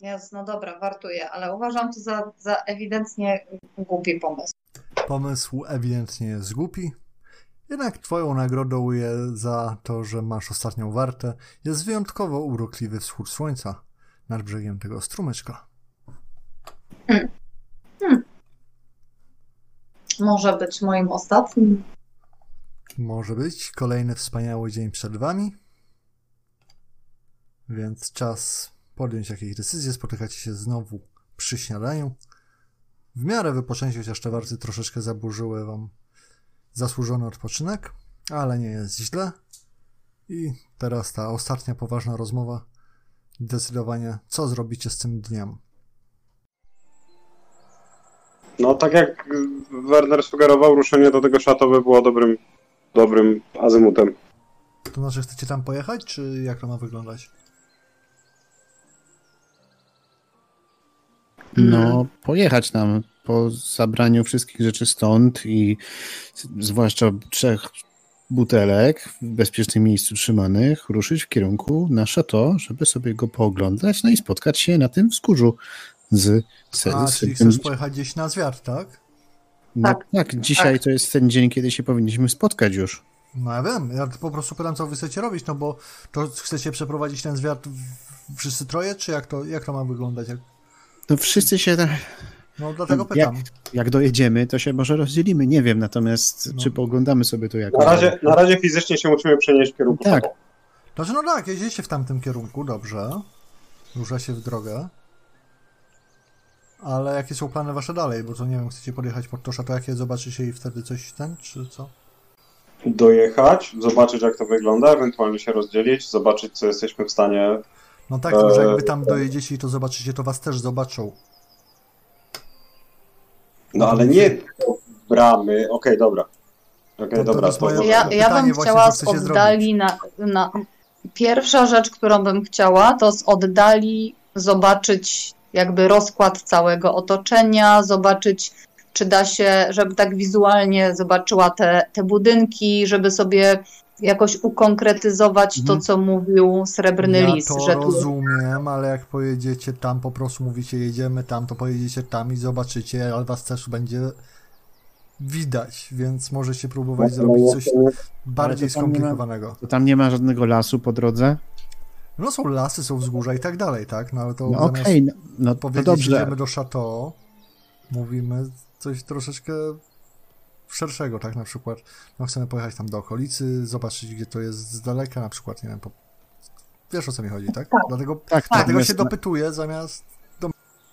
Jest, no dobra, wartuję, ale uważam to za, za ewidentnie głupi pomysł. Pomysł ewidentnie jest głupi. Jednak twoją nagrodą je za to, że masz ostatnią wartę, jest wyjątkowo urokliwy wschód słońca nad brzegiem tego strumyczka. Hmm. Hmm. Może być moim ostatnim. Może być kolejny wspaniały dzień przed wami. Więc czas podjąć jakieś decyzje. Spotykacie się znowu przy śniadaniu. W miarę wypoczęci, chociaż te warty troszeczkę zaburzyły wam zasłużony odpoczynek, ale nie jest źle. I teraz ta ostatnia poważna rozmowa. Decydowanie, co zrobicie z tym dniem. No tak jak Werner sugerował, ruszenie do tego szatu by było dobrym, dobrym azymutem. To znaczy, chcecie tam pojechać, czy jak to ma wyglądać? No, pojechać nam po zabraniu wszystkich rzeczy stąd i zwłaszcza trzech butelek w bezpiecznym miejscu trzymanych, ruszyć w kierunku na to, żeby sobie go pooglądać, no i spotkać się na tym wzgórzu z... z A, z czyli tym- chcesz pojechać gdzieś na zwiat, tak? No, Tak. tak, dzisiaj to jest ten dzień, kiedy się powinniśmy spotkać już. No ja wiem, ja po prostu pytam, co wy chcecie robić, no bo to chcecie przeprowadzić ten zwiat wszyscy troje, czy jak to, jak to ma wyglądać? Jak... No wszyscy się... tak- No dlatego Jak, pytam. jak dojedziemy, to się może rozdzielimy, nie wiem, natomiast No. czy pooglądamy sobie to jakoś. Na razie, na razie fizycznie się musimy przenieść w kierunku Tak. Znaczy, no tak, jedziecie w tamtym kierunku, dobrze. Rusza się w drogę. Ale jakie są plany wasze dalej? Bo to nie wiem, chcecie podjechać pod jakie zobaczycie i wtedy coś ten, czy co? Dojechać, zobaczyć jak to wygląda, ewentualnie się rozdzielić, zobaczyć co jesteśmy w stanie. No tak, tylko że jak wy tam dojedziecie i to zobaczycie, to was też zobaczą. No ale nie bramy. Okej, dobra. Okej, To- to dobra. jest to- Ja, pytanie ja bym właśnie, chciała z chcecie oddali na, na. Pierwsza rzecz, którą bym chciała, to z oddali zobaczyć jakby rozkład całego otoczenia, zobaczyć, czy da się, żeby tak wizualnie zobaczyła te, te budynki, żeby sobie jakoś ukonkretyzować to, Mhm. co mówił Srebrny ja Lis, to że tu rozumiem, ale jak pojedziecie tam, po prostu mówicie jedziemy tam, to pojedziecie tam i zobaczycie, ale was też będzie widać, więc możecie próbować zrobić coś bardziej to nie ma- skomplikowanego. To tam nie ma żadnego lasu po drodze? No są lasy, są wzgórza i tak dalej, tak? No ale to No zamiast okej, no, no to powiedzieć dobrze. jedziemy do chateau, mówimy coś troszeczkę szerszego, tak? Na przykład no chcemy pojechać tam do okolicy, zobaczyć gdzie to jest z daleka, na przykład, nie wiem, po... wiesz o co mi chodzi, tak? Dlatego, Tak, dlatego natomiast- się dopytuję zamiast...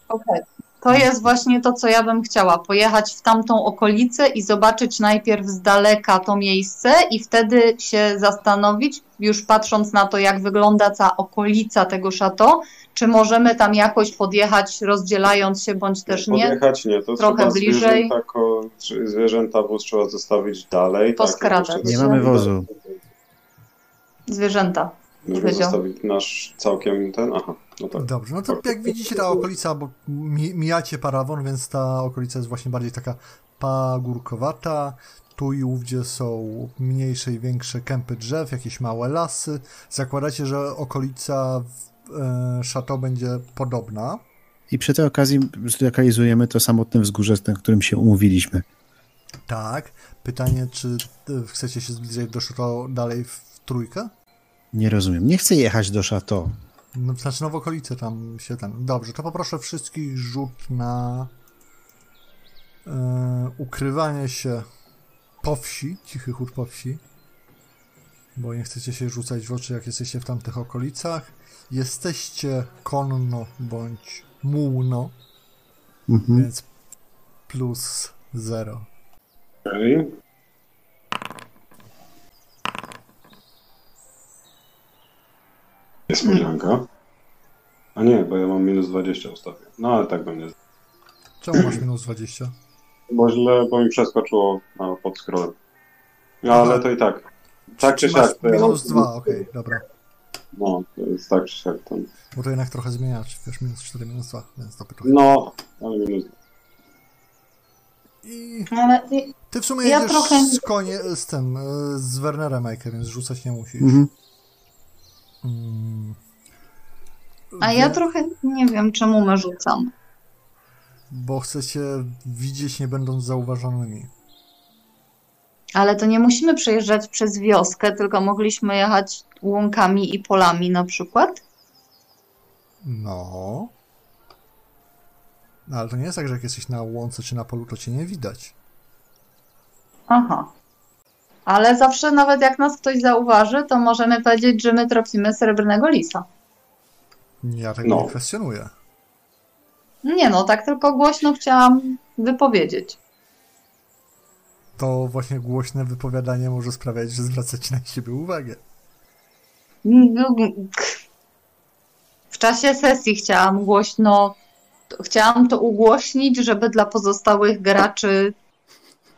Okej. To jest właśnie to, co ja bym chciała. Pojechać w tamtą okolicę i zobaczyć najpierw z daleka to miejsce i wtedy się zastanowić, już patrząc na to, jak wygląda cała okolica tego szato, czy możemy tam jakoś podjechać, rozdzielając się, bądź też nie. Podjechać nie, to Trochę trzeba bliżej. zwierzęta, ko, czy- zwierzęta wóz trzeba zostawić dalej. Poskradać. Tak, Nie mamy wozu. Zwierzęta. Możemy Powiedział. zostawić nasz całkiem ten, aha, no tak. Dobrze, no to jak widzicie ta okolica, bo mi- mijacie parawon, więc ta okolica jest właśnie bardziej taka pagórkowata. Tu i ówdzie są mniejsze i większe kępy drzew, jakieś małe lasy. Zakładacie, że okolica w e, Chateau będzie podobna. I przy tej okazji zlokalizujemy to samotne wzgórze, na którym się umówiliśmy. Tak. Pytanie, czy e, chcecie się zbliżać do Chateau dalej w trójkę? Nie rozumiem. Nie chcę jechać do Chateau. No, znaczy, no w okolicy tam się ten. Dobrze, to poproszę wszystkich rzut na e, ukrywanie się po wsi, cichy chód po wsi. Bo nie chcecie się rzucać w oczy, jak jesteście w tamtych okolicach. Jesteście konno bądź mułno, Mhm. więc plus zero. Okej. Niespodzianka. A nie, bo ja mam minus 20 ustawię. No ale tak będzie. Czemu masz minus 20? Bo źle, bo mi przeskoczyło na, pod scrollem. No ale to i tak. Tak czy masz siak. to ja minus mam- 2, okej, dobra. No, to jest tak czy siak. Ten. Bo to jednak trochę zmienia, czy wiesz, minus 4, minus 2, więc to pytuję. No, ale minus I Ale Ty w sumie Ja jedziesz trochę- z konie, z tym, e, z Wernerem Majkiem, więc rzucać nie musisz. Mhm. A ja trochę nie wiem, czemu my rzucam. Bo chcecie widzieć, nie będąc zauważonymi. Ale to nie musimy przejeżdżać przez wioskę, tylko mogliśmy jechać łąkami i polami na przykład. No. No ale to nie jest tak, że jak jesteś na łące czy na polu, to cię nie widać. Aha. Ale zawsze, nawet jak nas ktoś zauważy, to możemy powiedzieć, że my trafimy srebrnego lisa. Ja tego No. nie kwestionuję. Nie no, tak tylko głośno chciałam wypowiedzieć. To właśnie głośne wypowiadanie może sprawiać, że zwracacie na siebie uwagę. W czasie sesji chciałam głośno, chciałam to ugłośnić, żeby dla pozostałych graczy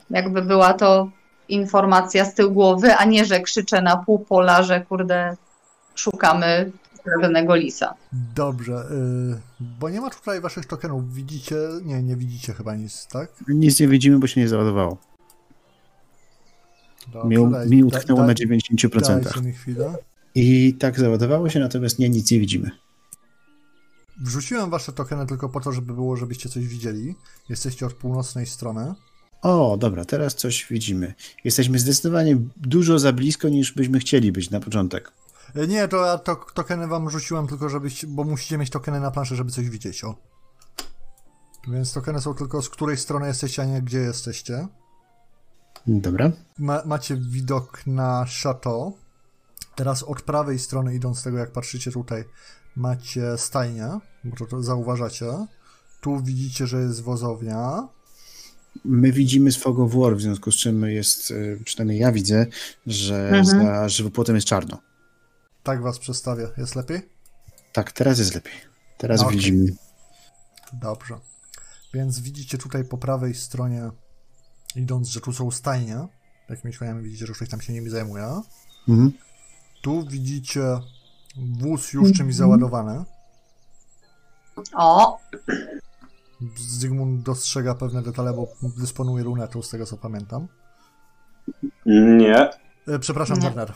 jakby była to informacja z tyłu głowy, a nie, że krzyczę na pół pola, że kurde szukamy srebrnego lisa. Dobrze, y, bo nie ma tutaj waszych tokenów. Widzicie? Nie, nie widzicie chyba nic, tak? Nic nie widzimy, bo się nie załadowało. Dobrze, Mi, daj- mi utknęło da- na 90%. Dajcie mi chwilę. I tak załadowało się, natomiast nie, nic nie widzimy. Wrzuciłem wasze tokeny tylko po to, żeby było, żebyście coś widzieli. Jesteście od północnej strony. O, dobra, teraz coś widzimy. Jesteśmy zdecydowanie dużo za blisko, niż byśmy chcieli być na początek. E, Nie, to ja to, tokeny wam rzuciłem tylko, żebyście, bo musicie mieć tokeny na planszy, żeby coś widzieć, o. Więc tokeny są tylko z której strony jesteście, a nie gdzie jesteście. Dobra. Ma, macie widok na chateau. Teraz od prawej strony, idąc z tego, jak patrzycie tutaj, macie stajnię, bo to, to zauważacie. Tu widzicie, że jest wozownia. My widzimy Fog War, w związku z czym jest, y, przynajmniej ja widzę, że Mhm. za żywopłotem jest czarno. Tak was przedstawię. Jest lepiej? Tak, teraz jest lepiej. Teraz Okej. widzimy. Dobrze. Więc widzicie tutaj po prawej stronie, idąc, że tu są stajnie. Jakimi koniami widzicie, że ktoś tam się nimi zajmuje. Mhm. Tu widzicie wóz już czymś załadowany. O, Zygmunt dostrzega pewne detale, bo dysponuje lunetą, z tego co pamiętam. Nie. E, Przepraszam. Werner.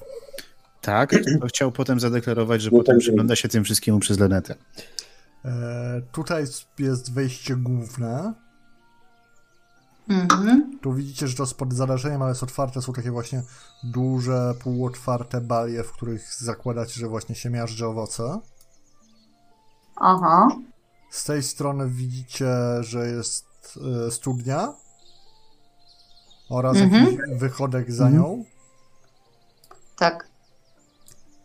Tak, to chciał potem zadeklarować, że No potem tak, przygląda się tym wszystkiemu przez lunetę. E, tutaj jest wejście główne. mhm. Tu widzicie, że to jest pod zależeniem, ale jest otwarte. Są takie właśnie duże, półotwarte balie, w których zakładacie, że właśnie się miażdży owoce. aha, Z tej strony widzicie, że jest e, studnia oraz Mhm. jakiś wychodek za Mhm. nią. tak.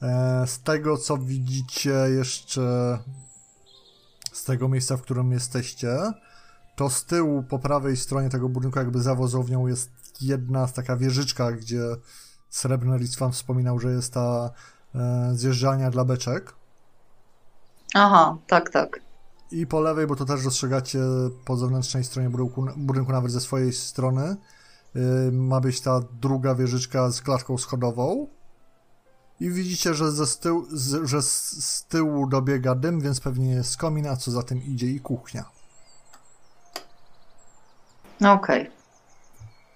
E, z tego, co widzicie jeszcze z tego miejsca, w którym jesteście, to z tyłu po prawej stronie tego budynku, jakby za wozownią, jest jedna taka wieżyczka, gdzie Srebrny Lis wam wspominał, że jest ta e, zjeżdżalnia dla beczek. Aha, tak, tak. I po lewej, bo to też dostrzegacie po zewnętrznej stronie budynku, budynku nawet ze swojej strony, y, ma być ta druga wieżyczka z klatką schodową. I widzicie, że, ze z tyłu, z, że z, tyłu dobiega dym, więc pewnie jest komin, a co za tym idzie i kuchnia. Okej.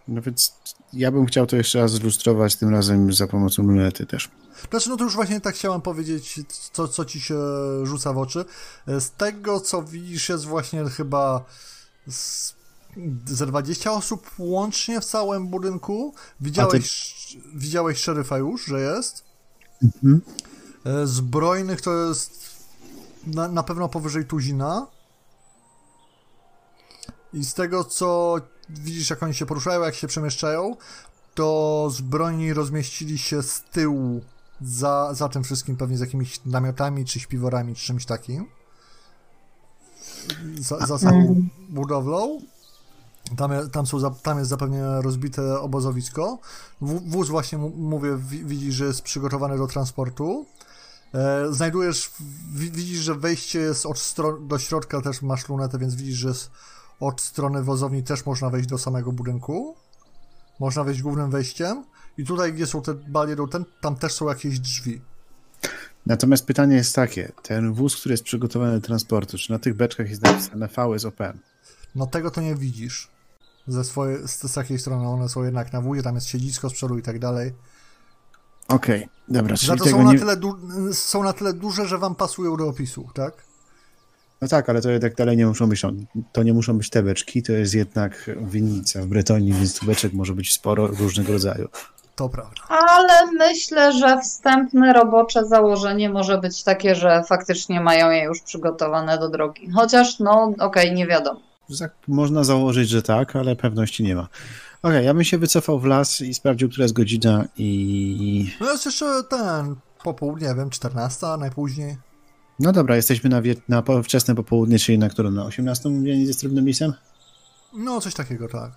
No więc ja bym chciał to jeszcze raz zilustrować, tym razem za pomocą lunety też. Znaczy, no to już właśnie tak chciałem powiedzieć, co, co ci się rzuca w oczy. Z tego, co widzisz, jest właśnie chyba z, ze 20 osób łącznie w całym budynku. Widziałeś, widziałeś szeryfa już, że jest. Mhm. E, Zbrojnych to jest na, na pewno powyżej tuzina. I z tego, co widzisz, jak oni się poruszają, jak się przemieszczają, to zbrojni rozmieścili się z tyłu za, za tym wszystkim, pewnie z jakimiś namiotami, czy śpiworami, czy czymś takim. Za, za samą budowlą. Tam, tam, są, tam jest zapewne rozbite obozowisko. Wóz właśnie, mówię, wi- widzisz, że jest przygotowany do transportu. E, znajdujesz, wi- widzisz, że wejście jest od stron- do środka, też masz lunetę, więc widzisz, że jest od strony wozowni też można wejść do samego budynku. Można wejść głównym wejściem. I tutaj, gdzie są te balie, ten, tam też są jakieś drzwi. Natomiast pytanie jest takie, ten wóz, który jest przygotowany do transportu, czy na tych beczkach jest napisane VSOP? No tego to nie widzisz. Ze swojej, z, z takiej strony one są jednak na wózie, tam jest siedzisko z przodu i tak dalej. Okej, dobra, czyli Za to są na, nie... tyle du- są na tyle duże, że wam pasują do opisu, tak? No tak, ale to jednak dalej nie muszą być, to nie muszą być te beczki, to jest jednak winnica w Bretonii, więc tu beczek może być sporo różnego rodzaju. To prawda. Ale myślę, że wstępne robocze założenie może być takie, że faktycznie mają je już przygotowane do drogi. Chociaż, no, okej, nie wiadomo. Można założyć, że tak, ale pewności nie ma. Okej, ja bym się wycofał w las i sprawdził, która jest godzina i... No jest jeszcze ten popołudnie, nie wiem, 14 najpóźniej. No dobra, jesteśmy na, wie... na po- wczesne popołudnie, czyli na którą? Na 18 mówienie ze Srebrnym Lisem? No, coś takiego, tak.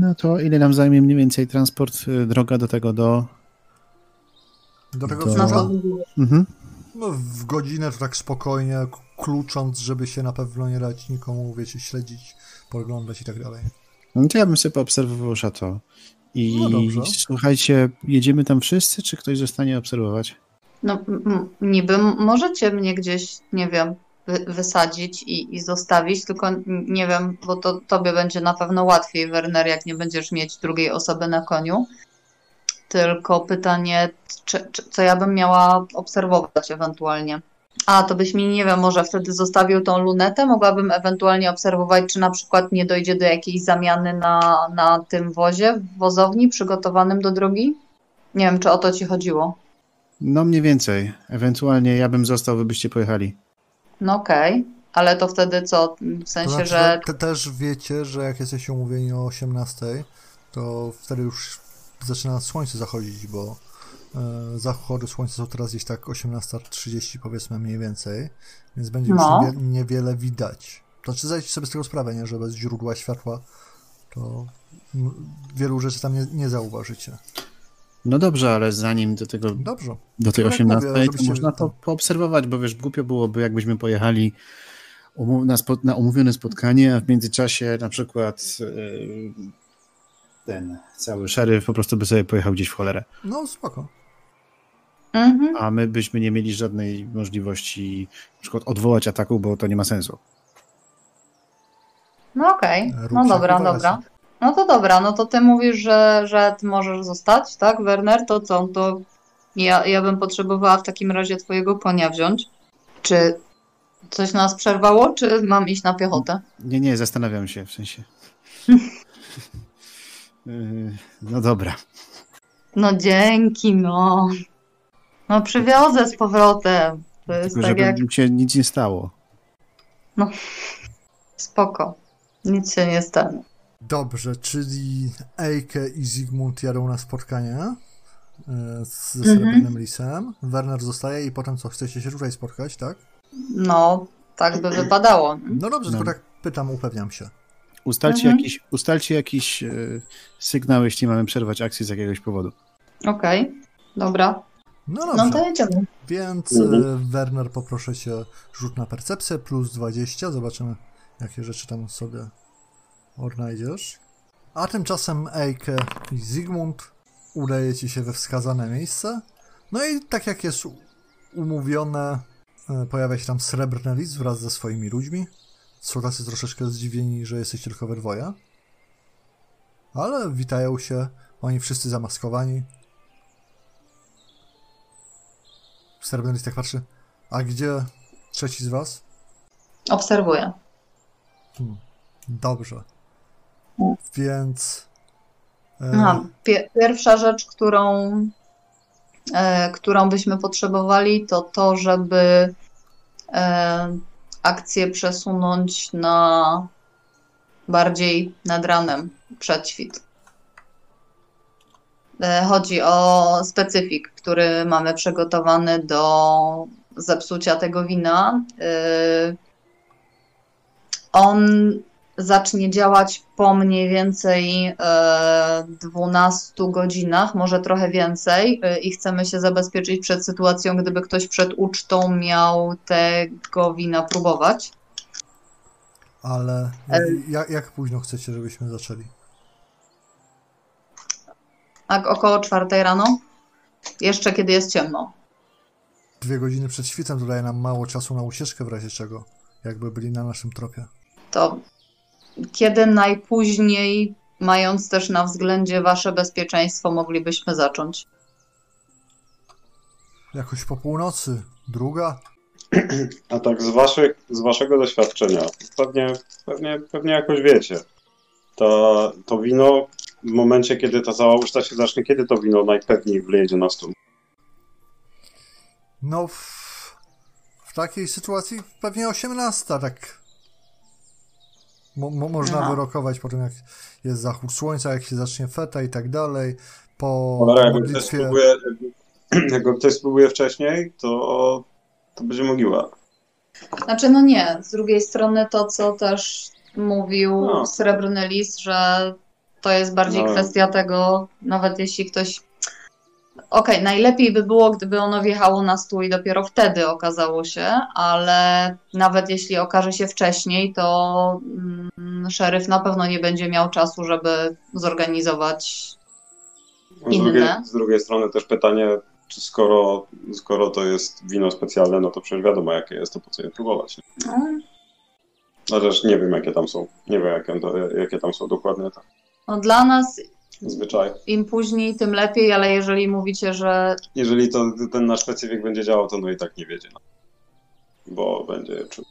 No to ile nam zajmie mniej więcej transport, y, droga do tego, do... Do tego wzgórza? Mhm. No, w godzinę to tak spokojnie, k- klucząc, żeby się na pewno nie dać nikomu, wiecie, śledzić, poglądać i tak dalej. No to ja bym sobie poobserwował szato. I No dobrze. słuchajcie, jedziemy tam wszyscy, czy ktoś zostanie obserwować? No, niby możecie mnie gdzieś, nie wiem, wy, wysadzić i, i zostawić, tylko nie wiem, bo to tobie będzie na pewno łatwiej, Werner, jak nie będziesz mieć drugiej osoby na koniu. Tylko pytanie, czy, czy, co ja bym miała obserwować ewentualnie. A, to byś mi, nie wiem, może wtedy zostawił tą lunetę? Mogłabym ewentualnie obserwować, czy na przykład nie dojdzie do jakiejś zamiany na, na tym wozie, w wozowni przygotowanym do drogi? Nie wiem, czy o to ci chodziło. No mniej więcej. Ewentualnie ja bym został, wy byście pojechali. No okej, ale to wtedy co? W To sensie, znaczy, że te, też wiecie, że jak jesteście umówieni o 18, to wtedy już zaczyna słońce zachodzić, bo e, zachody słońca są teraz gdzieś tak 18.30 powiedzmy mniej więcej, więc będzie już No. niewie, niewiele widać. To znaczy zdajcie sobie z tego sprawę, nie, że bez źródła światła to wielu rzeczy tam nie, nie zauważycie. No dobrze, ale zanim do tego, Dobrze. do tej Tak jak 18, mówię, to można po, poobserwować, bo wiesz, głupio byłoby, jakbyśmy pojechali na, spo, na umówione spotkanie, a w międzyczasie na przykład yy, ten cały szeryf po prostu by sobie pojechał gdzieś w cholerę, No spoko. mhm. a my byśmy nie mieli żadnej możliwości na przykład odwołać ataku, bo to nie ma sensu. no okej, Rób no dobra, dobra. No to dobra, no to ty mówisz, że, że ty możesz zostać, tak, Werner? To co? To ja, ja bym potrzebowała w takim razie twojego konia wziąć. Czy coś nas przerwało, czy mam iść na piechotę? Nie, nie, zastanawiam się w sensie. Yy, no dobra. No dzięki, no. No przywiozę z powrotem. To jest Tylko tak żeby jak się nic nie stało. spoko. Nic się nie stanie. Dobrze, czyli Eike i Zygmunt jadą na spotkanie e, z- ze Mhm. Srebrnym Lisem. Werner zostaje i potem co, chcecie się tutaj spotkać, tak? No, tak by wypadało. No dobrze, No. tylko tak pytam, upewniam się. Ustalcie, Mhm. jakiś, ustalcie jakiś e, sygnał, jeśli mamy przerwać akcję z jakiegoś powodu. Okej, dobra. No No dobrze, to jedziemy. więc Mhm. e, Werner poproszę cię rzut na percepcję plus 20, zobaczymy jakie rzeczy tam sobie odnajdziesz. A tymczasem Eike i Zygmunt udaje ci się we wskazane miejsce. No i tak jak jest umówione, e, pojawia się tam Srebrny Lis wraz ze swoimi ludźmi. Są tacy troszeczkę zdziwieni, że jesteście tylko we dwoje. Ale witają się, oni wszyscy zamaskowani. Srebrny Lis tak patrzy. A gdzie trzeci z was? Obserwuję. Dobrze. Więc. e, pie- pierwsza rzecz, którą, e, którą byśmy potrzebowali, to to, żeby e, akcję przesunąć na bardziej nad ranem, przed świt. Chodzi o specyfik, który mamy przygotowany do zepsucia tego wina. On zacznie działać po mniej więcej e, 12 godzinach, może trochę więcej, e, i chcemy się zabezpieczyć przed sytuacją, gdyby ktoś przed ucztą miał tego wina próbować. Ale E- jak, jak późno chcecie, żebyśmy zaczęli? Tak około czwartej rano, jeszcze kiedy jest ciemno. Dwie godziny przed świtem to daje nam mało czasu na ucieczkę w razie czego, jakby byli na naszym tropie. To kiedy najpóźniej, mając też na względzie wasze bezpieczeństwo, moglibyśmy zacząć? jakoś po północy. Druga? A tak z, waszych, z waszego doświadczenia, pewnie, pewnie, pewnie jakoś wiecie, to, to wino w momencie, kiedy ta cała uczta się zacznie, kiedy to wino najpewniej wlejedzie na stół? No, w, w takiej sytuacji pewnie 18, tak. Mo, mo, można Aha. wyrokować po tym, jak jest zachód słońca, jak się zacznie feta i tak dalej. Po Cholera, jak ktoś modlitwie. jak ktoś spróbuje wcześniej, to, to będzie mogiła. Znaczy, no nie. Z drugiej strony to, co też mówił No. Srebrny Lis, że to jest bardziej No. kwestia tego, nawet jeśli ktoś. Okej, najlepiej by było, gdyby ono wjechało na stół i dopiero wtedy okazało się, ale nawet jeśli okaże się wcześniej, to mm, szeryf na pewno nie będzie miał czasu, żeby zorganizować. Z Inne. drugiej, z drugiej strony też pytanie, czy skoro, skoro to jest wino specjalne, no to przecież wiadomo jakie jest, to po co je próbować. No, Chociaż nie wiem jakie tam są. Nie wiem jakie, jakie tam są dokładnie te no dla nas zwyczaje. im później, tym lepiej, ale jeżeli mówicie, że Jeżeli to ten nasz specyfik będzie działał, to no i tak nie wiedzie. No. Bo będzie czy...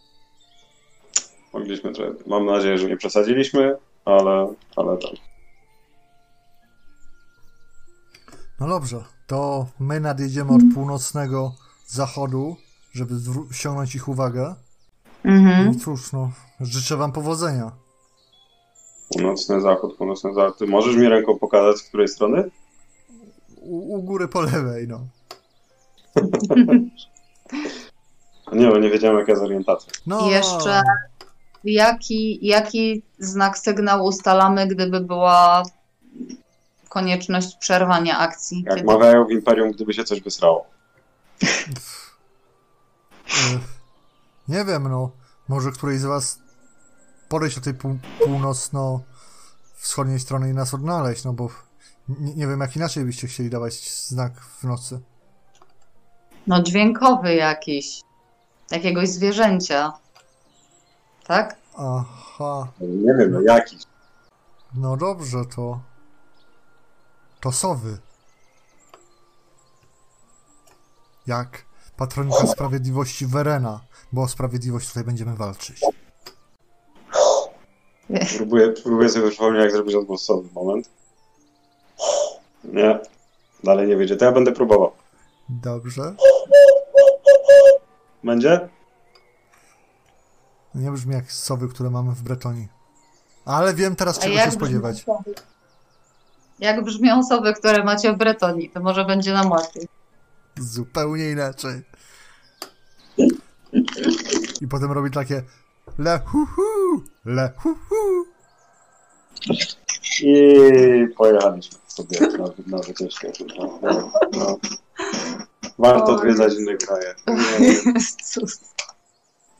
Mogliśmy trochę. Mam nadzieję, że nie przesadziliśmy, ale, ale tak. No dobrze, to my nadjedziemy od północnego zachodu, żeby zwró- ściągnąć ich uwagę. mhm. I cóż, no, życzę wam powodzenia. Północny zachód, północny zachód. Ty możesz mi ręką pokazać, z której strony? U, u góry po lewej, no. Nie, bo nie wiedziałem jaka jest orientacja. no Jeszcze jaki, jaki znak sygnał ustalamy, gdyby była konieczność przerwania akcji? Jak Kiedy- mawiają w Imperium, gdyby się coś wysrało. nie wiem, no. Może któryś z was podejść do tej pół, północno-wschodniej strony i nas odnaleźć, no bo nie, nie wiem, jak inaczej byście chcieli dawać znak w nocy. No dźwiękowy jakiś. Jakiegoś zwierzęcia. Tak? Aha, Nie wiem, no jaki. no dobrze, to... To sowy. Jak patronika sprawiedliwości Verena, bo o sprawiedliwość tutaj będziemy walczyć. Próbuję, próbuję sobie przypomnieć, jak zrobić odgłosowy moment. Nie. Dalej nie wiedzie. To ja będę próbował. Dobrze. Będzie? Nie brzmi jak sowy, które mamy w Bretonii. Ale wiem teraz, czego się spodziewać. Jak brzmią osoby, które macie w Bretonii? To może będzie nam łatwiej. Zupełnie inaczej. I potem robi takie le hu hu, le hu hu. I pojechaliśmy sobie na, na wycieczkę. No, no, no. Warto Oj. odwiedzać inne kraje.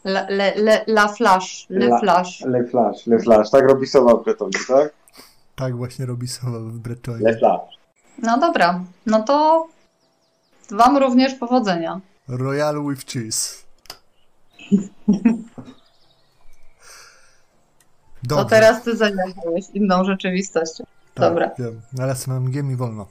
Le, le, le, la flash, le La- flash. Le Flash, Le Flash. Tak robi Sowa w Bretonii, tak? Tak właśnie robi sowa w Bretonii. Le Flash. No dobra, no to wam również powodzenia. Royal with cheese. To Dobrze. teraz ty zajmowałeś inną rzeczywistością. Tak, Dobra. Wiem, ale z MMG mi wolno.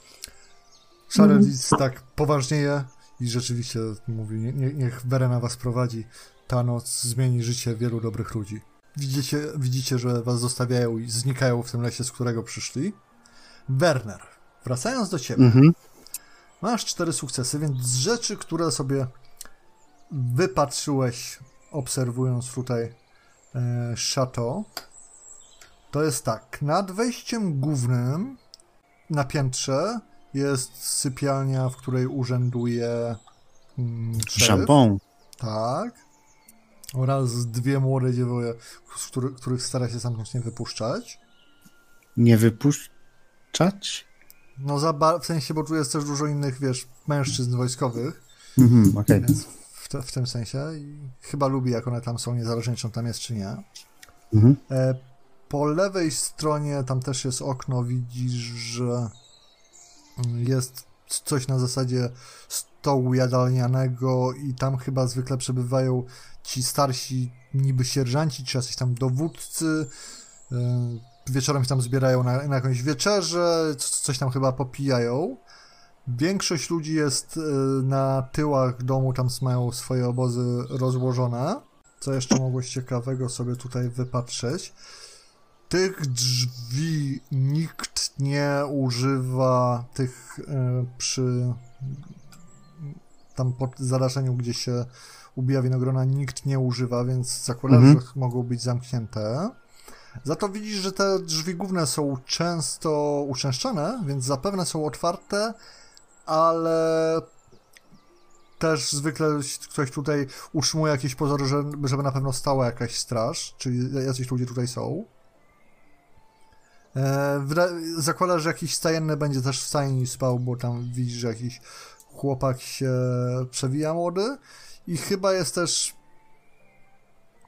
Szary. Lis tak poważnieje i rzeczywiście mówi, nie, nie, niech Verena was prowadzi. Ta noc zmieni życie wielu dobrych ludzi. Widzicie, widzicie, że was zostawiają i znikają w tym lesie, z którego przyszli. Werner, wracając do ciebie. Mhm. Masz cztery sukcesy, więc z rzeczy, które sobie wypatrzyłeś, obserwując tutaj e, chateau, to jest tak. Nad wejściem głównym na piętrze jest sypialnia, w której urzęduje mm. Szambon. Tak. Oraz dwie młode dziewoje, który, których stara się stamtąd nie wypuszczać. Nie wypuszczać? No za w sensie, bo tu jest też dużo innych, wiesz, mężczyzn wojskowych. Mhm, okej. Więc w, te, w tym sensie i chyba lubi, jak one tam są, niezależnie czy on tam jest, czy nie. Mhm. E, po lewej stronie tam też jest okno, widzisz, że jest coś na zasadzie stołu jadalnianego i tam chyba zwykle przebywają ci starsi niby sierżanci, czy jacyś tam dowódcy. E, wieczorem się tam zbierają na, na jakąś wieczerzę, coś tam chyba popijają. Większość ludzi jest y, na tyłach domu, tam mają swoje obozy rozłożone. Co jeszcze mogłeś ciekawego sobie tutaj wypatrzeć? Tych drzwi nikt nie używa, tych y, przy tam pod zarażeniu, gdzie się ubija winogrona, nikt nie używa, więc zakładam, Mhm. że mogą być zamknięte. Za to widzisz, że te drzwi główne są często uczęszczane, więc zapewne są otwarte, ale też zwykle ktoś tutaj utrzymuje jakieś pozory, że, żeby na pewno stała jakaś straż, czyli jacyś ludzie tutaj są. E, zakładam, że jakiś stajenny będzie też w stajni spał, bo tam widzisz, że jakiś chłopak się przewija młody i chyba jest też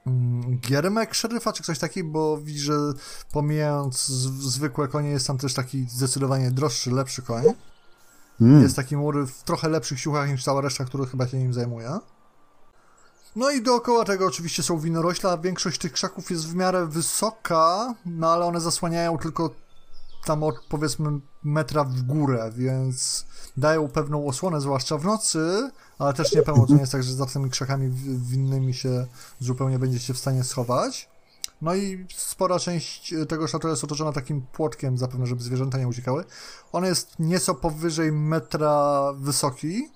mm, giermek szeryfa, czy ktoś taki, bo widzisz, że pomijając zwykłe konie, jest tam też taki zdecydowanie droższy, lepszy koń. Mm. Jest taki mury w trochę lepszych siuchach niż cała reszta, która chyba się nim zajmuje. No i dookoła tego oczywiście są winorośla, większość tych krzaków jest w miarę wysoka, no ale one zasłaniają tylko tam od powiedzmy metra w górę, więc dają pewną osłonę, zwłaszcza w nocy, ale też nie pełno, to nie jest tak, że za tymi krzakami winnymi się zupełnie będziecie w stanie schować. No i spora część tego szatu jest otoczona takim płotkiem, zapewne, żeby zwierzęta nie uciekały. On jest nieco powyżej metra wysoki,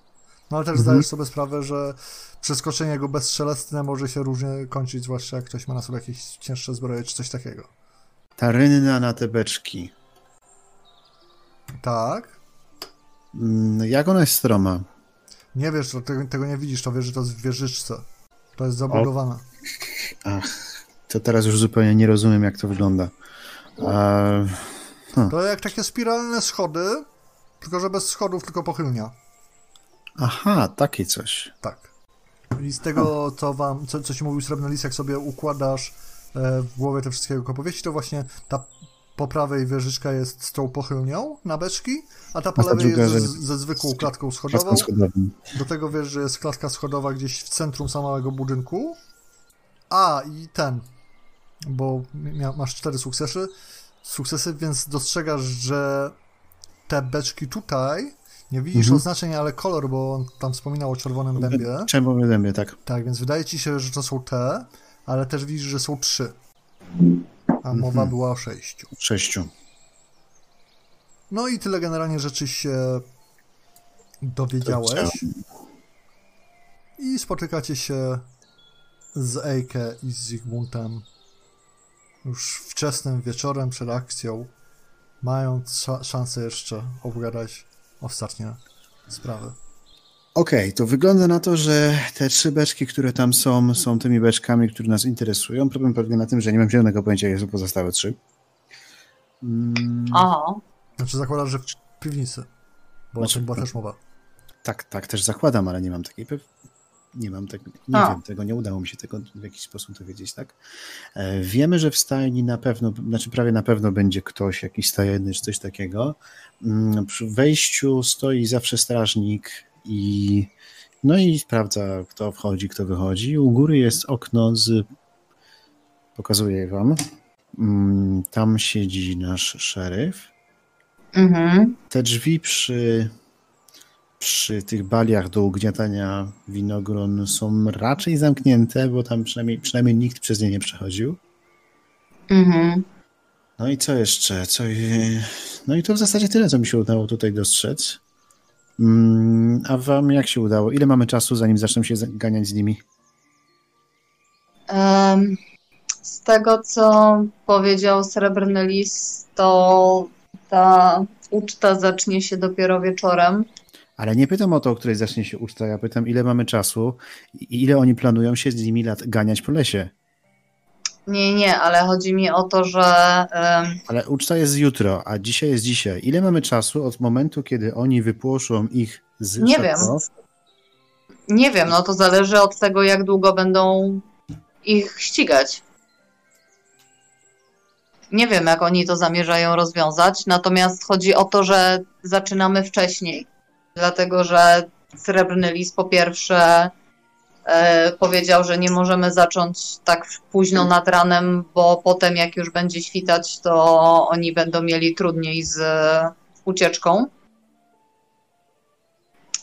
no ale też Mhm. zdajesz sobie sprawę, że przeskoczenie go bezszelestne może się różnie kończyć, zwłaszcza jak ktoś ma na sobie jakieś cięższe zbroje czy coś takiego. Ta rynna na te beczki. Tak. Mm, Jak ona jest stroma? Nie wiesz, tego, tego nie widzisz, to wiesz, że to jest w wieżyczce. To jest zabudowane. Ach, to teraz już zupełnie nie rozumiem, jak to wygląda. A, To jak takie spiralne schody, tylko że bez schodów, tylko pochylnia. Aha, takie coś. Tak. I z tego, co wam, co, co ci mówił Srebrny Lis, jak sobie układasz e, w głowie te wszystkie jego opowieści, to właśnie ta po prawej wieżyczka jest z tą pochylnią na beczki, a ta po A ta lewej jest ze, ze zwykłą klatką schodową. Klatką schodową. Do tego wiesz, że jest klatka schodowa gdzieś w centrum samego budynku. A, i ten, bo masz cztery sukcesy, sukcesy, więc dostrzegasz, że te beczki tutaj, nie widzisz Mhm. oznaczeń, ale kolor, bo on tam wspominał o czerwonym dębie. Czemu dębie, tak? Tak, więc wydaje ci się, że to są te, ale też widzisz, że są trzy. A mowa Mhm. była o sześciu. Sześciu. No i tyle generalnie rzeczy się dowiedziałeś. I spotykacie się z Eike i z Zygmuntem już wczesnym wieczorem przed akcją, mając sza- szansę jeszcze obgadać ostatnie sprawy. Okej, to wygląda na to, że te trzy beczki, które tam są, są tymi beczkami, które nas interesują. Problem polega na tym, że nie mam zielonego pojęcia, jakie są pozostałe trzy. Mm, Aha. Znaczy zakładasz, że w piwnicy, bo o Znaczy- tym była też mowa. tak, tak też zakładam, ale nie mam takiej pew... Nie mam tego, nie A. wiem tego, nie udało mi się tego w jakiś sposób dowiedzieć, tak? E, Wiemy, że w stajni na pewno, znaczy prawie na pewno będzie ktoś, jakiś stajenny czy coś takiego. Mm, Przy wejściu stoi zawsze strażnik i no i sprawdza, kto wchodzi, kto wychodzi. U góry jest okno z pokazuję wam. Mm, Tam siedzi nasz szeryf. Mhm. Te drzwi przy, przy tych baliach do ugniatania winogron są raczej zamknięte, bo tam przynajmniej, przynajmniej nikt przez nie nie przechodził. Mhm. No i co jeszcze? Co... No i to w zasadzie tyle, co mi się udało tutaj dostrzec. Mm, A wam jak się udało? Ile mamy czasu, zanim zaczną się ganiać z nimi? Em, Z tego, co powiedział Srebrny Lis, to ta uczta zacznie się dopiero wieczorem. Ale nie pytam o to, o której zacznie się uczta. Ja pytam, ile mamy czasu i ile oni planują się z nimi lat ganiać po lesie. Nie, nie, ale chodzi mi o to, że Ale uczta jest jutro, a dzisiaj jest dzisiaj. Ile mamy czasu od momentu, kiedy oni wypłoszą ich z Nie wiem. nie wiem, no to zależy od tego, jak długo będą ich ścigać. Nie wiem, jak oni to zamierzają rozwiązać, natomiast chodzi o to, że zaczynamy wcześniej, dlatego że Srebrny Lis po pierwsze powiedział, że nie możemy zacząć tak późno nad ranem, bo potem jak już będzie świtać, to oni będą mieli trudniej z ucieczką.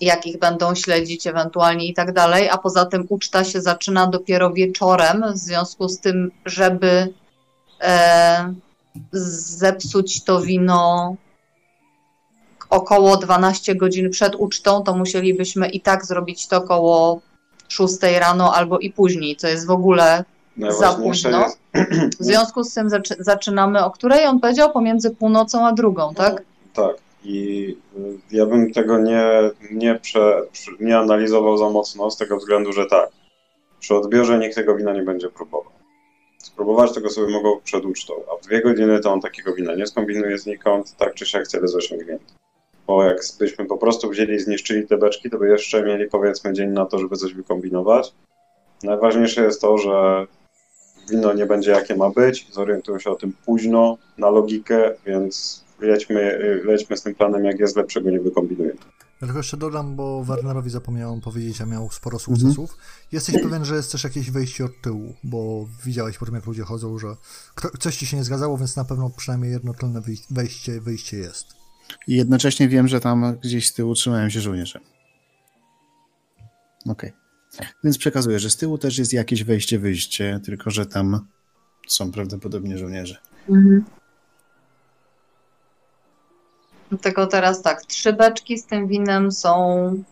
jak ich będą śledzić ewentualnie i tak dalej, a poza tym uczta się zaczyna dopiero wieczorem, w związku z tym, żeby e, zepsuć to wino około 12 godzin przed ucztą, to musielibyśmy i tak zrobić to około 6 rano albo i później, co jest w ogóle za późno. Jest... W związku z tym zaczy zaczynamy o której? On powiedział pomiędzy północą a drugą, tak? No, tak. I y, ja bym tego nie, nie, prze, nie analizował za mocno, z tego względu, że tak, przy odbiorze nikt tego wina nie będzie próbował. Spróbować tego sobie mogą przed ucztą, a w dwie godziny to on takiego wina nie skombinuje znikąd, tak czy siak cel jest osiągnięty. Bo jak byśmy po prostu wzięli i zniszczyli te beczki, to by jeszcze mieli powiedzmy dzień na to, żeby coś wykombinować. Najważniejsze jest to, że wino nie będzie jakie ma być, zorientują się o tym późno, na logikę, więc lećmy, lećmy z tym planem, jak jest lepszego nie wykombinujemy. Ja tylko jeszcze dodam, bo Wernerowi zapomniałem powiedzieć, a miał sporo sukcesów. Mhm. Jesteś pewien, że jest też jakieś wejście od tyłu, bo widziałeś po tym, jak ludzie chodzą, że coś ci się nie zgadzało, więc na pewno przynajmniej jedno tylne wejście, wyjście jest. I jednocześnie wiem, że tam gdzieś z tyłu trzymają się żołnierze. Okej. Okay. Więc przekazuję, że z tyłu też jest jakieś wejście, wyjście, tylko że tam są prawdopodobnie żołnierze. Mhm. Dlatego teraz tak, trzy beczki z tym winem są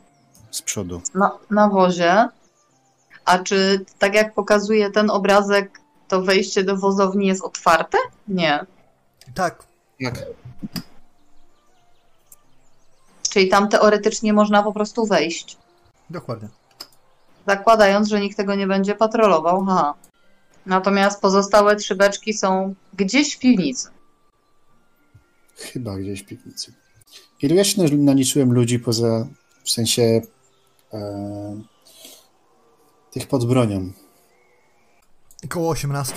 z przodu na, na wozie. A czy tak jak pokazuje ten obrazek, to wejście do wozowni jest otwarte? Nie. Tak. Tak. Czyli tam teoretycznie można po prostu wejść. Dokładnie. Zakładając, że nikt tego nie będzie patrolował. Aha. Natomiast pozostałe trzy beczki są gdzieś w piwnicy. Chyba gdzieś w piwnicy. Ilu ja się naliczyłem ludzi poza, w sensie e, tych pod bronią? Około 18.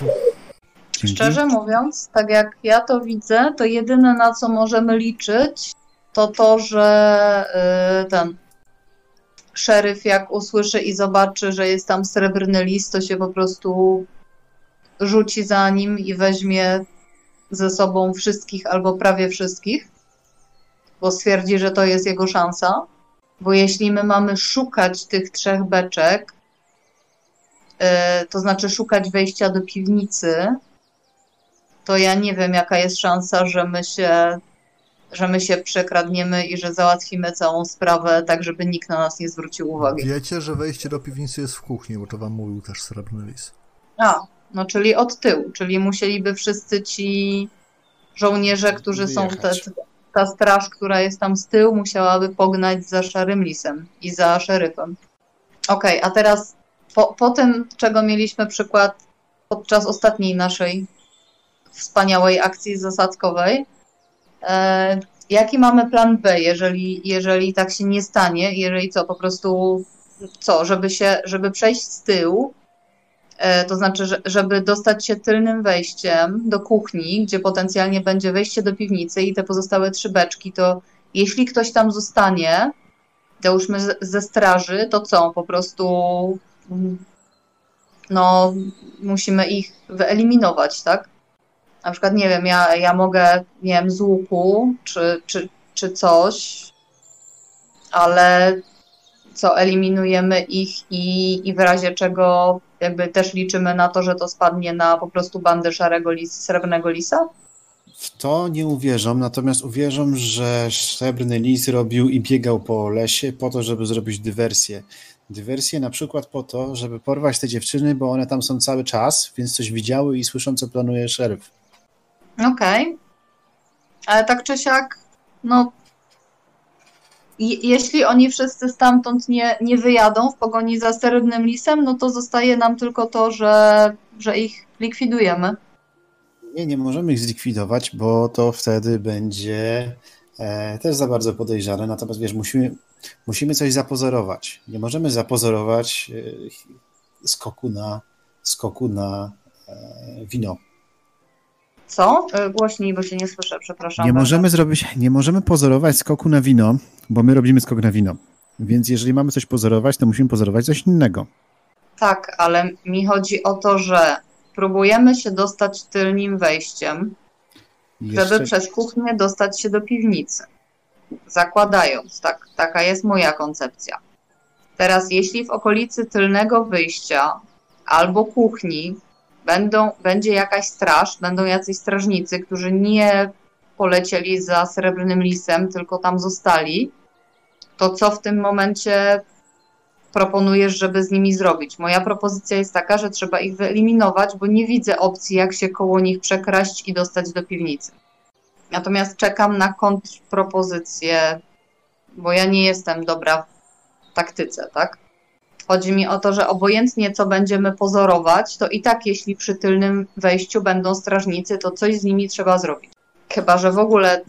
Szczerze mówiąc, tak jak ja to widzę, to jedyne na co możemy liczyć, to to, że yy, ten szeryf jak usłyszy i zobaczy, że jest tam srebrny list, to się po prostu rzuci za nim i weźmie ze sobą wszystkich albo prawie wszystkich, bo stwierdzi, że to jest jego szansa. Bo jeśli my mamy szukać tych trzech beczek, yy, to znaczy szukać wejścia do piwnicy, to ja nie wiem, jaka jest szansa, że my się, że my się przekradniemy i że załatwimy całą sprawę tak, żeby nikt na nas nie zwrócił uwagi. Wiecie, że wejście do piwnicy jest w kuchni, bo to wam mówił też srebrny lis. A, no, czyli od tyłu, czyli musieliby wszyscy ci żołnierze, którzy są, te, ta straż, która jest tam z tyłu, musiałaby pognać za szarym lisem i za szeryfem. Okej, okay, a teraz po, po tym, czego mieliśmy przykład podczas ostatniej naszej wspaniałej akcji zasadzkowej, e, jaki mamy plan B, jeżeli, jeżeli tak się nie stanie, jeżeli co, po prostu co, żeby się, żeby przejść z tyłu, E, to znaczy, żeby dostać się tylnym wejściem do kuchni, gdzie potencjalnie będzie wejście do piwnicy i te pozostałe trzy beczki, to jeśli ktoś tam zostanie, załóżmy ze straży, to co? Po prostu mm, no, musimy ich wyeliminować, tak? Na przykład, nie wiem, ja, ja mogę, nie wiem, z łuku czy, czy, czy coś, ale co eliminujemy ich i, i w razie czego jakby też liczymy na to, że to spadnie na po prostu bandę szarego lis, srebrnego lisa? W to nie uwierzą, natomiast uwierzą, że srebrny lis robił i biegał po lesie po to, żeby zrobić dywersję. Dywersję na przykład po to, żeby porwać te dziewczyny, bo one tam są cały czas, więc coś widziały i słyszą, co planuje szeryf. Okej. Okay. Ale tak czy siak, no jeśli oni wszyscy stamtąd nie, nie wyjadą w pogoni za srebrnym lisem, no to zostaje nam tylko to, że, że ich likwidujemy. Nie, nie możemy ich zlikwidować, bo to wtedy będzie e, też za bardzo podejrzane. Natomiast wiesz, musimy, musimy coś zapozorować. Nie możemy zapozorować e, skoku na, skoku na e, wino. Co? E, głośniej, bo się nie słyszę, przepraszam. Nie możemy zrobić, nie możemy pozorować skoku na wino, bo my robimy skok na wino. Więc jeżeli mamy coś pozorować, to musimy pozorować coś innego. Tak, ale mi chodzi o to, że próbujemy się dostać tylnym wejściem, Jeszcze... żeby przez kuchnię dostać się do piwnicy. zakładając, tak, taka jest moja koncepcja. Teraz, jeśli w okolicy tylnego wyjścia albo kuchni będą, będzie jakaś straż, będą jacyś strażnicy, którzy nie polecieli za srebrnym lisem, tylko tam zostali, to co w tym momencie proponujesz, żeby z nimi zrobić? Moja propozycja jest taka, że trzeba ich wyeliminować, bo nie widzę opcji, jak się koło nich przekraść i dostać do piwnicy. Natomiast czekam na kontrpropozycję, bo ja nie jestem dobra w taktyce, tak? Chodzi mi o to, że obojętnie co będziemy pozorować, to i tak jeśli przy tylnym wejściu będą strażnicy, to coś z nimi trzeba zrobić. Chyba, że w ogóle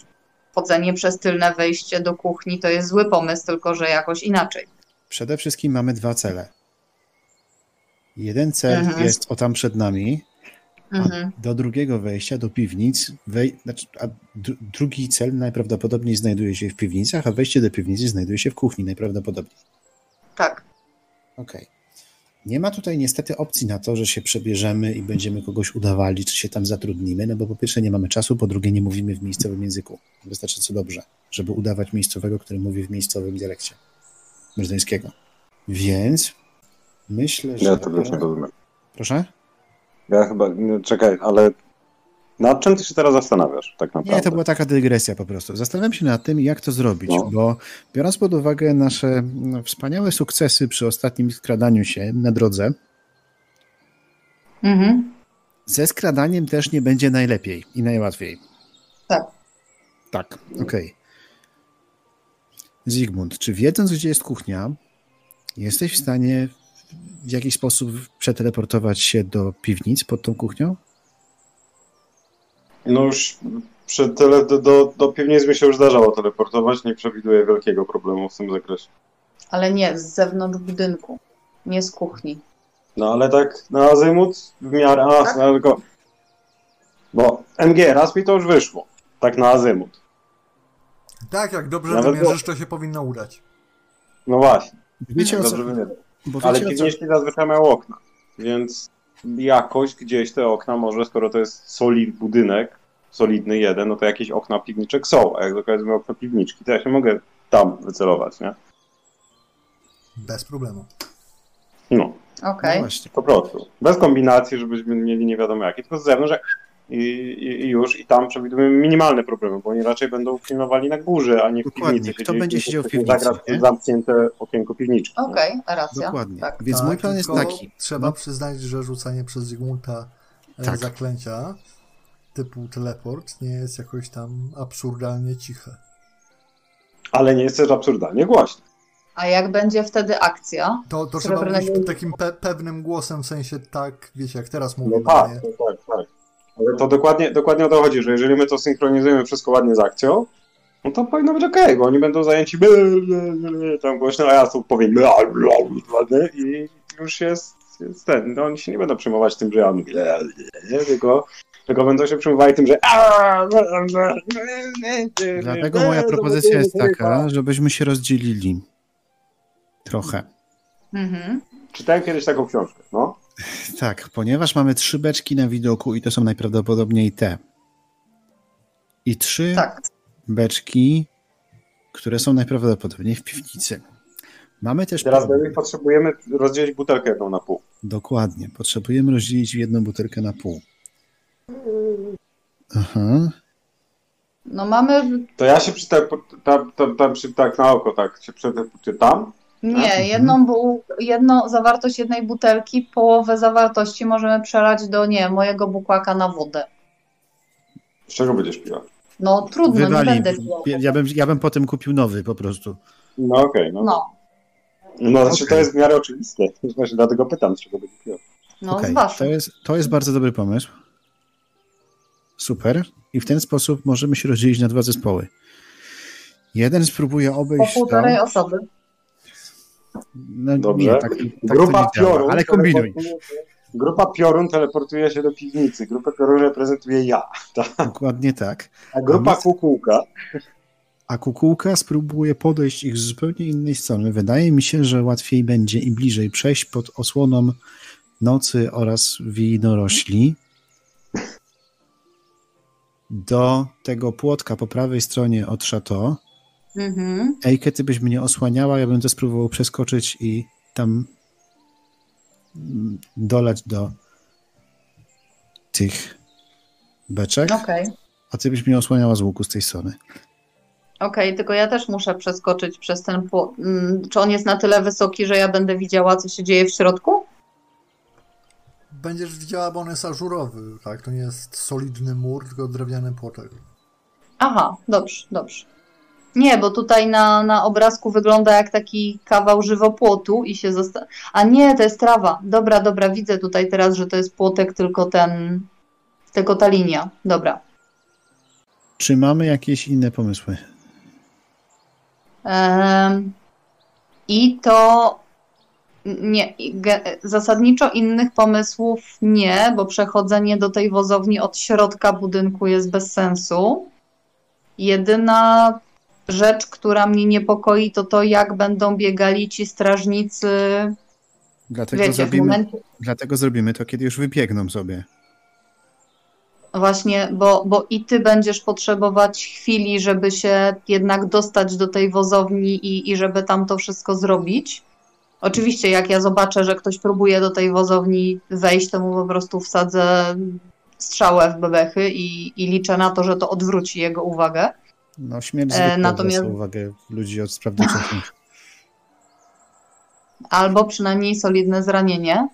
chodzenie przez tylne wejście do kuchni to jest zły pomysł, tylko że jakoś inaczej. Przede wszystkim mamy dwa cele. Jeden cel Mhm. jest o tam przed nami, Mhm. do drugiego wejścia, do piwnic, wej... znaczy, a dru- drugi cel najprawdopodobniej znajduje się w piwnicach, a wejście do piwnicy znajduje się w kuchni najprawdopodobniej. Tak. Okej. Nie ma tutaj niestety opcji na to, że się przebierzemy i będziemy kogoś udawali, czy się tam zatrudnimy, no bo po pierwsze nie mamy czasu, po drugie nie mówimy w miejscowym języku. Wystarczająco dobrze, żeby udawać miejscowego, który mówi w miejscowym dialekcie myrzyńskiego. Więc myślę, że... Ja tego już nie rozumiem. Proszę? Ja chyba, nie, czekaj, ale nad czym ty się teraz zastanawiasz tak naprawdę? Nie, to była taka dygresja po prostu. Zastanawiam się nad tym, jak to zrobić, No. bo biorąc pod uwagę nasze no, wspaniałe sukcesy przy ostatnim skradaniu się na drodze, Mhm. ze skradaniem też nie będzie najlepiej i najłatwiej. Tak. Tak, okej. Zygmunt, czy wiedząc, gdzie jest kuchnia, jesteś w stanie w jakiś sposób przeteleportować się do piwnic pod tą kuchnią? No już przy tyle do, do, do piwnic mi się już zdarzało teleportować, nie przewiduję wielkiego problemu w tym zakresie. Ale nie, z zewnątrz budynku, nie z kuchni. No ale tak na azymut w miarę, a, Tak? no, tylko, bo MG raz mi to już wyszło, tak na azymut. Tak, jak dobrze Nawet wymierzysz, to się powinno udać. No właśnie, Wiecie o co? dobrze wymierzę. Bo Ale wiecie co? piwniczki zazwyczaj mają okna, więc jakoś gdzieś te okna może, skoro to jest solid budynek, solidny jeden, no to jakieś okna piwniczek są, a jak dokładnie okna piwniczki, to ja się mogę tam wycelować, nie? Bez problemu. No, Okej. No właśnie. po prostu. Bez kombinacji, żebyśmy mieli nie wiadomo jakie, tylko z zewnątrz jak- i, i, już, i tam przewidujemy minimalne problemy, bo oni raczej będą pilnowali na górze, a nie w Dokładnie. piwnicy. Kto będzie siedział w piwnicy, zagra-? Zamknięte okienko piwniczki. Okej, racja. Dokładnie. Tak. Więc tak, mój plan jest tylko taki. Trzeba No. przyznać, że rzucanie przez Zygmunta e, Tak. zaklęcia typu teleport nie jest jakoś tam absurdalnie ciche. Ale nie jest też absurdalnie głośno. A jak będzie wtedy akcja? To, to trzeba mówić takim pe pewnym głosem, w sensie tak, wiecie, jak teraz No mówię. tak, nie? tak, tak, tak. Ale to dokładnie, dokładnie o to chodzi, że jeżeli my to synchronizujemy wszystko ładnie z akcją, no to powinno być okej, bo oni będą zajęci tam głośno, a ja tu powiem i już jest, jest ten, no oni się nie będą przejmować tym, że ja nie, tylko, tylko będą się przejmowali tym, że Dlatego moja propozycja jest taka, żebyśmy się rozdzielili. Trochę. Mhm. Czytałem kiedyś taką książkę, no. Tak, ponieważ mamy trzy beczki na widoku i to są najprawdopodobniej te. I trzy Tak. beczki, które są najprawdopodobniej w piwnicy. Mamy też Teraz problem. my potrzebujemy rozdzielić butelkę jedną na pół. Dokładnie. Potrzebujemy rozdzielić jedną butelkę na pół. Aha. No mamy. To ja się przyta, tam, tam, tam przy, tak na oko, tak, się przeteleportuję tam, Nie, jedną, bu- jedną zawartość jednej butelki, połowę zawartości możemy przelać do, nie, mojego bukłaka na wodę. z czego będziesz piła? No trudno, Wywali. nie będę piła. Ja bym, ja bym potem kupił nowy po prostu. No okej, no. No, No, znaczy Okej. to jest w miarę oczywiste. Właśnie dlatego pytam, z czego będzie piła. no Okej, to, jest, to jest bardzo dobry pomysł. Super. I w ten sposób możemy się rozdzielić na dwa zespoły. Jeden spróbuje Po obejść to. półtorej osoby. No, Dobrze. Nie, tak, tak Grupa piorun. ale kombinuj. Grupa piorun teleportuje się do piwnicy. Grupę piorun reprezentuję ja. Dokładnie tak. A grupa my- kukułka. A kukułka spróbuje podejść ich z zupełnie innej strony. Wydaje mi się, że łatwiej będzie i bliżej przejść pod osłoną nocy oraz winorośli do tego płotka po prawej stronie od szato Mhm. Ejke, ty byś mnie osłaniała, ja bym to spróbował przeskoczyć i tam mm, dolać do tych beczek, Okej. a ty byś mnie osłaniała z łuku z tej strony. Okej, tylko ja też muszę przeskoczyć przez ten płot. Mm, Czy on jest na tyle wysoki, że ja będę widziała, co się dzieje w środku? Będziesz widziała, bo on jest ażurowy, tak? To nie jest solidny mur, tylko drewniany płotek. Aha, dobrze, dobrze. Nie, bo tutaj na, na obrazku wygląda jak taki kawał żywopłotu i się zosta... A nie, to jest trawa. Dobra, dobra, widzę tutaj teraz, że to jest płotek, tylko ten... Tylko ta linia. Dobra. Czy mamy jakieś inne pomysły? I to nie, zasadniczo innych pomysłów nie, bo przechodzenie do tej wozowni od środka budynku jest bez sensu. Jedyna rzecz, która mnie niepokoi, to to, jak będą biegali ci strażnicy. Dlatego, Wiecie, zrobimy, momencie, dlatego zrobimy to, kiedy już wybiegną sobie. Właśnie, bo, bo i ty będziesz potrzebować chwili, żeby się jednak dostać do tej wozowni i, i żeby tam to wszystko zrobić. Oczywiście, jak ja zobaczę, że ktoś próbuje do tej wozowni wejść, to mu po prostu wsadzę strzałę w bebechy i, i liczę na to, że to odwróci jego uwagę. No, śmierć E, zwykle natomiast- uwagę ludzi od spraw doczesnych. albo przynajmniej solidne zranienie.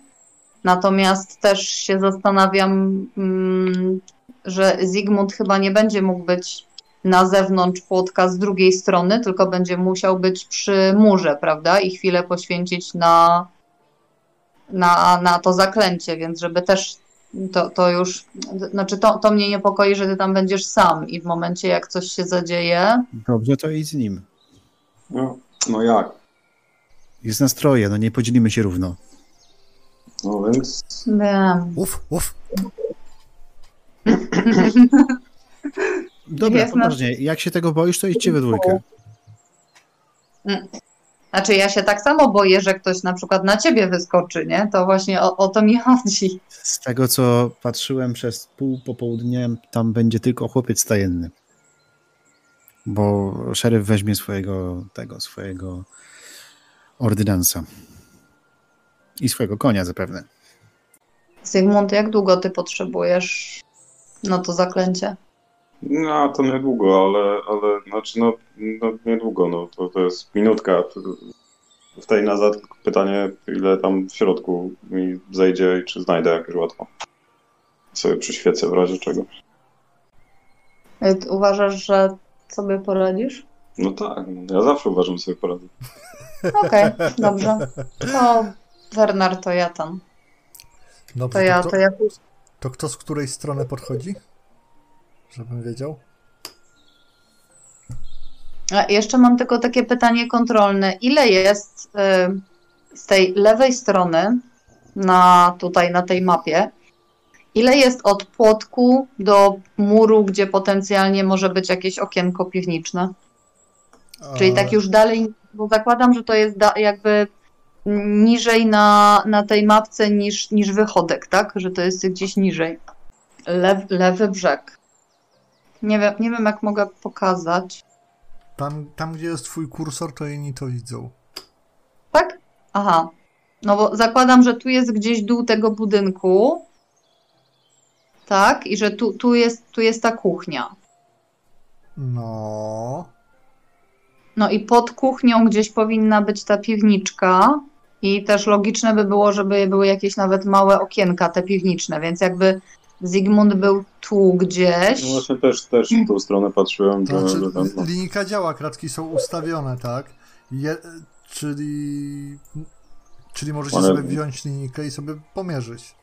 Natomiast też się zastanawiam, mm, że Zygmunt chyba nie będzie mógł być na zewnątrz płotka z drugiej strony, tylko będzie musiał być przy murze, prawda? I chwilę poświęcić na, na, na to zaklęcie, więc żeby też to, to już, znaczy to, to mnie niepokoi, że ty tam będziesz sam i w momencie jak coś się zadzieje, Dobrze, to idź z nim. No, no jak? Jest nastroje, no nie podzielimy się równo. No więc wiem. Uf, uf. Dobra, Jest poważnie, jak się tego boisz, to idźcie we dwójkę. Znaczy ja się tak samo boję, że ktoś na przykład na ciebie wyskoczy, nie? To właśnie o, o to mi chodzi. Z tego, co patrzyłem przez pół popołudnia, tam będzie tylko chłopiec stajenny. Bo szeryf weźmie swojego, tego, swojego ordynansa. I swojego konia zapewne. Zygmunt, jak długo ty potrzebujesz no to zaklęcie? No, to niedługo, ale, ale znaczy, no, no niedługo, no, to, to jest minutka. W tej nazad tylko pytanie, ile tam w środku mi zejdzie i czy znajdę jakieś łatwo. Sobie przyświecę w razie czego. Y, Uważasz, że sobie poradzisz? No tak, no, ja zawsze uważam że sobie poradzę. Okej, dobrze. To Werner, to ja tam. Dobrze, To ja, to, to ja. to kto z której strony podchodzi? Żebym wiedział. A jeszcze mam tylko takie pytanie kontrolne. Ile jest y, z tej lewej strony na tutaj na tej mapie? Ile jest od płotku do muru, gdzie potencjalnie może być jakieś okienko piwniczne? Czyli tak już dalej, bo zakładam, że to jest da, jakby niżej na, na tej mapce niż, niż wychodek, tak? Że to jest gdzieś niżej. Lew, lewy brzeg. Nie wiem, nie wiem, jak mogę pokazać. Tam, tam, gdzie jest twój kursor, to inni to widzą. Tak? Aha. No bo zakładam, że tu jest gdzieś dół tego budynku. Tak? I że tu, tu, jest, tu jest ta kuchnia. No. No i pod kuchnią gdzieś powinna być ta piwniczka. I też logiczne by było, żeby były jakieś nawet małe okienka, te piwniczne, więc jakby Zygmunt był tu gdzieś. No właśnie też, też w tą stronę patrzyłem, To znaczy, że tam, no. linijka działa, kratki są ustawione, tak? Je, czyli, czyli możecie Ale- sobie wziąć linijkę i sobie pomierzyć.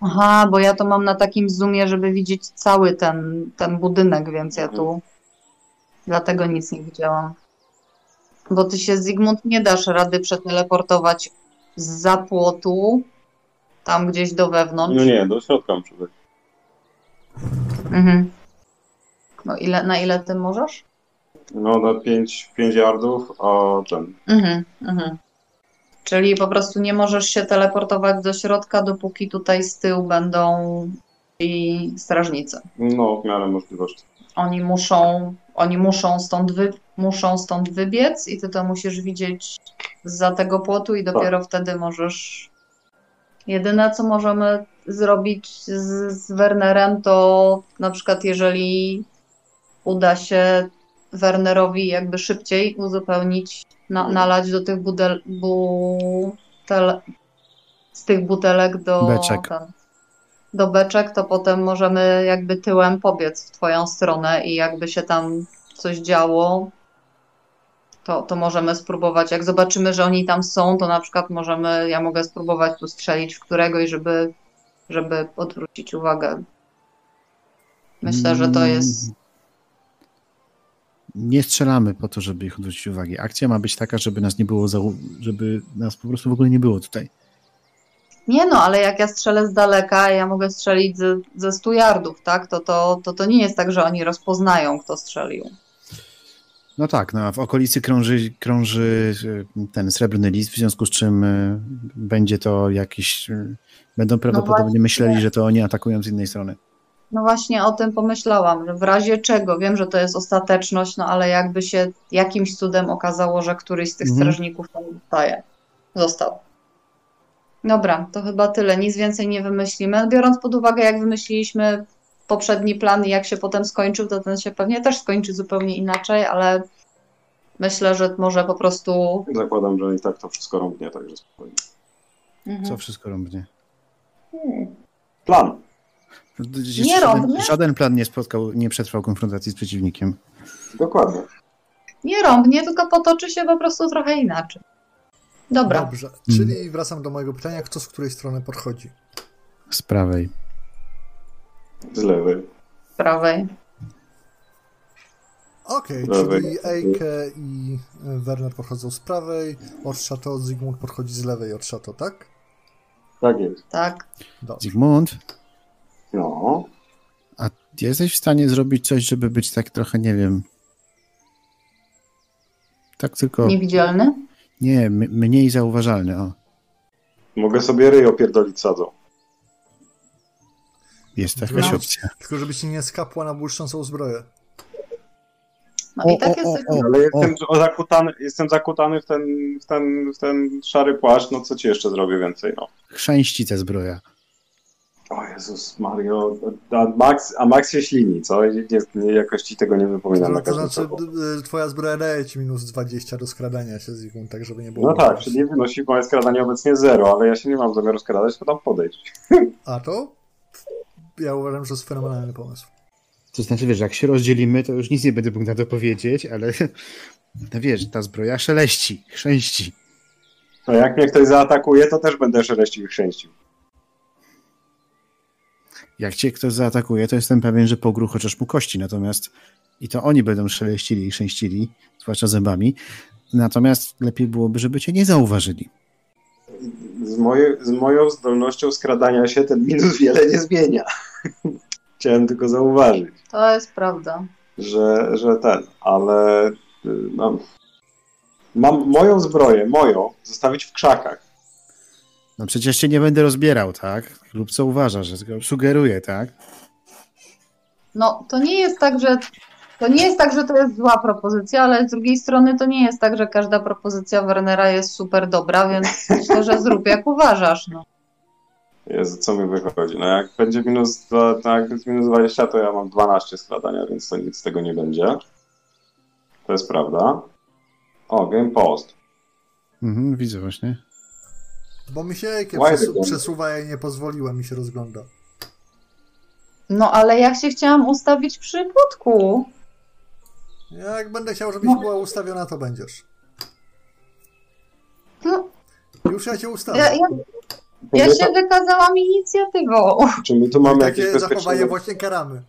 Aha, bo ja to mam na takim zoomie, żeby widzieć cały ten, ten budynek, więc ja tu dlatego nic nie widziałam. Bo ty się, Zygmunt, nie dasz rady przeteleportować z zapłotu tam gdzieś do wewnątrz. No nie, do środka muszę wejść. Mhm. No ile, na ile ty możesz? No na 5 pięć yardów, a ten. Mhm, mhm. Czyli po prostu nie możesz się teleportować do środka, dopóki tutaj z tyłu będą i strażnicy. No w miarę możliwości. Oni muszą oni muszą stąd, wy, muszą stąd wybiec i ty to musisz widzieć za tego płotu i dopiero wtedy możesz... Jedyne, co możemy zrobić z, z Wernerem, to na przykład jeżeli uda się Wernerowi jakby szybciej uzupełnić, na, nalać do tych budel, butel, z tych butelek do, Beczek. ten, do beczek, to potem możemy jakby tyłem pobiec w twoją stronę i jakby się tam coś działo, to, to możemy spróbować. Jak zobaczymy, że oni tam są, to na przykład możemy, ja mogę spróbować tu strzelić w któregoś, żeby, żeby odwrócić uwagę. Myślę, że to jest. Mm. Nie strzelamy po to, żeby ich odwrócić uwagi. Akcja ma być taka, żeby nas nie było, zau- żeby nas po prostu w ogóle nie było tutaj. Nie no, ale jak ja strzelę z daleka, ja mogę strzelić ze, ze 100 yardów, tak? To, to, to to nie jest tak, że oni rozpoznają, kto strzelił. No tak, no, a w okolicy krąży, krąży y, ten srebrny list, w związku z czym y, będzie to jakiś. y, Będą prawdopodobnie właśnie. myśleli, że to oni atakują z innej strony. No właśnie o tym pomyślałam, że w razie czego, wiem, że to jest ostateczność, no ale jakby się jakimś cudem okazało, że któryś z tych Mhm. strażników tam zostaje, został. Dobra, to chyba tyle, nic więcej nie wymyślimy. Biorąc pod uwagę, jak wymyśliliśmy poprzedni plan i jak się potem skończył, to ten się pewnie też skończy zupełnie inaczej, ale myślę, że może po prostu... Zakładam, że i tak to wszystko rąbnie, także spokojnie. Mhm. Co wszystko rąbnie. Hmm. Plan. Nie żaden, rąbnie? żaden plan nie spotkał, nie przetrwał konfrontacji z przeciwnikiem. Dokładnie. Nie rąbnie, tylko potoczy się po prostu trochę inaczej. Dobra. Dobrze, czyli wracam do mojego pytania, kto z której strony podchodzi? Z prawej. Z lewej. z prawej. Okej, Lewej. czyli Eike i Werner podchodzą z prawej, od Chateau Zygmunt podchodzi z lewej od Chateau, tak? Tak jest. Tak. Dobrze. Zygmunt, No. a jesteś w stanie zrobić coś, żeby być tak trochę, nie wiem. Tak tylko. Niewidzialny? Nie, m- mniej zauważalny. O, Mogę sobie ryj opierdolić sadzą. Jest jakaś No. opcja. Tylko żebyś nie skapła na błyszczącą zbroję. No i tak jest. Ale jestem zakutany, jestem zakutany w ten, w, ten, w ten szary płaszcz, no co ci jeszcze zrobię więcej, no. Chrzęści ta zbroja. O Jezus Mario, a Max, a Max się ślini, co? Nie, nie, jakoś ci tego nie wypominam na To, to znaczy, twoja zbroja daje ci minus 20 do skradania się Zygmunt, tak żeby nie było. No tak, czyli wynosi moje skradanie obecnie zero, ale ja się nie mam zamiaru skradać, tylko tam podejść. A to? Ja uważam, że to jest fenomenalny pomysł. To znaczy, wiesz, jak się rozdzielimy, to już nic nie będę mógł na to powiedzieć, ale no wiesz, ta zbroja szeleści, chrzęści. A jak mnie ktoś zaatakuje, to też będę szeleścił i chrzęścił. Jak cię ktoś zaatakuje, to jestem pewien, że pogru chociaż mu kości, natomiast i to oni będą szeleścili i chrzęścili, zwłaszcza zębami, natomiast lepiej byłoby, żeby cię nie zauważyli. Z, moje, z moją zdolnością skradania się ten minus wiele nie zmienia. Chciałem tylko zauważyć, To jest prawda. że, że ten, ale no, mam moją zbroję, moją, zostawić w krzakach. No przecież cię nie będę rozbierał, tak? Lub co uważasz, że sugeruję, tak? No to nie jest tak, że to nie jest tak, że to jest zła propozycja, ale z drugiej strony to nie jest tak, że każda propozycja Wernera jest super dobra, więc myślę, że zrób jak uważasz. No. Jezu, co mi wychodzi? No jak będzie minus, dwa- tak, jak jest minus 20, to ja mam 12 skradania, więc to nic z tego nie będzie. To jest prawda. O, game post. Mhm, widzę właśnie. Bo mi się Why przesu- przesuwa, ja jej nie pozwoliłem mi się rozgląda. no ale jak się chciałam ustawić przy płotku. Jak będę chciał, żebyś No. była ustawiona, to będziesz. No, Już ja cię ustawię. ja, ja, ja się wykazałam inicjatywą. Czy my tu mamy Takie jakieś zachowanie bezpieczne... właśnie karamy.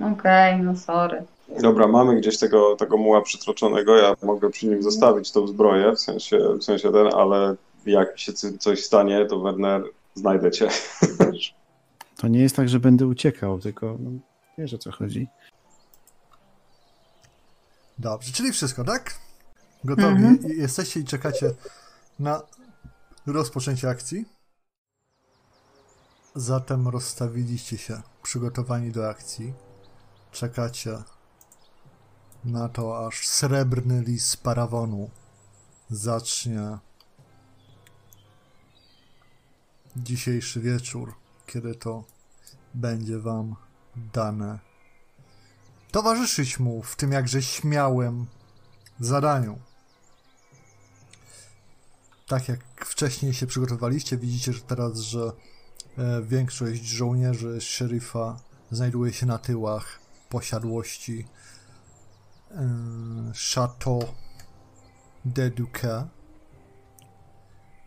Okej, no sorry. Dobra, mamy gdzieś tego, tego muła przytroczonego, ja mogę przy nim zostawić tą zbroję, w sensie, w sensie ten, ale jak się coś stanie, to Werner, znajdę cię. To nie jest tak, że będę uciekał, tylko no, wiesz o co chodzi. Dobrze, czyli wszystko, tak? Gotowi Mhm. Jesteście i czekacie na rozpoczęcie akcji. Zatem rozstawiliście się, przygotowani do akcji. Czekacie na to, aż srebrny lis parawonu zacznie dzisiejszy wieczór, kiedy to będzie wam dane towarzyszyć mu w tym jakże śmiałym zadaniu. Tak jak wcześniej się przygotowaliście, widzicie że teraz, że większość żołnierzy szeryfa znajduje się na tyłach posiadłości e, Chateau de Duque.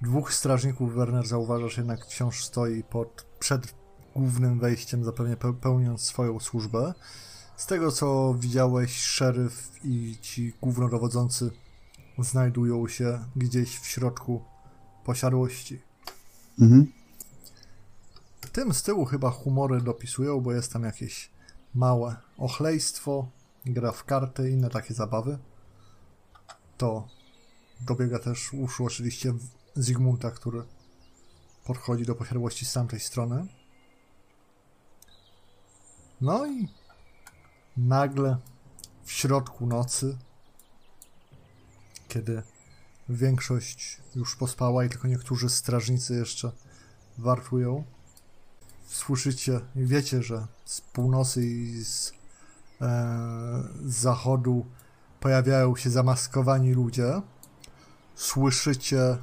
Dwóch strażników Werner zauważasz jednak wciąż stoi pod, przed głównym wejściem, zapewne pełniąc swoją służbę. Z tego co widziałeś, szeryf i ci głównodowodzący znajdują się gdzieś w środku posiadłości. Mhm. Tym z tyłu chyba humory dopisują, bo jest tam jakieś małe ochlejstwo, gra w karty, inne takie zabawy. To dobiega też uszu oczywiście Zygmunta, który podchodzi do posiadłości z tamtej strony. No i nagle w środku nocy, kiedy większość już pospała i tylko niektórzy strażnicy jeszcze wartują, słyszycie i wiecie, że z północy i z, e, z zachodu pojawiają się zamaskowani ludzie. Słyszycie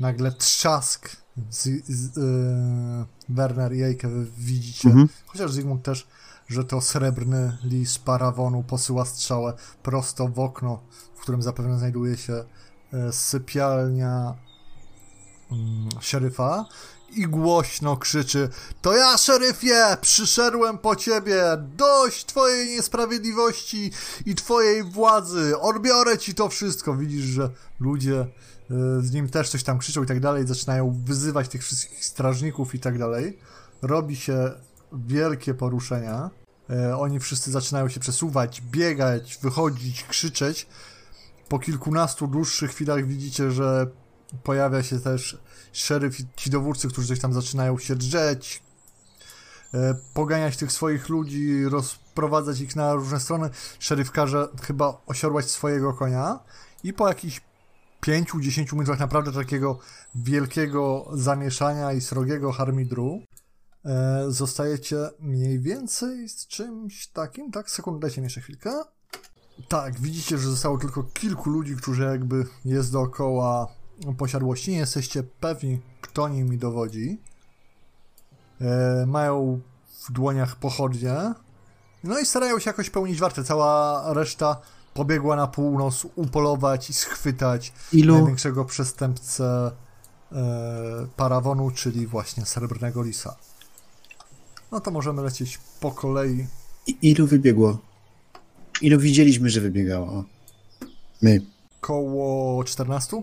nagle trzask. Z, z, e, Werner i Ejke widzicie, Mhm. chociaż Zygmunt też, że to srebrny lis parawonu posyła strzałę prosto w okno, w którym zapewne znajduje się e, sypialnia mm, szeryfa i głośno krzyczy To ja, szeryfie, przyszedłem po ciebie, dość twojej niesprawiedliwości i twojej władzy, odbiorę ci to wszystko. Widzisz, że ludzie e, z nim też coś tam krzyczą i tak dalej, zaczynają wyzywać tych wszystkich strażników i tak dalej. Robi się wielkie poruszenia. E, oni wszyscy zaczynają się przesuwać, biegać, wychodzić, krzyczeć. Po kilkunastu dłuższych chwilach widzicie, że pojawia się też szeryf i ci dowódcy, którzy coś tam zaczynają się drzeć, e, poganiać tych swoich ludzi, rozprowadzać ich na różne strony. Szeryf każe chyba osiorłać swojego konia i po jakichś 5-10 minutach naprawdę takiego wielkiego zamieszania i srogiego harmidru e, zostajecie mniej więcej z czymś takim, tak? Sekundę, dajcie mi jeszcze chwilkę. Tak, widzicie, że zostało tylko kilku ludzi, którzy jakby jest dookoła posiadłości. Nie jesteście pewni, kto nimi dowodzi. E, mają w dłoniach pochodnie. No i starają się jakoś pełnić wartę. Cała reszta pobiegła na północ upolować i schwytać Ilu, największego przestępcę e, parawonu, czyli właśnie srebrnego lisa. No to możemy lecieć po kolei. i- ilu wybiegło? Ilu widzieliśmy, że wybiegało? My. Koło 14?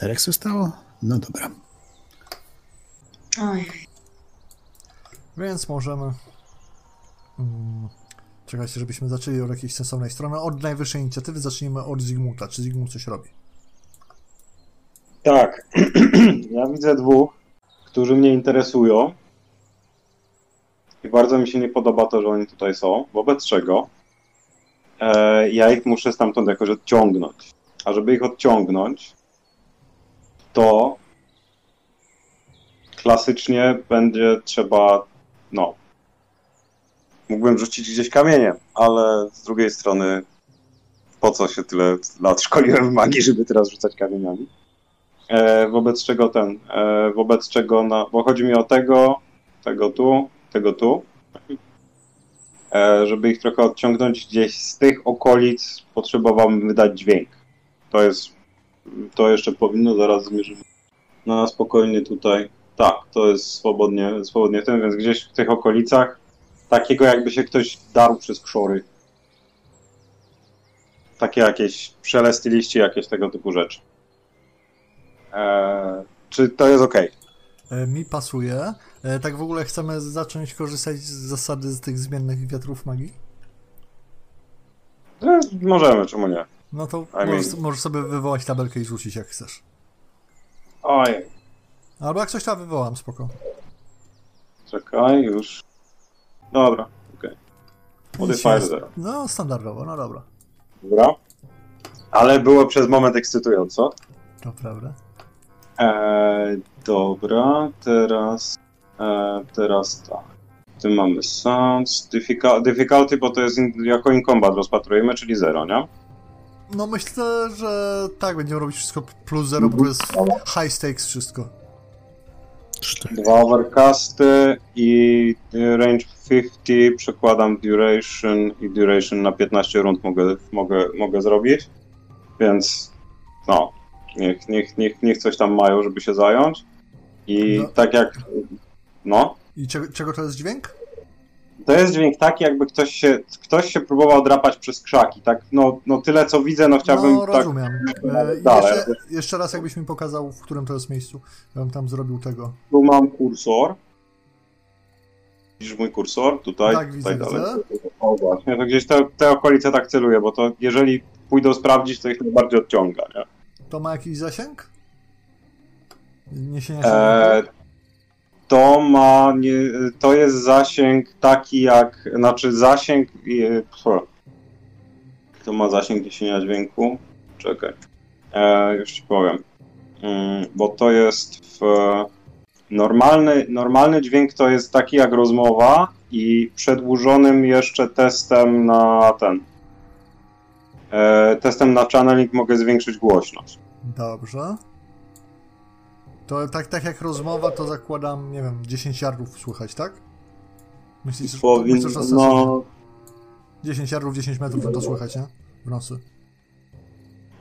Czterech zostało? No dobra. Oj, Więc możemy. Mm, czekajcie, żebyśmy zaczęli od jakiejś sensownej strony. Od najwyższej inicjatywy zacznijmy od Zygmunta. Czy Zygmunt coś robi? Tak, ja widzę dwóch, którzy mnie interesują. I bardzo mi się nie podoba to, że oni tutaj są. Wobec czego e, ja ich muszę stamtąd jakoś odciągnąć. A żeby ich odciągnąć, to klasycznie będzie trzeba, no, mógłbym rzucić gdzieś kamieniem, ale z drugiej strony po co się tyle lat szkoliłem w magii, żeby teraz rzucać kamieniami? E, wobec czego ten, e, wobec czego, na, bo chodzi mi o tego, tego tu, tego tu, e, żeby ich trochę odciągnąć gdzieś z tych okolic, potrzebowałbym wydać dźwięk. To jest, to jeszcze powinno, zaraz zmierzymy na spokojnie tutaj. Tak, to jest swobodnie, swobodnie ten, więc gdzieś w tych okolicach takiego jakby się ktoś darł przez krzory. Takie jakieś szelesty liści, jakieś tego typu rzeczy. Eee, czy to jest ok? E, mi pasuje. E, tak w ogóle chcemy zacząć korzystać z zasady z tych zmiennych wiatrów magii? E, możemy, czemu nie? No to I mean- możesz, możesz sobie wywołać tabelkę i rzucić jak chcesz. Oj, Albo jak coś tam wywołam, spoko. czekaj, już. Dobra, okej. Modifier 0. No, standardowo, no dobra. Dobra. Ale było przez moment ekscytująco. To prawda. Eee, dobra, teraz. E, teraz tak. Tu mamy sounds, difficult, difficulty, bo to jest in, jako in combat rozpatrujemy, czyli 0, nie? No myślę, że tak, będziemy robić wszystko plus zero, bo jest high stakes wszystko. Dwa overcasty i y, range 50, przekładam duration i duration na 15 rund mogę, mogę, mogę zrobić. Więc no, niech, niech, niech, niech coś tam mają, żeby się zająć. I No. tak jak. No. I czego, czego to jest dźwięk? To jest dźwięk taki, jakby ktoś się, ktoś się próbował drapać przez krzaki. Tak, no, no tyle co widzę, no chciałbym no, tak. rozumiem. Dalej. jeszcze, jeszcze raz jakbyś mi pokazał, w którym to jest miejscu. Ja bym tam zrobił tego. Tu mam kursor. Widzisz mój kursor? Tutaj, Tak, tutaj widzę, dalej. widzę. O właśnie, to gdzieś te, te okolice tak celuję, bo to jeżeli pójdą sprawdzić, to ich najbardziej odciąga, nie? To ma jakiś zasięg? Niesienia się E, to ma, nie, to jest zasięg taki jak, znaczy zasięg, e, to ma zasięg niesienia dźwięku, czekaj, e, już ci powiem, mm, bo to jest w, normalny, normalny dźwięk to jest taki jak rozmowa i przedłużonym jeszcze testem na ten, e, testem na channeling mogę zwiększyć głośność. Dobrze. To tak, tak jak rozmowa, to zakładam, nie wiem, 10 yardów słychać, tak? Myślisz, że, Powin, myślisz, że no, 10 yardów, 10 metrów to słychać, nie? W nocy.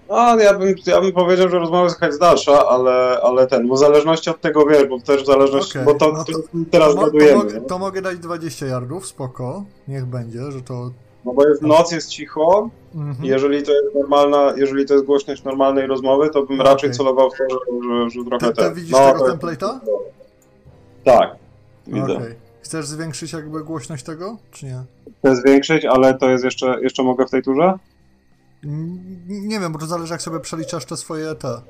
No, ja bym, ja bym powiedział, że rozmowa słychać z dalsza, ale, ale ten, bo w zależności od tego wiesz, bo też w zależności, Okej, bo to, no to- to teraz To, to, mogę, to mogę dać 20 yardów, spoko. Niech będzie, że to... no bo jest noc, jest cicho, Mhm. jeżeli to jest normalna, jeżeli to jest głośność normalnej rozmowy, to bym Okej. raczej celował w to, że, że trochę Ty, ty ten, widzisz no, tego template'a? Tak, widzę. Okej. Chcesz zwiększyć jakby głośność tego, czy nie? Chcę zwiększyć, ale to jest jeszcze, jeszcze mogę w tej turze? Nie wiem, bo to zależy jak sobie przeliczasz te swoje te...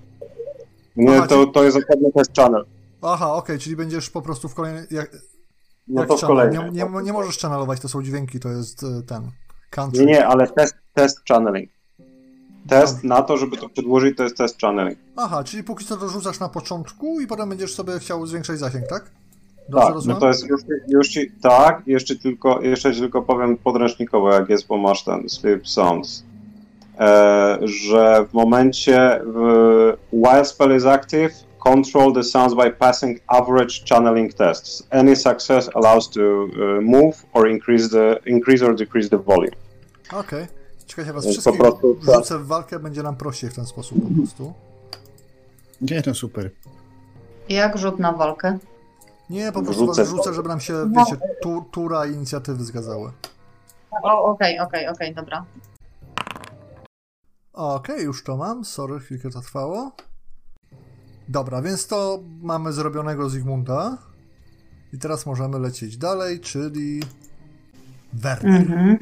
Nie, Aha, to, to jest dokładnie test channel. Aha, okej, czyli będziesz po prostu w kolejnej... Jak, No jak to w kolejnej. Nie, nie, nie możesz channelować, to są dźwięki, to jest e, ten... Country. Nie, nie, ale test, test channeling. Test na to, żeby to przedłużyć, to jest test channeling. Aha, czyli póki co to rzucasz na początku i potem będziesz sobie chciał zwiększać zasięg, tak? Dobrze Tak, no rozumiem? to jest już, już ci, tak, jeszcze tylko, jeszcze tylko powiem podręcznikowo, jak jest, bo masz ten sleep sounds, e, że w momencie w, while spell is active, control the sounds by passing average channeling tests. Any success allows to uh, move or increase the increase or decrease the volume. Okej. Czekajcie, was Więc wszystkich po prostu tak. rzucę w walkę, będzie nam prościej w ten sposób po prostu. Nie, no super. Jak rzut na walkę? Nie, po prostu Wrzucę was rzucę, żeby nam się, wiecie, tu, tura i inicjatywy zgadzały. O, okej, okej, okej, dobra. Okej, już to mam. Sorry, chwilkę to trwało. Dobra, więc to mamy zrobionego Zygmunda. I teraz możemy lecieć dalej, czyli... Werner. Mhm.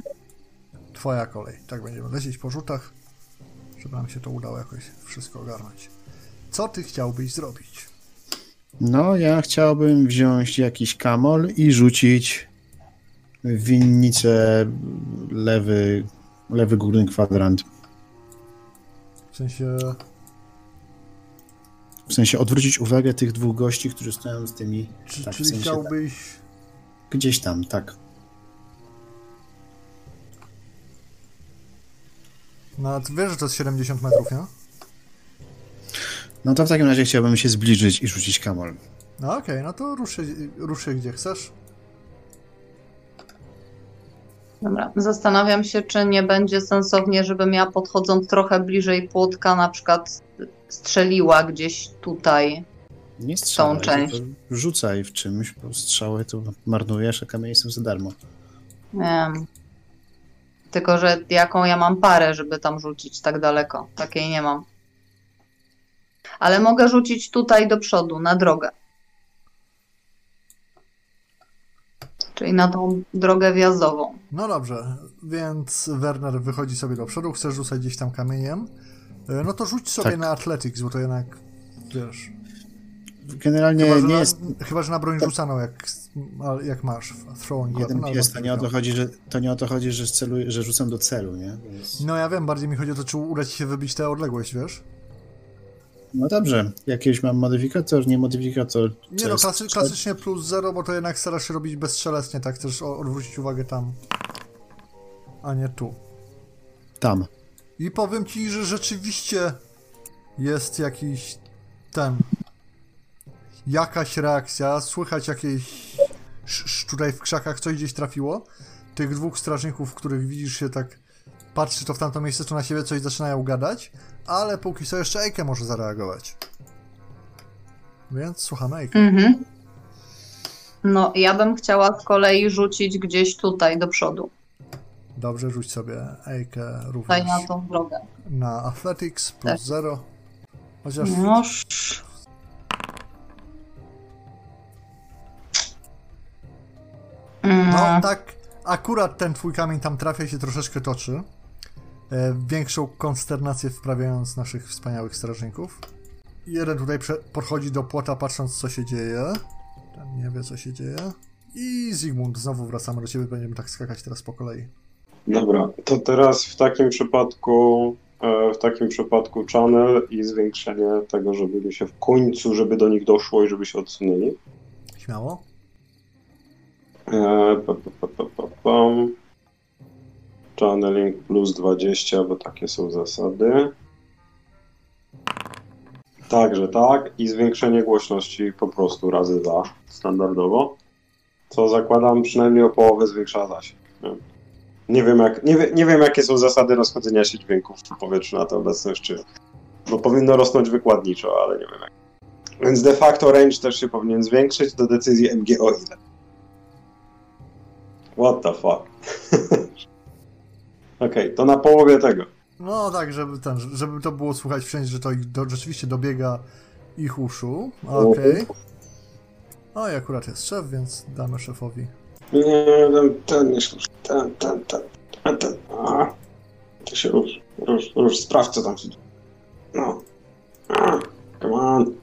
Twoja kolej. Tak będziemy lecieć po rzutach, żeby nam się to udało jakoś wszystko ogarnąć. Co ty chciałbyś zrobić? No, ja chciałbym wziąć jakiś kamol i rzucić w winnicę lewy, lewy górny kwadrant. W sensie... W sensie odwrócić uwagę tych dwóch gości, którzy stoją z tymi. Czy, tak, w czyli sensie chciałbyś... Gdzieś tam, tak. No, ty wiesz, że to jest 70 metrów, nie? No to w takim razie chciałbym się zbliżyć i rzucić kamol. No okej, no to rusz się, rusz się gdzie chcesz. Dobra. Zastanawiam się, czy nie będzie sensownie, żebym ja podchodząc trochę bliżej płotka, na przykład strzeliła gdzieś tutaj. Nie strzelaj, część. tylko rzucaj w czymś, bo strzały to marnujesz, a kamienie są za darmo. Nie wiem. Tylko, że jaką ja mam parę, żeby tam rzucić tak daleko. Takiej nie mam. Ale mogę rzucić tutaj do przodu, na drogę. Czyli na tą drogę wjazdową. No dobrze, więc Werner wychodzi sobie do przodu, chcesz rzucać gdzieś tam kamieniem. E, No to rzuć sobie Tak. na Athletics, bo to jednak, wiesz... Generalnie Chyba, nie na, jest. chyba, że na broń rzucaną, jak jak masz throwing Jeden weapon, albo to nie o to chodzi, że, to nie o to chodzi, że, celuję, że rzucam do celu, nie? Więc... No ja wiem, bardziej mi chodzi o to, czy uda ci się wybić tę odległość, wiesz? No dobrze, jakiś mam modyfikator, nie modyfikator. Nie no, jest- klasy, klasycznie plus zero, bo to jednak starasz się robić bezszelestnie, tak? Chcesz odwrócić uwagę tam, a nie tu. Tam. I powiem ci, że rzeczywiście jest jakiś ten. Jakaś reakcja, słychać jakieś. sz- sz- Tutaj w krzakach coś gdzieś trafiło. Tych dwóch strażników, których widzisz się tak. Patrzy to w tamto miejsce, to na siebie coś zaczynają gadać, ale póki co jeszcze Ejke może zareagować. Więc słuchamy Ejke. Mhm. No, ja bym chciała z kolei rzucić gdzieś tutaj do przodu, Dobrze, rzuć sobie Ejke również tutaj na tą drogę. na Athletics plus Tak. 0. Chociaż No, sz- Mm, No tak, akurat ten twój kamień tam trafia i się troszeczkę toczy. E, większą konsternację wprawiając naszych wspaniałych strażników. Jeden tutaj podchodzi do płota patrząc co się dzieje. Ten nie wie co się dzieje. I Zygmunt, znowu wracamy do ciebie, będziemy tak skakać teraz po kolei. Dobra, to teraz w takim przypadku e, w takim przypadku channel i zwiększenie tego, żeby mi się w końcu, żeby do nich doszło i żeby się odsunęli. Śmiało. E, pa, pa, pa, pa, pa, pam. Channeling plus 20, bo takie są zasady. Także tak i zwiększenie głośności po prostu razy dwa standardowo. Co zakładam przynajmniej o połowę zwiększa zasięg. Nie? Nie wiem, jak, nie, wie, nie wiem, jakie są zasady rozchodzenia się dźwięków w powietrzu na tę obecność, czy. Bo powinno rosnąć wykładniczo, ale nie wiem jak. Więc de facto range też się powinien zwiększyć do decyzji MGO ile. What the fuck? Okej, to na połowie tego. No tak, żeby ten, żeby to było słychać wszędzie, że to ich do, rzeczywiście dobiega ich uszu. Okej. O i akurat jest szef, więc damy szefowi. Nie, ten, ten nie służy. Ten, ten, ten, ten, ten. A, to się rusz, rusz, rusz, sprawdź co tam się. No. A, come on.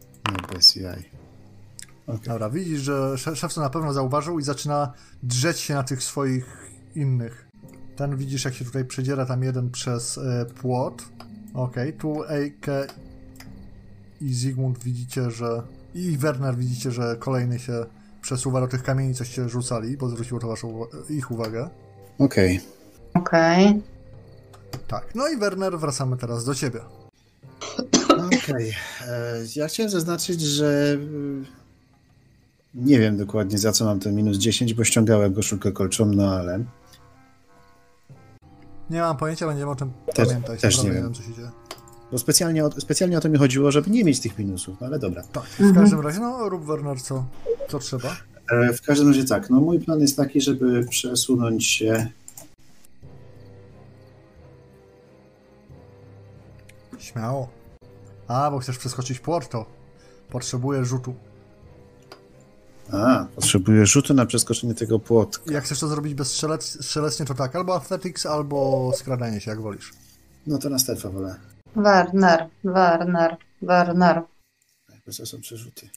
No bez jaj. Okay. Dobra, widzisz, że sze- szef to na pewno zauważył i zaczyna drzeć się na tych swoich innych. Ten widzisz, jak się tutaj przedziera tam jeden przez e, płot. Okej, tu Eike i Zygmunt widzicie, że... I Werner widzicie, że kolejny się przesuwa do tych kamieni, coś się rzucali, bo zwróciło to waszą, ich uwagę. Okej. Okej. Tak, no i Werner, wracamy teraz do ciebie. Okej. E, Ja chciałem zaznaczyć, że y, nie wiem dokładnie za co mam ten minus 10, bo ściągałem koszulkę kolczomną, ale Nie mam pojęcia, będziemy o tym Też- pamiętać. też nie wiem. co się dzieje. Bo specjalnie o, specjalnie o to mi chodziło, żeby nie mieć tych minusów, no ale dobra. Tak, w każdym razie, no rób Werner co, co trzeba. E, W każdym razie tak, no mój plan jest taki, żeby przesunąć się Śmiało. A, bo chcesz przeskoczyć płot, to potrzebuję rzutu. A, potrzebuję rzutu na przeskoczenie tego płotka. Jak chcesz to zrobić bezstrzelecnie, to tak, albo athletics, albo skradanie się, jak wolisz. No to na stealtha wolę. Werner, Werner, Werner. Jakby są przerzuty.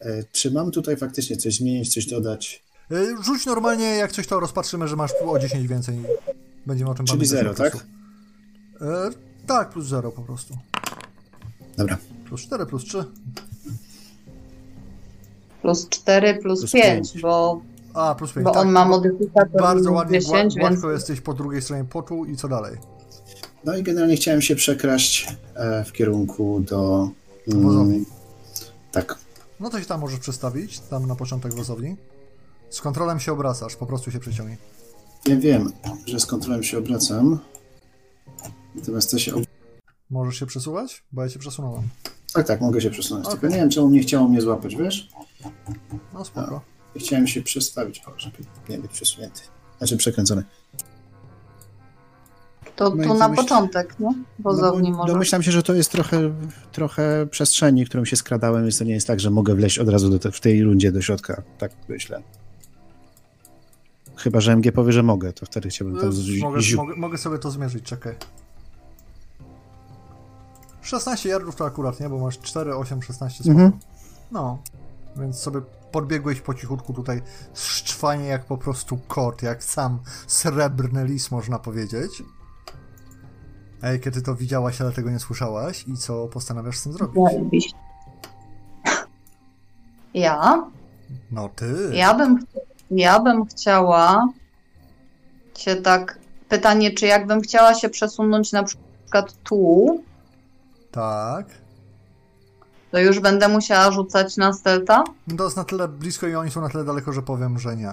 E, czy mam tutaj faktycznie coś zmienić, coś dodać? Y, Rzuć normalnie, jak coś to rozpatrzymy, że masz o 10 więcej. Będziemy o tym Czyli pamiętać. zero, po prostu. tak? Y, tak, plus 0 po prostu. Dobra. Plus 4, plus 3. Plus 4, plus, Plus 5, pięć. bo, A, plus 5. bo tak. on ma modyfikator Bardzo ładnie, 10, gła- więc jesteś po drugiej stronie płotu i co dalej? No i generalnie chciałem się przekraść e, w kierunku do... Mm, tak. No to się tam możesz przestawić, tam na początek wozowni. Z kontrolem się obracasz, po prostu się przeciągnij. Wiem, wiem, że z kontrolą się obracam. Natomiast chcę się... Ob... Możesz się przesuwać? Bo ja cię przesunąłem. Tak, tak, mogę się przesunąć. Okej. Tylko nie wiem, czemu nie chciało mnie złapać, wiesz? No spoko. I Chciałem się przestawić, żeby nie być przesunięty. Znaczy przekręcony. To, No to na domyśl- początek, nie? Wozowni no, bo może. domyślam się, że to jest trochę, trochę przestrzeni, którą się skradałem, więc to nie jest tak, że mogę wleźć od razu do te, w tej rundzie do środka. Tak myślę. Chyba, że MG powie, że mogę, to wtedy chciałbym tam Y, z- mogę, ziu- mogę, mogę sobie to zmierzyć, czekaj. 16 yardów to akurat, nie? Bo masz 4, 8, 16 spoko. Mhm. No. Więc sobie podbiegłeś po cichutku tutaj szczwanie jak po prostu kot, jak sam srebrny lis można powiedzieć. Ej, kiedy to widziałaś, ale tego nie słyszałaś i co postanawiasz z tym zrobić? Ja? No ty. Ja bym, ja bym chciała się tak. Pytanie, czy jakbym chciała się przesunąć na przykład tu, Tak. to już będę musiała rzucać na stelta? No To jest na tyle blisko i oni są na tyle daleko, że powiem, że nie.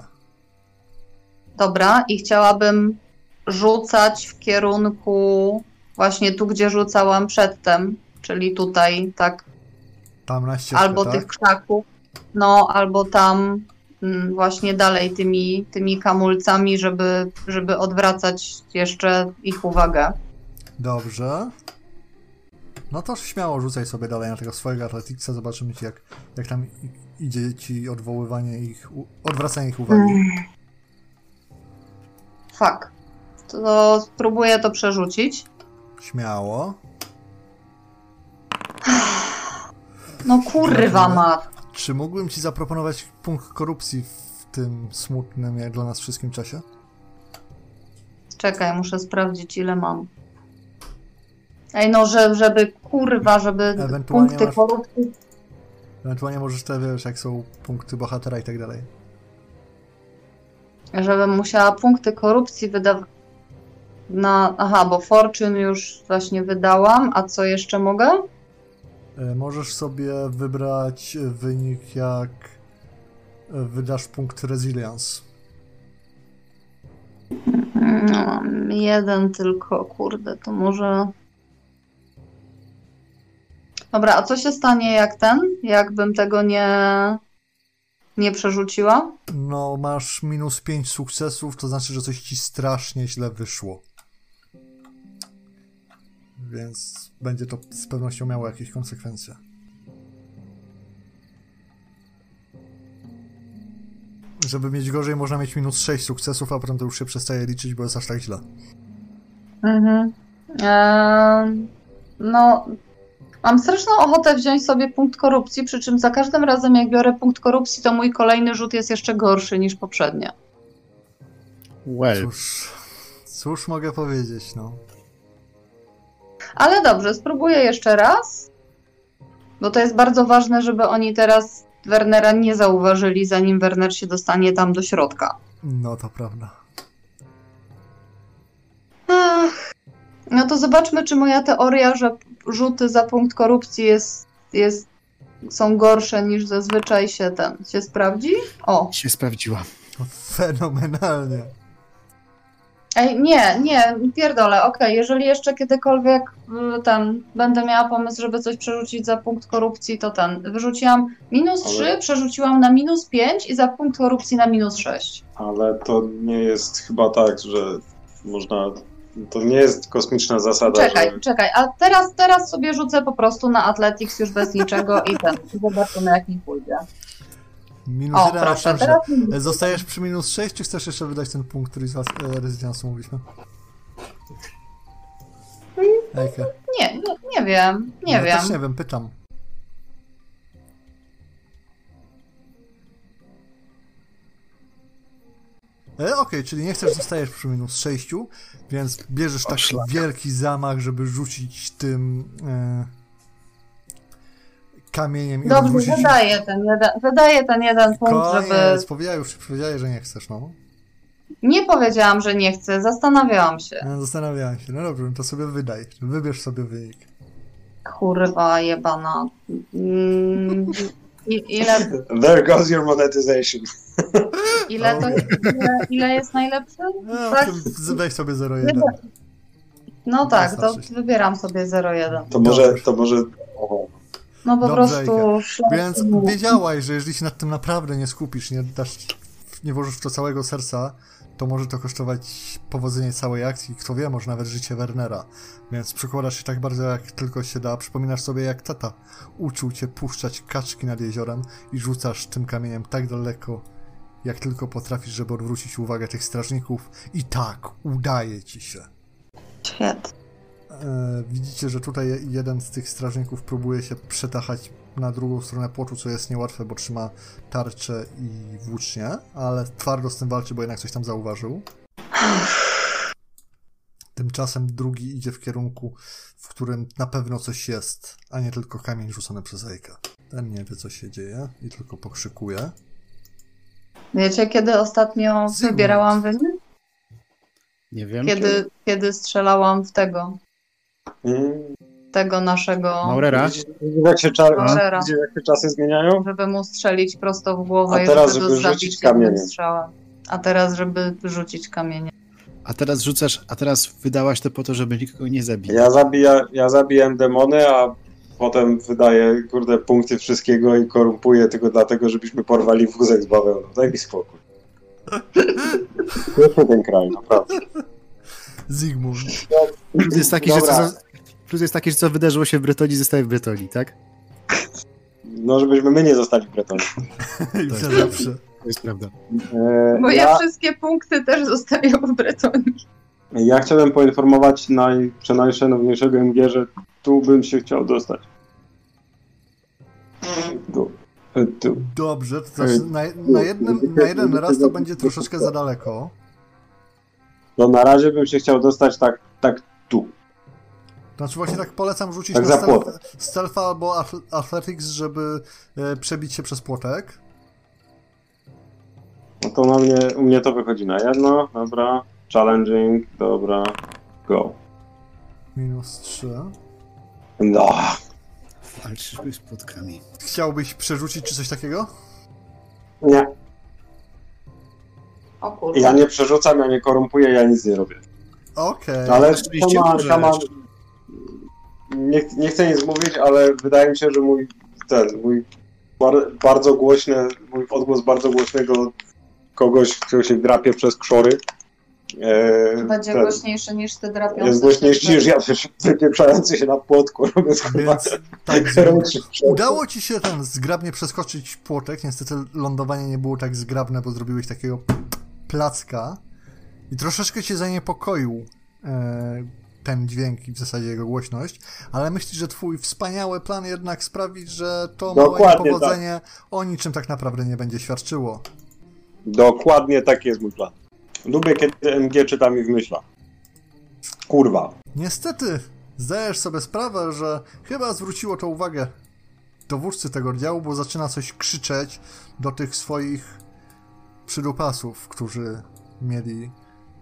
Dobra, i chciałabym rzucać w kierunku właśnie tu, gdzie rzucałam przedtem, czyli tutaj, tak, Tam na ścieżkę, albo tak? tych krzaków, no, albo tam mm, właśnie dalej tymi, tymi kamulcami, żeby, żeby odwracać jeszcze ich uwagę. Dobrze. No to śmiało rzucaj sobie dalej na tego swojego Atleticsa, zobaczymy ci jak, jak tam idzie ci odwoływanie ich, odwracanie ich uwagi. Mm. Fuck. To spróbuję to przerzucić. Śmiało. No kurwa ma. Czy mógłbym ci zaproponować punkt korupcji w tym smutnym, jak dla nas wszystkim czasie? Czekaj, muszę sprawdzić ile mam. Ej no, że, żeby kurwa, żeby punkty masz- korupcji Ewentualnie możesz te, wiesz, jak są punkty bohatera i tak dalej. żebym musiała punkty korupcji wydawać. Na, aha, bo Fortune już właśnie wydałam, a co jeszcze mogę? E, Możesz sobie wybrać wynik, jak e, wydasz punkt resilience. No, mam jeden tylko, kurde, to może. Dobra, a co się stanie jak ten? Jakbym tego nie, nie przerzuciła? No, masz minus 5 sukcesów, to znaczy, że coś ci strasznie źle wyszło. Więc będzie to z pewnością miało jakieś konsekwencje. Żeby mieć gorzej, można mieć minus 6 sukcesów, a potem to już się przestaje liczyć, bo jest aż tak źle. Mhm. Eee, no, mam straszną ochotę wziąć sobie punkt korupcji, przy czym za każdym razem jak biorę punkt korupcji, to mój kolejny rzut jest jeszcze gorszy niż poprzednie. Well, Cóż, cóż mogę powiedzieć, no. Ale dobrze, spróbuję jeszcze raz, bo to jest bardzo ważne, żeby oni teraz Wernera nie zauważyli, zanim Werner się dostanie tam do środka. No to prawda. Ach, no to zobaczmy, czy moja teoria, że rzuty za punkt korupcji jest, jest, są gorsze niż zazwyczaj się ten się sprawdzi. O, się sprawdziła. Fenomenalnie. Ej, nie, nie, pierdolę, okej, jeżeli jeszcze kiedykolwiek y, ten, będę miała pomysł, żeby coś przerzucić za punkt korupcji, to ten, wyrzuciłam minus Ale- 3, przerzuciłam na minus 5 i za punkt korupcji na minus 6. Ale to nie jest chyba tak, że można. To nie jest kosmiczna zasada, Czekaj, że. czekaj, a teraz, teraz sobie rzucę po prostu na Athletics już bez niczego i ten, i zobaczymy jak mi pójdzie. Minus O, 1, proszę, teraz Zostajesz przy minus 6, czy chcesz jeszcze wydać ten punkt, który z was e, rezydensu mówiliśmy? Ejka. nie, nie, nie wiem, nie ja wiem. też nie wiem, pytam. E, Okej, czyli nie chcesz, zostajesz przy minus 6, więc bierzesz taki wielki zamach, żeby rzucić tym e, kamieniem i Dobrze, odwrócić... wydaję ten jeden, wydaję ten jeden punkt, żeby... Koniec, powiedziałeś, już powiedziałeś, że nie chcesz, no. Nie powiedziałam, że nie chcę, zastanawiałam się. No, Zastanawiałem się, no dobrze, to sobie wydaj, wybierz sobie wynik. Kurwa jebana. Mm, i- Ile, There goes your monetization. ile, to, ile, ile jest najlepszy? No, Tak. weź sobie 0,1. No tak, to wybieram sobie 0,1. To może. To może o, No po Dobrze, prostu szlak Więc wiedziałaś, że jeżeli się nad tym naprawdę nie skupisz, nie dasz, nie włożysz w to całego serca, to może to kosztować powodzenie całej akcji, kto wie, może nawet życie Wernera. Więc przykładasz się tak bardzo, jak tylko się da. Przypominasz sobie, jak tata uczył cię puszczać kaczki nad jeziorem i rzucasz tym kamieniem tak daleko, jak tylko potrafisz, żeby odwrócić uwagę tych strażników. I tak, udaje ci się. Świetnie. E, widzicie, że tutaj jeden z tych strażników próbuje się przetachać na drugą stronę płoczu, co jest niełatwe, bo trzyma tarczę i włócznie, ale twardo z tym walczy, bo jednak coś tam zauważył. Tymczasem drugi idzie w kierunku, w którym na pewno coś jest, a nie tylko kamień rzucony przez Ejka. Ten nie wie, co się dzieje i tylko pokrzykuje. Wiecie, kiedy ostatnio Zygmunt. wybierałam wynik? Nie wiem. Kiedy, kiedy strzelałam w tego. Tego naszego, Maurera? Widzicie, jak się, czar... Maurera. Widzicie, jak się czasy zmieniają? żeby mu strzelić prosto w głowę A i teraz, żeby, żeby rzucić kamieniem. strzałem. A teraz, żeby rzucić kamieniem. A teraz rzucasz, a teraz wydałaś to po to, żeby nikogo nie zabić. Ja, zabija, ja zabijam demony, a potem wydaję, kurde, punkty wszystkiego i korumpuję tylko dlatego, żebyśmy porwali wózek z bawełną. Daj mi spokój. Piękny ten kraj, naprawdę. Zygmunt. Plus jest taki, że co, plus jest taki, że co wydarzyło się w Bretonii, zostaje w Bretonii, tak? No, żebyśmy my nie zostali w Bretonie. I na zawsze. To jest prawda. E, Bo ja, wszystkie punkty też zostawiam w Bretonii. ja chciałem poinformować naj, najszanowniejszego MG, że tu bym się chciał dostać. Tu. E, tu. Dobrze, to znaczy na, na, jednym, na jeden raz to będzie troszeczkę za daleko. To na razie bym się chciał dostać tak, tak tu. Znaczy właśnie tak polecam rzucić Tak na stealth, płotem. stealtha albo ath- athletics, żeby e, przebić się przez płotek. No to na mnie, u mnie to wychodzi na jedno, dobra. Challenging, dobra. Go. Minus 3. No. Walczysz z płotkami. Chciałbyś przerzucić czy coś takiego? Nie. O. Ja nie przerzucam, ja nie korumpuję, ja nic nie robię. Okej. Ale Oczywiście come on, możesz. come on. Nie, nie chcę nic mówić, ale wydaje mi się, że mój ten, mój bar, bardzo głośny, mój odgłos bardzo głośnego kogoś, kto się drapie przez krzory. E, Będzie ten, głośniejszy niż ty drapiący. Jest głośniejszy niż ja wypieprzający się na płotku, robiąc Więc tak, udało ci się ten zgrabnie przeskoczyć płotek. Niestety lądowanie nie było tak zgrabne, bo zrobiłeś takiego placka i troszeczkę cię zaniepokoił e, ten dźwięk i w zasadzie jego głośność, ale myślisz, że twój wspaniały plan jednak sprawi, że to małe Dokładnie niepowodzenie o niczym tak naprawdę nie będzie świadczyło. Dokładnie taki jest mój plan. Lubię, kiedy MG czyta mi w myślach. Kurwa. Niestety, zdajesz sobie sprawę, że chyba zwróciło to uwagę dowódcy tego oddziału, bo zaczyna coś krzyczeć do tych swoich przydupasów, którzy mieli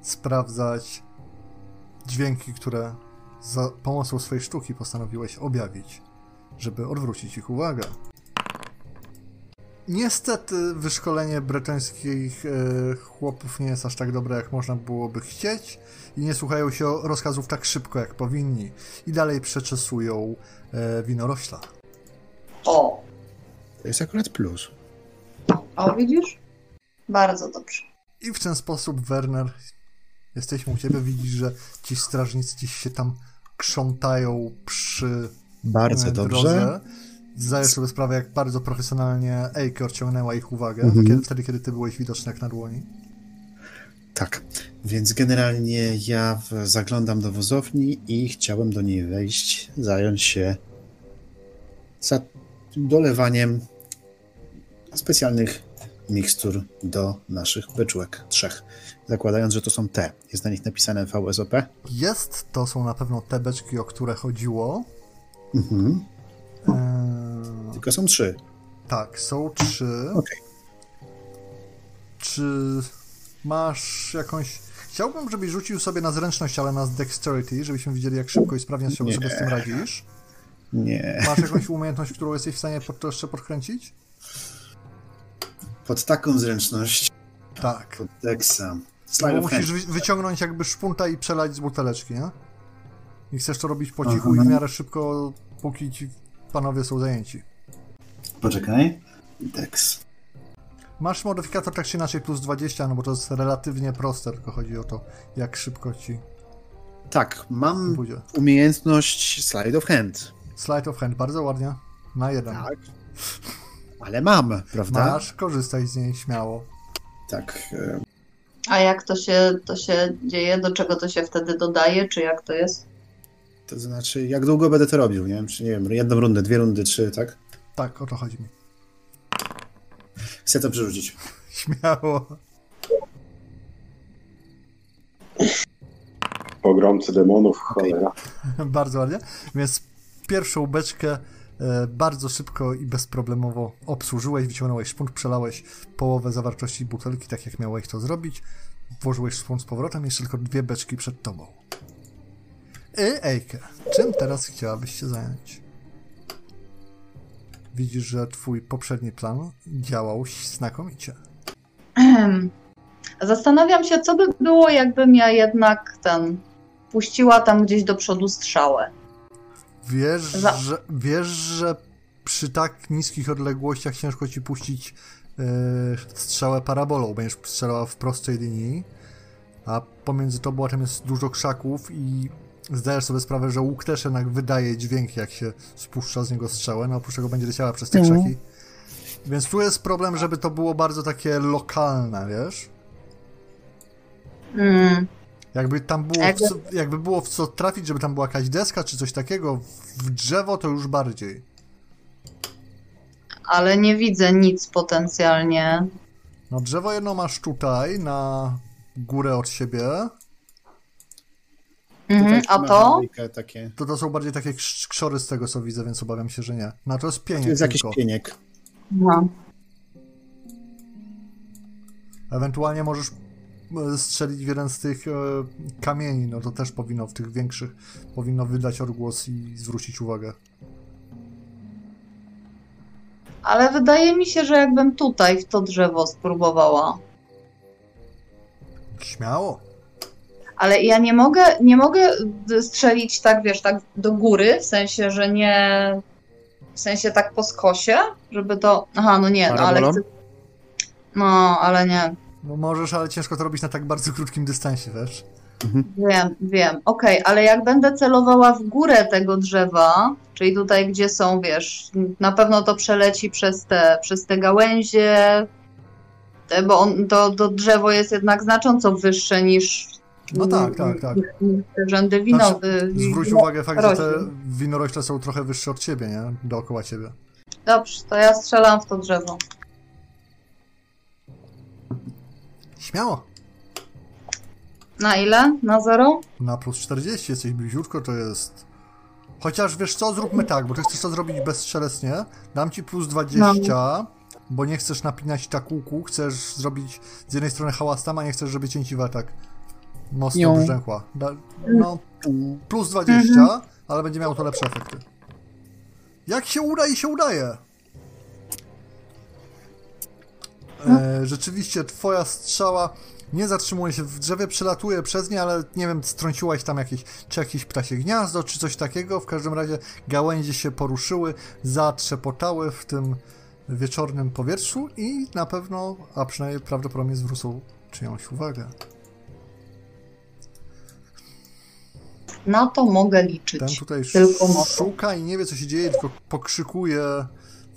sprawdzać dźwięki, które za pomocą swojej sztuki postanowiłeś objawić, żeby odwrócić ich uwagę. Niestety wyszkolenie bretońskich e, chłopów nie jest aż tak dobre, jak można byłoby chcieć i nie słuchają się rozkazów tak szybko, jak powinni i dalej przeczesują e, winorośla. O, To jest akurat plus. o widzisz? Bardzo dobrze. I w ten sposób, Werner, jesteśmy u ciebie, widzisz, że ci strażnicy gdzieś się tam krzątają przy Bardzo e, dobrze. drodze. Zdajesz sobie sprawę, jak bardzo profesjonalnie Eike odciągnęła ich uwagę, Mhm. kiedy, wtedy, kiedy ty byłeś widoczny jak na dłoni. Tak. Więc generalnie ja w, zaglądam do wozowni i chciałem do niej wejść, zająć się za dolewaniem specjalnych mikstur do naszych beczłek. Trzech. Zakładając, że to są te. Jest na nich napisane VSOP. Jest, to są na pewno te beczki, o które chodziło. Mhm. Eee, Tylko są trzy. tak, są trzy. Okej. Czy masz jakąś... Chciałbym, żebyś rzucił sobie na zręczność, ale na dexterity, żebyśmy widzieli, jak szybko i sprawnie się Nie. sobie z tym radzisz. Nie. Masz jakąś umiejętność, którą jesteś w stanie pod jeszcze podkręcić? Pod taką zręczność. Tak. Pod Dexa. Bo musisz wy- wyciągnąć jakby szpunta i przelać z buteleczki, nie? I chcesz to robić po cichu Aha. i w miarę szybko, póki ci panowie są zajęci. Poczekaj. Dex. Masz modyfikator tak czy inaczej plus 20, no bo to jest relatywnie proste, tylko chodzi o to, jak szybko ci Tak, mam pójdzie. umiejętność slide of hand. Slide of hand, bardzo ładnie. Na jeden. Tak. Ale mam, prawda? Masz, korzystaj z niej śmiało. Tak. e, A jak to się, to się dzieje? Do czego to się wtedy dodaje? Czy jak to jest? To znaczy, jak długo będę to robił, nie wiem, czy nie wiem, jedną rundę, dwie rundy, trzy, tak? Tak, o to chodzi mi. Chcę to przerzucić. Śmiało. Pogromcy demonów, cholera. Bardzo ładnie. Więc pierwszą beczkę bardzo szybko i bezproblemowo obsłużyłeś, wyciągnąłeś szpunt, przelałeś połowę zawartości butelki, tak jak miałeś to zrobić. Włożyłeś szpunt z powrotem, jeszcze tylko dwie beczki przed tobą. I Ejke, czym teraz chciałabyś się zająć? Widzisz, że twój poprzedni plan działał znakomicie. Zastanawiam się, co by było, jakbym ja jednak ten puściła tam gdzieś do przodu strzałę. Wiesz, Za- że, wiesz, że przy tak niskich odległościach ciężko ci puścić yy, strzałę parabolą. Będziesz strzelała w prostej linii, a pomiędzy tobą a tym jest dużo krzaków i zdajesz sobie sprawę, że łuk też jednak wydaje dźwięk, jak się spuszcza z niego strzałę, no oprócz tego będzie leciała przez te Mhm. krzaki. Więc tu jest problem, żeby to było bardzo takie lokalne, wiesz? Mm. Jakby tam było, w Jakby- co, jakby było w co trafić, żeby tam była jakaś deska czy coś takiego, w drzewo to już bardziej. Ale nie widzę nic potencjalnie. No drzewo jedno masz tutaj, na górę od siebie. Mhm. A to? Takie... To to są bardziej takie krz- krzory z tego co widzę, więc obawiam się, że nie. No to jest pieniądz To jest jakiś tylko. pieniek. No. Ewentualnie możesz strzelić w jeden z tych e, kamieni, no to też powinno w tych większych, powinno wydać odgłos i zwrócić uwagę. Ale wydaje mi się, że jakbym tutaj w to drzewo spróbowała. Śmiało. Ale ja nie mogę, nie mogę strzelić tak, wiesz, tak do góry, w sensie, że nie. W sensie tak po skosie, żeby to. Aha, no nie, no ale chcę. No, ale nie. No możesz, ale ciężko to robić na tak bardzo krótkim dystansie, wiesz? Wiem, wiem. Okej, ale jak będę celowała w górę tego drzewa, czyli tutaj, gdzie są, wiesz, na pewno to przeleci przez te, przez te gałęzie, te- bo on, to, to drzewo jest jednak znacząco wyższe niż. No tak, tak, tak. rzędy wino. Znaczy, y, Zwróć wino- uwagę fakt, że te winorośle są trochę wyższe od ciebie, nie? Dookoła ciebie. Dobrze, to ja strzelam w to drzewo. Śmiało. Na ile? Na zero? Na plus 40 jesteś bliziutko, to jest... Chociaż wiesz co, zróbmy tak, bo ty chcesz to zrobić bezszelestnie. Dam ci plus 20, bo nie chcesz napinać tak łuku, chcesz zrobić z jednej strony hałas tam, a nie chcesz, żeby cięciwa tak mocno brzękła. No, plus 20, ale będzie miało to lepsze efekty. Jak się uda i się udaje! E, rzeczywiście, twoja strzała nie zatrzymuje się w drzewie, przelatuje przez nie, ale nie wiem, strąciłaś tam jakieś, czy jakieś ptasie gniazdo, czy coś takiego. W każdym razie gałęzie się poruszyły, zatrzepotały w tym wieczornym powietrzu i na pewno, a przynajmniej prawdopodobnie zwrócą czyjąś uwagę. Na to mogę liczyć. Ten tutaj Tylko mogę. szuka i nie wie, co się dzieje, tylko pokrzykuje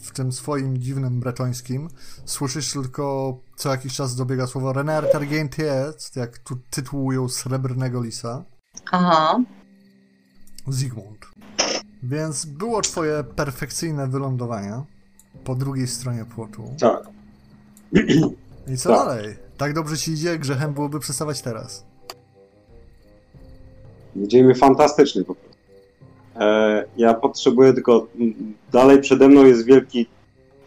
w tym swoim dziwnym bretońskim. Słyszysz tylko co jakiś czas dobiega słowo Renner Targentiet, jak tu tytułują Srebrnego Lisa. Aha. Zygmunt. Więc było twoje perfekcyjne wylądowanie po drugiej stronie płotu. Tak. I co Tak. dalej? Tak dobrze ci idzie, grzechem byłoby przestawać teraz. Idzie mi fantastycznie po prostu. E, ja potrzebuję tylko. m, Dalej przede mną jest wielki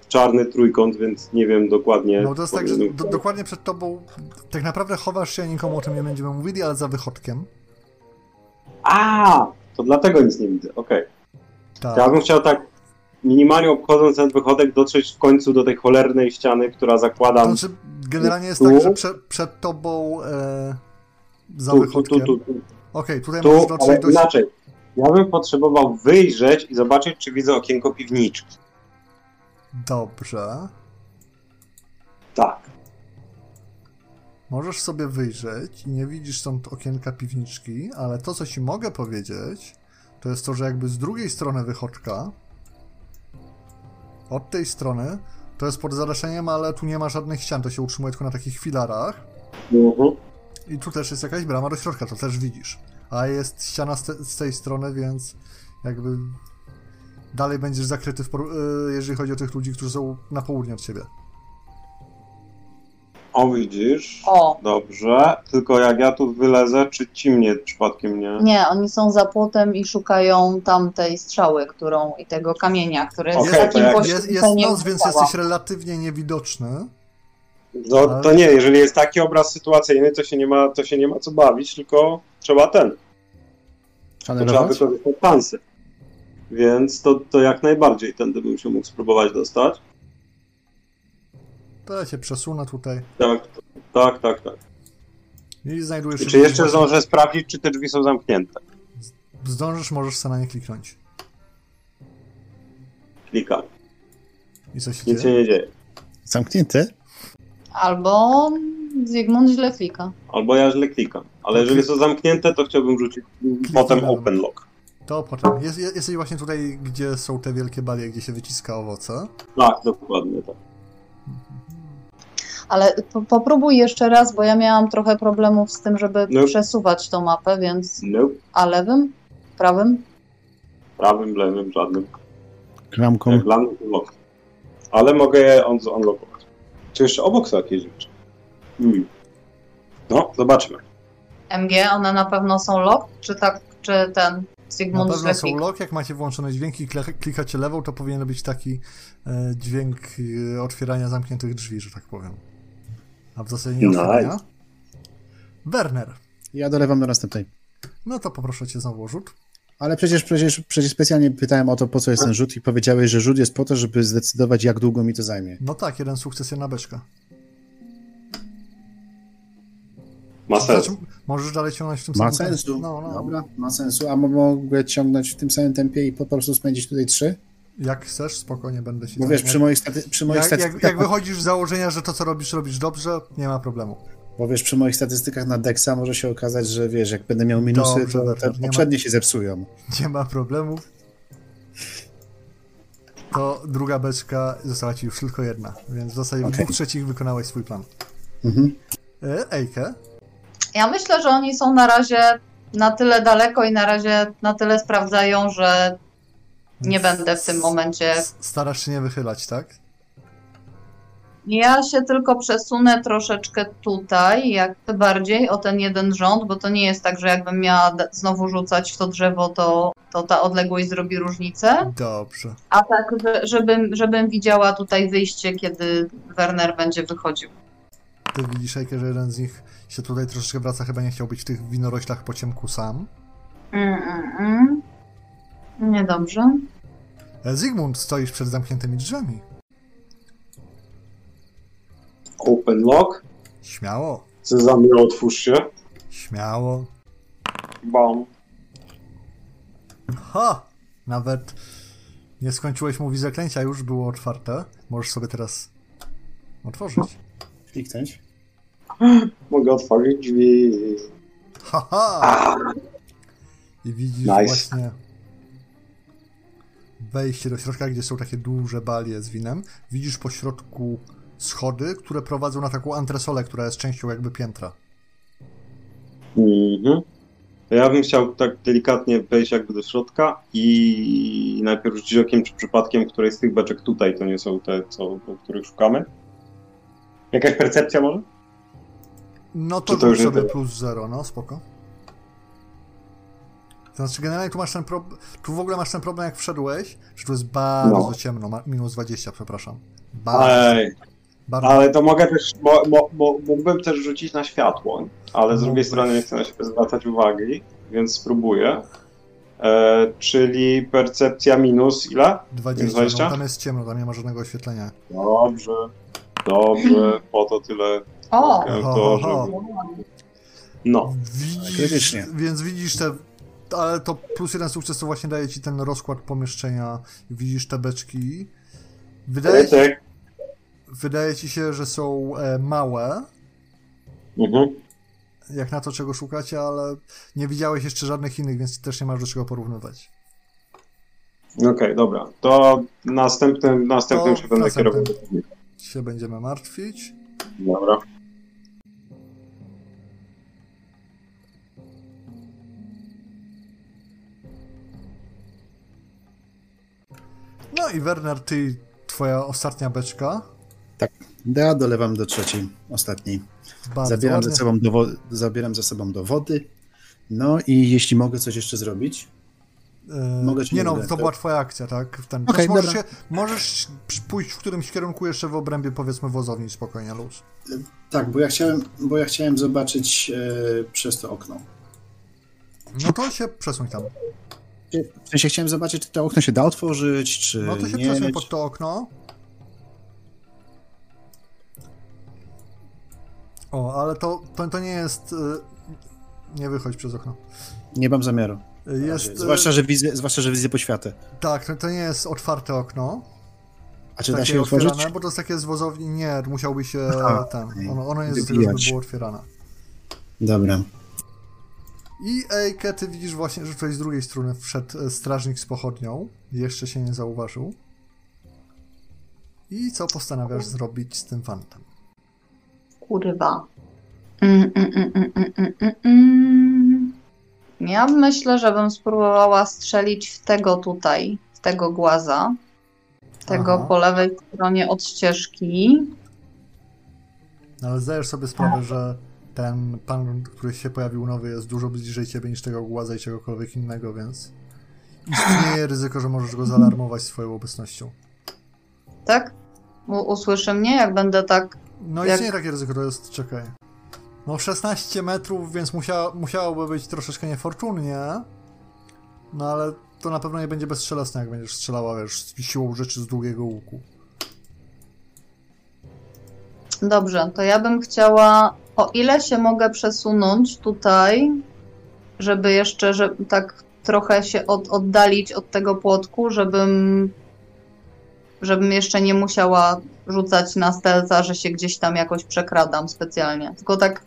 czarny trójkąt, więc nie wiem dokładnie. No to jest tak, że do, dokładnie przed tobą tak naprawdę chowasz się, nikomu o tym nie będziemy mówili, ale za wychodkiem. A, to dlatego nic nie widzę. Okej. Tak. Ja bym chciał tak minimalnie obchodząc ten wychodek dotrzeć w końcu do tej cholernej ściany, która To zakładam. znaczy, generalnie jest Tu? tak, że prze, przed tobą e, za Tu, tu, wychodkiem. tu, tu, tu, Okej, tutaj możesz tu dotrzeć ale do... inaczej. Ja bym potrzebował wyjrzeć i zobaczyć, czy widzę okienko piwniczki. Dobrze. Tak. Możesz sobie wyjrzeć i nie widzisz stąd okienka piwniczki, ale to, co ci mogę powiedzieć, to jest to, że jakby z drugiej strony wychodka, od tej strony, to jest pod zadaszeniem, ale tu nie ma żadnych ścian, to się utrzymuje tylko na takich filarach. Mhm. I tu też jest jakaś brama do środka, to też widzisz. A jest ściana z, te, z tej strony, więc jakby dalej będziesz zakryty, w y, jeżeli chodzi o tych ludzi, którzy są na południe od ciebie. O, widzisz? O, Dobrze, tylko jak ja tu wylezę, czy ci mnie przypadkiem nie? nie, oni są za płotem i szukają tamtej strzały, którą i tego kamienia, który jest w to takim jak- Jest, jest noc, więc jesteś relatywnie niewidoczny. No, to nie, jeżeli jest taki obraz sytuacyjny, to się nie ma, to się nie ma co bawić, tylko trzeba ten, to trzeba wykorzystać szansy. Więc to, to jak najbardziej tędy bym się mógł spróbować dostać. To ja się przesunę tutaj Tak, tak, tak, tak. i znajdujesz I czy jeszcze zdążę sprawdzić, czy te drzwi są zamknięte? Zdążysz, możesz sobie na nie kliknąć. Klikam. I co się Nic się dzieje? nie dzieje. Zamknięte? Albo Zygmunt źle klika. Albo ja źle klikam. Ale jeżeli są zamknięte, to chciałbym rzucić potem open lock. To potem. Jest, jest, jesteś właśnie tutaj, gdzie są te wielkie balie, gdzie się wyciska owoce. Tak, dokładnie tak. Ale po, popróbuj jeszcze raz, bo ja miałam trochę problemów z tym, żeby No. przesuwać tą mapę, więc. No, A lewym? Prawym? prawym, lewym, żadnym. Klamką. Dla mnie to lock. Ale mogę je on unlockować. Czy jeszcze obok są jakieś rzeczy? Hmm. No, zobaczmy. MG, one na pewno są lock? Czy tak, czy ten Na Zygmunt pewno są lock, jak macie włączone dźwięki klikacie lewą, to powinien być taki e, dźwięk e, otwierania zamkniętych drzwi, że tak powiem. A w zasadzie nie Nice. otwierania. Werner, Ja dolewam do następnej. no to poproszę cię znowu o rzut. Ale przecież, przecież, przecież specjalnie pytałem o to, po co jest ten rzut i powiedziałeś, że rzut jest po to, żeby zdecydować, jak długo mi to zajmie. No tak, jeden sukces, jedna beczka. Ma sens. Znaczy, możesz dalej ciągnąć w tym Ma samym sensu. No, no. Dobra, ma sensu. A mo- mogę ciągnąć w tym samym tempie i po prostu spędzić tutaj trzy? Jak chcesz, spokojnie będę się Bo wiesz, przy moich, staty- przy moich jak, jak, statystykach... jak wychodzisz z założenia, że to, co robisz, robisz dobrze, nie ma problemu. Bo wiesz, przy moich statystykach na Dexa może się okazać, że wiesz, jak będę miał minusy, Dobrze, to dobrze, te nie ma- poprzednie się zepsują. Nie ma problemów. To druga beczka została ci już tylko jedna, więc w zasadzie w Okej. dwóch trzecich wykonałeś swój plan. Mhm. E, Ejke, Ja myślę, że oni są na razie na tyle daleko i na razie na tyle sprawdzają, że nie będę w tym momencie. starasz się nie wychylać, tak? Ja się tylko przesunę troszeczkę tutaj, jakby bardziej o ten jeden rząd, bo to nie jest tak, że jakbym miała znowu rzucać w to drzewo, to, to ta odległość zrobi różnicę. Dobrze. A tak, że- żebym, żebym widziała tutaj wyjście, kiedy Werner będzie wychodził. Ty widzisz, Ejke, że jeden z nich się tutaj troszeczkę wraca, chyba nie chciał być w tych winoroślach po ciemku sam. Mm, mm, mm. Niedobrze. E, Zygmunt, stoisz przed zamkniętymi drzwiami. Open lock. Śmiało, Sezamie, otwórz się. śmiało. Bam. Ha! Nawet nie skończyłeś mówić zaklęcia, już było otwarte. Możesz sobie teraz otworzyć. Kliknąć. Mogę otworzyć drzwi. Haha! I widzisz Nice. właśnie wejście do środka, gdzie są takie duże balie z winem. Widzisz po środku schody, które prowadzą na taką antresolę, która jest częścią jakby piętra. Mhm. To ja bym chciał tak delikatnie wejść jakby do środka i najpierw rzucić okiem, czy przypadkiem której z tych beczek tutaj to nie są te, co, o których szukamy. Jakaś percepcja może? No to, to już sobie to? plus 0, no spoko. Znaczy generalnie tu masz ten problem, tu w ogóle masz ten problem jak wszedłeś, że tu jest bardzo No. ciemno, minus 20, przepraszam. Bardzo, Ej, bardzo. ale to mogę też, mo, mo, mo, mógłbym też rzucić na światło, ale z drugiej strony nie chcę na siebie zwracać uwagi, więc spróbuję. E, czyli percepcja minus ile? 20, 20? No, tam jest ciemno, tam nie ma żadnego oświetlenia. Dobrze, dobrze, po to tyle. O! To, ho, ho. żeby... No, Widzisz, Krytycznie. więc widzisz te, ale to plus jeden sukces to właśnie daje ci ten rozkład pomieszczenia, widzisz te beczki. Wydaje ci, wydaje ci się, że są e, małe, Mhm. jak na to, czego szukacie, ale nie widziałeś jeszcze żadnych innych, więc też nie masz do czego porównywać. Okej, dobra. To następnym, następnym To się będę kierował. Się będziemy martwić. Dobra. I Werner, ty, twoja ostatnia beczka. Ja dolewam do trzeciej, ostatniej. Bardzo Zabieram ładnie. ze, sobą do zabieram ze sobą do wody. No i jeśli mogę coś jeszcze zrobić, E, Mogę nie nie no, to tak? była twoja akcja, tak? Ten, Okej, też możesz, się, możesz pójść w którymś kierunku jeszcze w obrębie, powiedzmy, wozowni, spokojnie, luz. tak, bo ja chciałem, bo ja chciałem zobaczyć e, przez to okno. No to się przesuń tam. W sensie chciałem zobaczyć, czy to okno się da otworzyć, czy No to się nie. przesuń pod to okno. O, ale to, to, to nie jest... y, Nie wychodź przez okno. Nie mam zamiaru. Jest... y, Zwłaszcza, że widzę, zwłaszcza, że widzę poświatę. Tak, to, to nie jest otwarte okno. A czy da takie się otworzyć? otwierane, bo to jest takie z wozowni. Nie, musiałby się Aha, ten. Ono, ono jest żeby Wybijać. było otwierane. Dobra. I Ejke, ty widzisz właśnie, że tutaj z drugiej strony wszedł e, strażnik z pochodnią. Jeszcze się nie zauważył. I co postanawiasz zrobić z tym fantem? Kurwa. Mm, mm, mm, mm, mm, mm, mm, mm. Ja myślę, że bym spróbowała strzelić w tego tutaj, w tego głaza. Tego Aha. po lewej stronie od ścieżki. No, ale zdajesz sobie sprawę, że ten pan, który się pojawił nowy, jest dużo bliżej ciebie niż tego głaza i czegokolwiek innego, więc istnieje ryzyko, że możesz go zaalarmować swoją obecnością. Tak? U- usłyszy mnie, jak będę tak. No Jak- istnieje takie ryzyko, to jest, czekaj. No 16 metrów, więc musia, musiałoby być troszeczkę niefortunnie. No ale to na pewno nie będzie bezstrzelesne, jak będziesz strzelała, wiesz, z siłą rzeczy z długiego łuku. Dobrze, to ja bym chciała. O ile się mogę przesunąć tutaj, żeby jeszcze, że tak trochę się od, oddalić od tego płotku, żebym. Żebym jeszcze nie musiała rzucać na stelca, że się gdzieś tam jakoś przekradam specjalnie. Tylko tak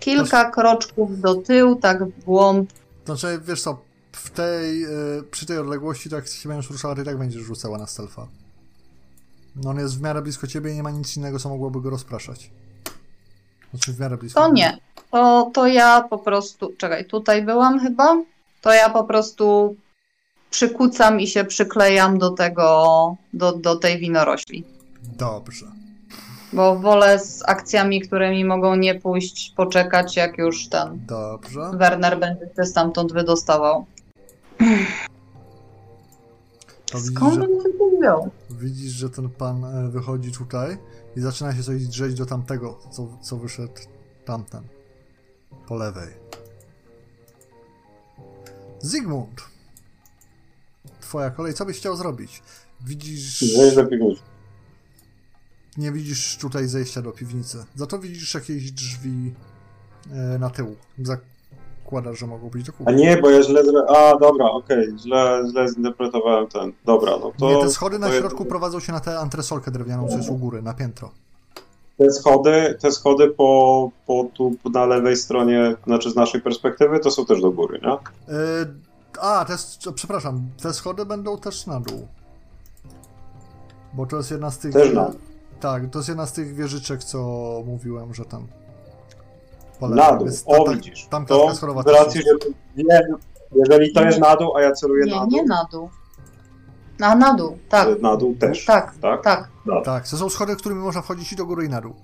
kilka kroczków do tyłu, tak w głąb. Znaczy, wiesz co, w tej, y, przy tej odległości, to jak się będziesz ruszała, i tak będziesz rzucała na stealtha. No on jest w miarę blisko ciebie i nie ma nic innego, co mogłoby go rozpraszać. Znaczy w miarę blisko. To nie. To, to ja po prostu. Czekaj, tutaj byłam chyba. To ja po prostu przykucam i się przyklejam do tego, do, do tej winorośli. Dobrze. Bo wolę z akcjami, które mi mogą nie pójść, poczekać, jak już ten Dobrze. Werner będzie się stamtąd wydostawał. To widzisz, Skąd że, on tu wziął? widzisz, że ten pan e, wychodzi tutaj i zaczyna się coś drzeć do tamtego, co, co wyszedł tamten. Po lewej. Zygmunt. Twoja kolej, co byś chciał zrobić? Widzisz... Zejść do piwnicy. Nie widzisz tutaj zejścia do piwnicy. Za to widzisz jakieś drzwi e, na tył. Zakładasz, że mogą być do A kuchni. nie, bo ja źle... zre- A, dobra, okej, źle, źle zinterpretowałem ten. Dobra, no to... Nie, te schody na środku prowadzą się na tę antresolkę drewnianą, co jest u góry, na piętro. Te schody, te schody po, po tu na lewej stronie, znaczy z naszej perspektywy, to są też do góry, nie? E, a, te, przepraszam, te schody będą też na dół. Bo to jest jedna z tych... Też na. Tak, to jest jedna z tych wieżyczek, co mówiłem, że tam... po Na dół, Jest o ta- widzisz. Tam To racji, jest. że... Nie, jeżeli to jest na dół, a ja celuję Nie, na dół, nie na dół. A na dół, tak. to na dół też, Tak, tak? tak. Tak, to są schody, którymi można wchodzić i do góry i na dół.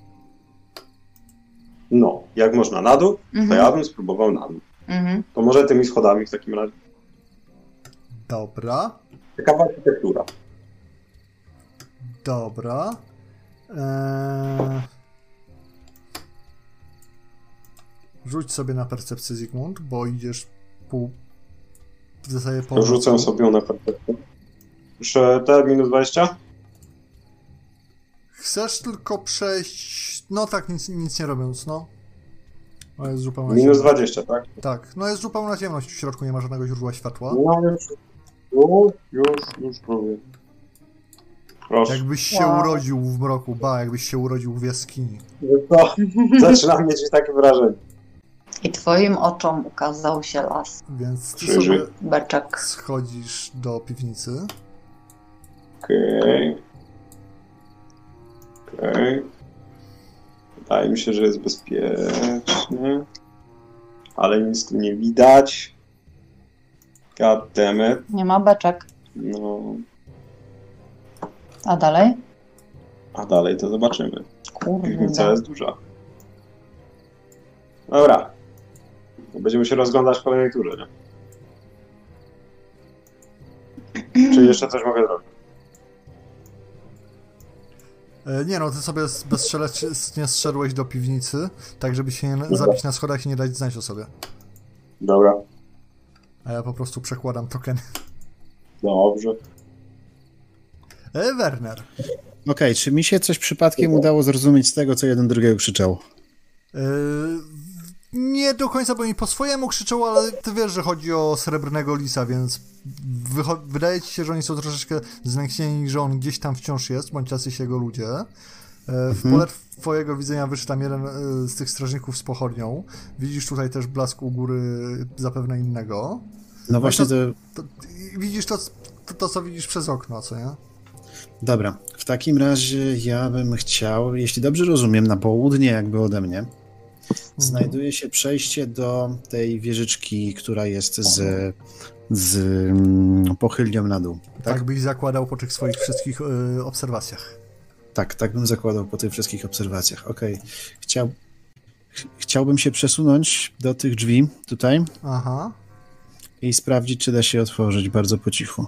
No, jak można na dół, to Mhm. ja bym spróbował na dół. Mhm. To może tymi schodami w takim razie. Dobra. Ciekawa architektura. Dobra. Eee... Rzuć sobie na percepcję Zygmunt, bo idziesz pół... W zasadzie po... Rzucę sobie na perspektywę. Proszę, te minus 20? Chcesz tylko przejść... No tak, nic, nic nie robiąc, no. No jest zupełna Minus ciemność. 20, tak? Tak, no jest zupełna ciemność, w środku nie ma żadnego źródła światła. No już, już, już, już próbuję. Proszę. Jakbyś się Wow. urodził w mroku, ba, jakbyś się urodził w jaskini. To, zaczynam mieć takie wrażenie. I twoim oczom ukazał się las. Więc ty Krzyży. sobie Beczek. schodzisz do piwnicy. Okej. Okej. Wydaje mi się, że jest bezpiecznie. Ale nic tu nie widać. God damn it. Nie ma beczek. No. A dalej? A dalej to zobaczymy. Piwnica Kurde. jest duża. Dobra. Będziemy się rozglądać w kolejnej turze, nie? Czy jeszcze coś mogę zrobić? E, Nie no, ty sobie bezstrzelnie zszedłeś do piwnicy, tak żeby się nie zabić na schodach i nie dać znać o sobie. Dobra. A ja po prostu przekładam tokeny. Dobrze. E, Werner. Okej, czy mi się coś przypadkiem udało zrozumieć z tego, co jeden drugiego krzyczał? E, nie do końca, bo mi po swojemu krzyczą, ale ty wiesz, że chodzi o srebrnego lisa, więc wydaje ci się, że oni są troszeczkę znęknieni, że on gdzieś tam wciąż jest, bądź jacyś jego ludzie. E, W pole twojego widzenia wyszedł tam jeden e, z tych strażników z pochodnią. Widzisz tutaj też blask u góry zapewne innego. No właśnie to... To, widzisz to, to, to, co widzisz przez okno, co nie? Dobra, w takim razie ja bym chciał, jeśli dobrze rozumiem, na południe jakby ode mnie, znajduje się przejście do tej wieżyczki, która jest z, z mm, pochylnią na dół. Tak, byś zakładał po tych swoich wszystkich e, obserwacjach. Tak, tak bym zakładał po tych wszystkich obserwacjach. Okej. Chciał, ch- chciałbym się przesunąć do tych drzwi tutaj Aha. i sprawdzić, czy da się otworzyć bardzo po cichu.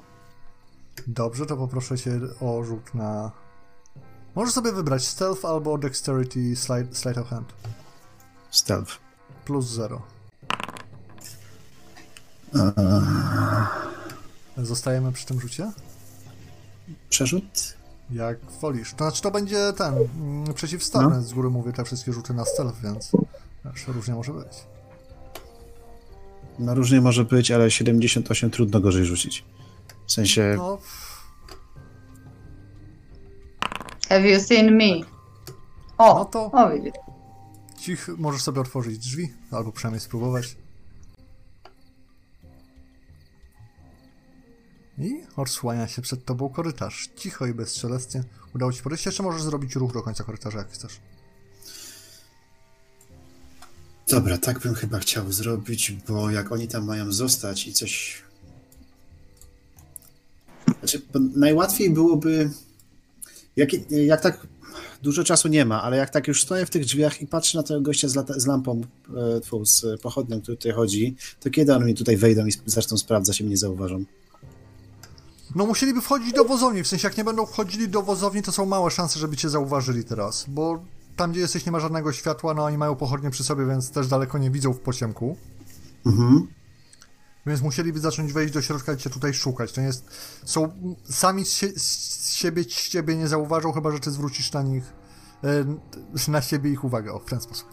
Dobrze, to poproszę cię o rzut na... Możesz sobie wybrać Stealth albo Dexterity Slide, slide of Hand. Stealth. Plus 0. Zostajemy przy tym rzucie? Przerzut? Jak wolisz. To znaczy to będzie ten, mm, przeciwstawny, z góry mówię, te wszystkie rzuty na stealth, więc wiesz, różnie może być. No różnie może być, ale 78 trudno gorzej rzucić. W sensie, No, Have you seen me? O, No to- o widzisz. Cich, możesz sobie otworzyć drzwi, albo przynajmniej spróbować. I odsłania się przed tobą korytarz. Cicho i bezszelestnie. Udało ci podejść. Jeszcze możesz zrobić ruch do końca korytarza, jak chcesz. Dobra, tak bym chyba chciał zrobić, bo jak oni tam mają zostać i coś. Znaczy, najłatwiej byłoby. Jak, jak tak. Dużo czasu nie ma, ale jak tak już stoję w tych drzwiach i patrzę na tego gościa z, lata, z lampą, e, tfu, z pochodnią, który tutaj chodzi, to kiedy oni tutaj wejdą i zaczną sprawdzać i mnie zauważą? No musieliby wchodzić do wozowni, w sensie jak nie będą wchodzili do wozowni, to są małe szanse, żeby cię zauważyli teraz, bo tam gdzie jesteś nie ma żadnego światła, no oni mają pochodnie przy sobie, więc też daleko nie widzą w pociemku. Mhm. Więc musieliby zacząć wejść do środka i cię tutaj szukać. To nie jest. Są. Sami z, z siebie ciebie nie zauważą, chyba że ty zwrócisz na nich. e, Na siebie ich uwagę, o, w ten sposób.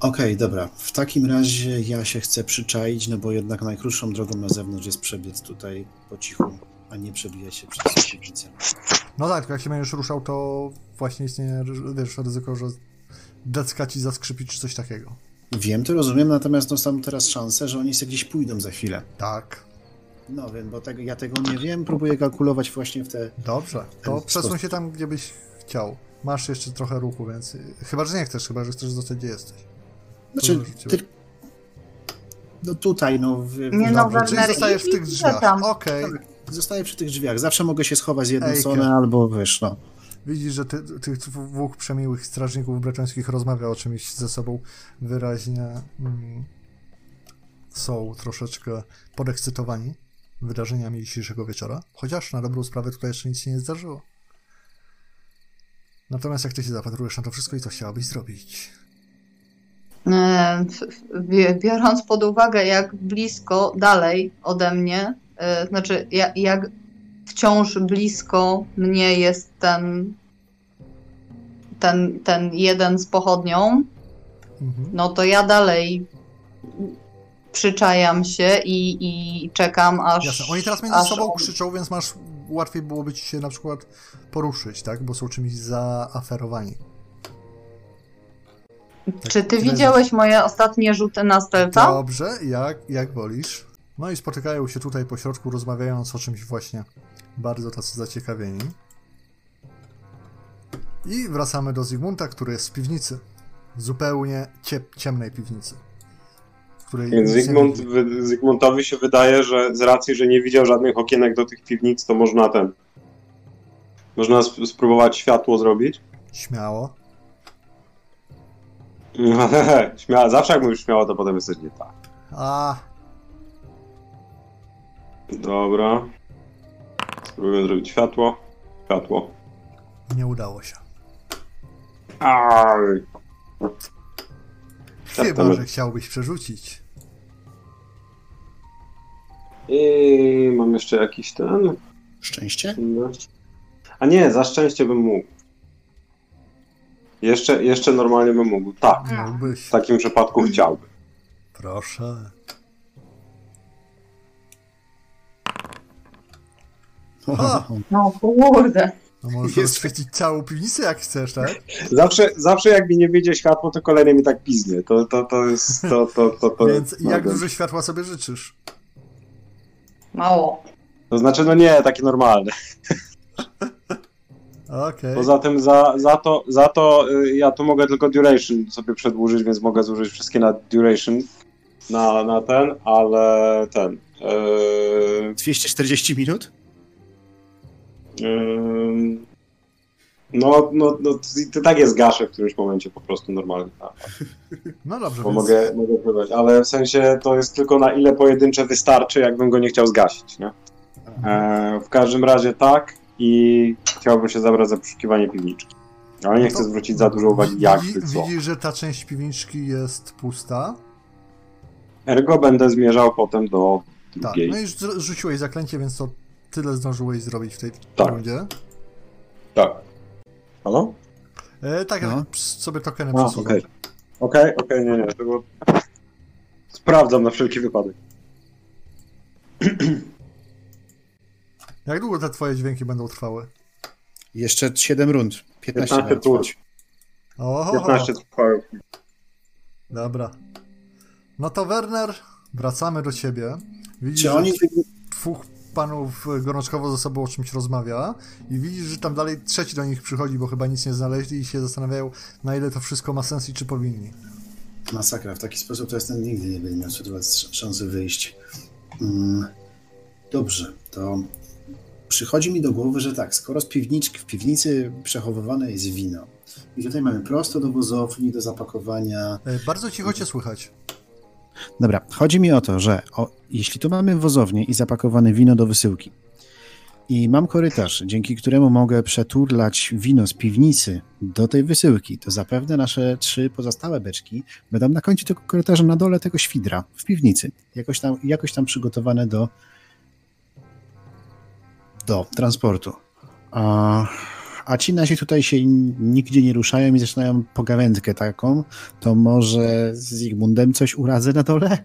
Okej, dobra. W takim razie ja się chcę przyczaić, no bo jednak najkrótszą drogą na zewnątrz jest przebiec tutaj po cichu, a nie przebijać się przez piwnicę. No tak, tylko jak się będziesz ruszał, to właśnie istnieje wiesz, ryzyko, że decka ci zaskrzypi czy coś takiego. Wiem, to rozumiem, natomiast dostałem teraz szansę, że oni sobie gdzieś pójdą za chwilę. Tak. No wiem, bo tego, ja tego nie wiem, próbuję kalkulować właśnie w te... Dobrze. To przesuń się tam, gdzie byś chciał. Masz jeszcze trochę ruchu, więc. Chyba, że nie chcesz, chyba, że chcesz zostać, gdzie jesteś. Znaczy, ty... no tutaj, no... W... Nie no, Dobrze, czyli Werner, zostajesz w tych drzwiach. Okej. Tak, Zostaję przy tych drzwiach. Zawsze mogę się schować z jedną Ejka. stronę albo wiesz, no. Widzisz, że ty, tych dwóch przemiłych strażników breczeńskich rozmawia o czymś ze sobą wyraźnie. Mm, są troszeczkę podekscytowani wydarzeniami dzisiejszego wieczora, chociaż na dobrą sprawę tutaj jeszcze nic się nie zdarzyło. Natomiast jak ty się zapatrujesz na to wszystko i co chciałabyś zrobić? E, Biorąc pod uwagę, jak blisko dalej ode mnie, e, znaczy jak wciąż blisko mnie jest ten, ten, ten jeden z pochodnią, Mhm. no to ja dalej przyczajam się i, i czekam aż. Jasne. Oni teraz między sobą on- krzyczą, więc masz łatwiej byłoby ci się na przykład poruszyć, tak? Bo są czymś zaaferowani. Czy ty widziałeś moje ostatnie rzuty na stealtha? Dobrze, jak, jak wolisz. No i spotykają się tutaj po środku, rozmawiając o czymś właśnie bardzo tacy zaciekawieni. I wracamy do Zygmunta, który jest w piwnicy. Zupełnie ciep- ciemnej piwnicy. Więc Zygmunt, wy, Zygmuntowi się wydaje, że z racji, że nie widział żadnych okienek do tych piwnic, to można ten. Można sp- spróbować światło zrobić? Śmiało. śmiało, zawsze jak mówisz śmiało, to potem jesteś nie tak. A, Dobra. Spróbuję zrobić światło. Światło. nie udało się. Aj. Chyba, że chciałbyś przerzucić. I mam jeszcze jakiś ten. Szczęście? A nie, za szczęście bym mógł. Jeszcze, jeszcze normalnie bym mógł. Tak. Mógłbyś. W takim przypadku chciałbym. Proszę. A. No kurde. No możesz Jest- rozświecić całą piwnicę jak chcesz, tak? Zawsze, zawsze jak mi nie wyjdzie światło, to kolejny mi tak piznie. To, to, to jest. To, to, to, to, Więc no, jak to- dużo światła sobie życzysz? Mało. To znaczy, no nie, takie normalne. Okej. Poza tym za, za to, za to y, ja tu mogę tylko duration sobie przedłużyć, więc mogę zużyć wszystkie na duration na, na ten, ale ten. Yy, 240 minut? No, no, no, to tak jest gaszę w którymś momencie po prostu normalnie. Tak, No dobrze, bo więc mogę, mogę pływać, ale w sensie to jest tylko na ile pojedyncze wystarczy, jakbym go nie chciał zgasić, nie? E, w każdym razie tak i chciałbym się zabrać za poszukiwanie piwniczki. Ale nie No chcę to- zwrócić za dużo uwagi, Widzi- jakby co. Widzisz, że ta część piwniczki jest pusta. Ergo będę zmierzał potem do Tak, drugiej. no i rzuciłeś zaklęcie, więc to tyle zdążyłeś zrobić w tej Tak. rundzie. Tak. Halo? E, tak, No. sobie tokeny przesuwam. okej. Okej, okej, nie, nie. To było... Sprawdzam na wszelki wypadek. Jak długo te twoje dźwięki będą trwały? Jeszcze 7 rund. 15 15 lat. tur. Oho, 15 trwają. Dobra. No to Werner, wracamy do ciebie. Widzisz, Czy oni... że dwóch panów gorączkowo ze sobą o czymś rozmawia i widzisz, że tam dalej trzeci do nich przychodzi, bo chyba nic nie znaleźli i się zastanawiają, na ile to wszystko ma sens i czy powinni. Masakra. W taki sposób to jest ten nigdy nie będzie miał szansy wyjść. Mm, dobrze, to przychodzi mi do głowy, że tak, skoro z piwniczki, w piwnicy przechowywane jest wino i tutaj mamy prosto do wozowni, do zapakowania. E, Bardzo cicho cię słychać. Dobra, chodzi mi o to, że o, jeśli tu mamy wozownię i zapakowane wino do wysyłki i mam korytarz, dzięki któremu mogę przeturlać wino z piwnicy do tej wysyłki, to zapewne nasze trzy pozostałe beczki będą na końcu tego korytarza na dole tego świdra w piwnicy, jakoś tam, jakoś tam przygotowane do do transportu. A, a ci nasi tutaj się nigdzie nie ruszają i zaczynają pogawędkę taką, to może z Zygmundem coś uradzę na dole?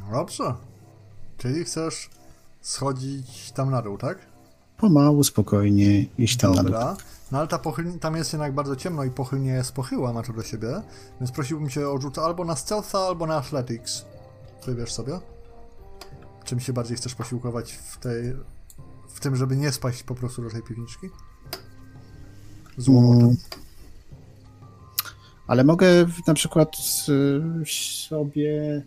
No dobrze. Czyli chcesz schodzić tam na dół, tak? Pomału, spokojnie iść tam na dół. Dobra. No ale ta tam jest jednak bardzo ciemno i pochylnie jest pochyła, to do siebie, więc prosiłbym cię o rzut albo na stealtha, albo na athletics. Wybierz sobie. Czym się bardziej chcesz posiłkować w tej... w tym, żeby nie spaść po prostu do tej piwniczki? Z łomotem. Mm. Ale mogę na przykład y, sobie,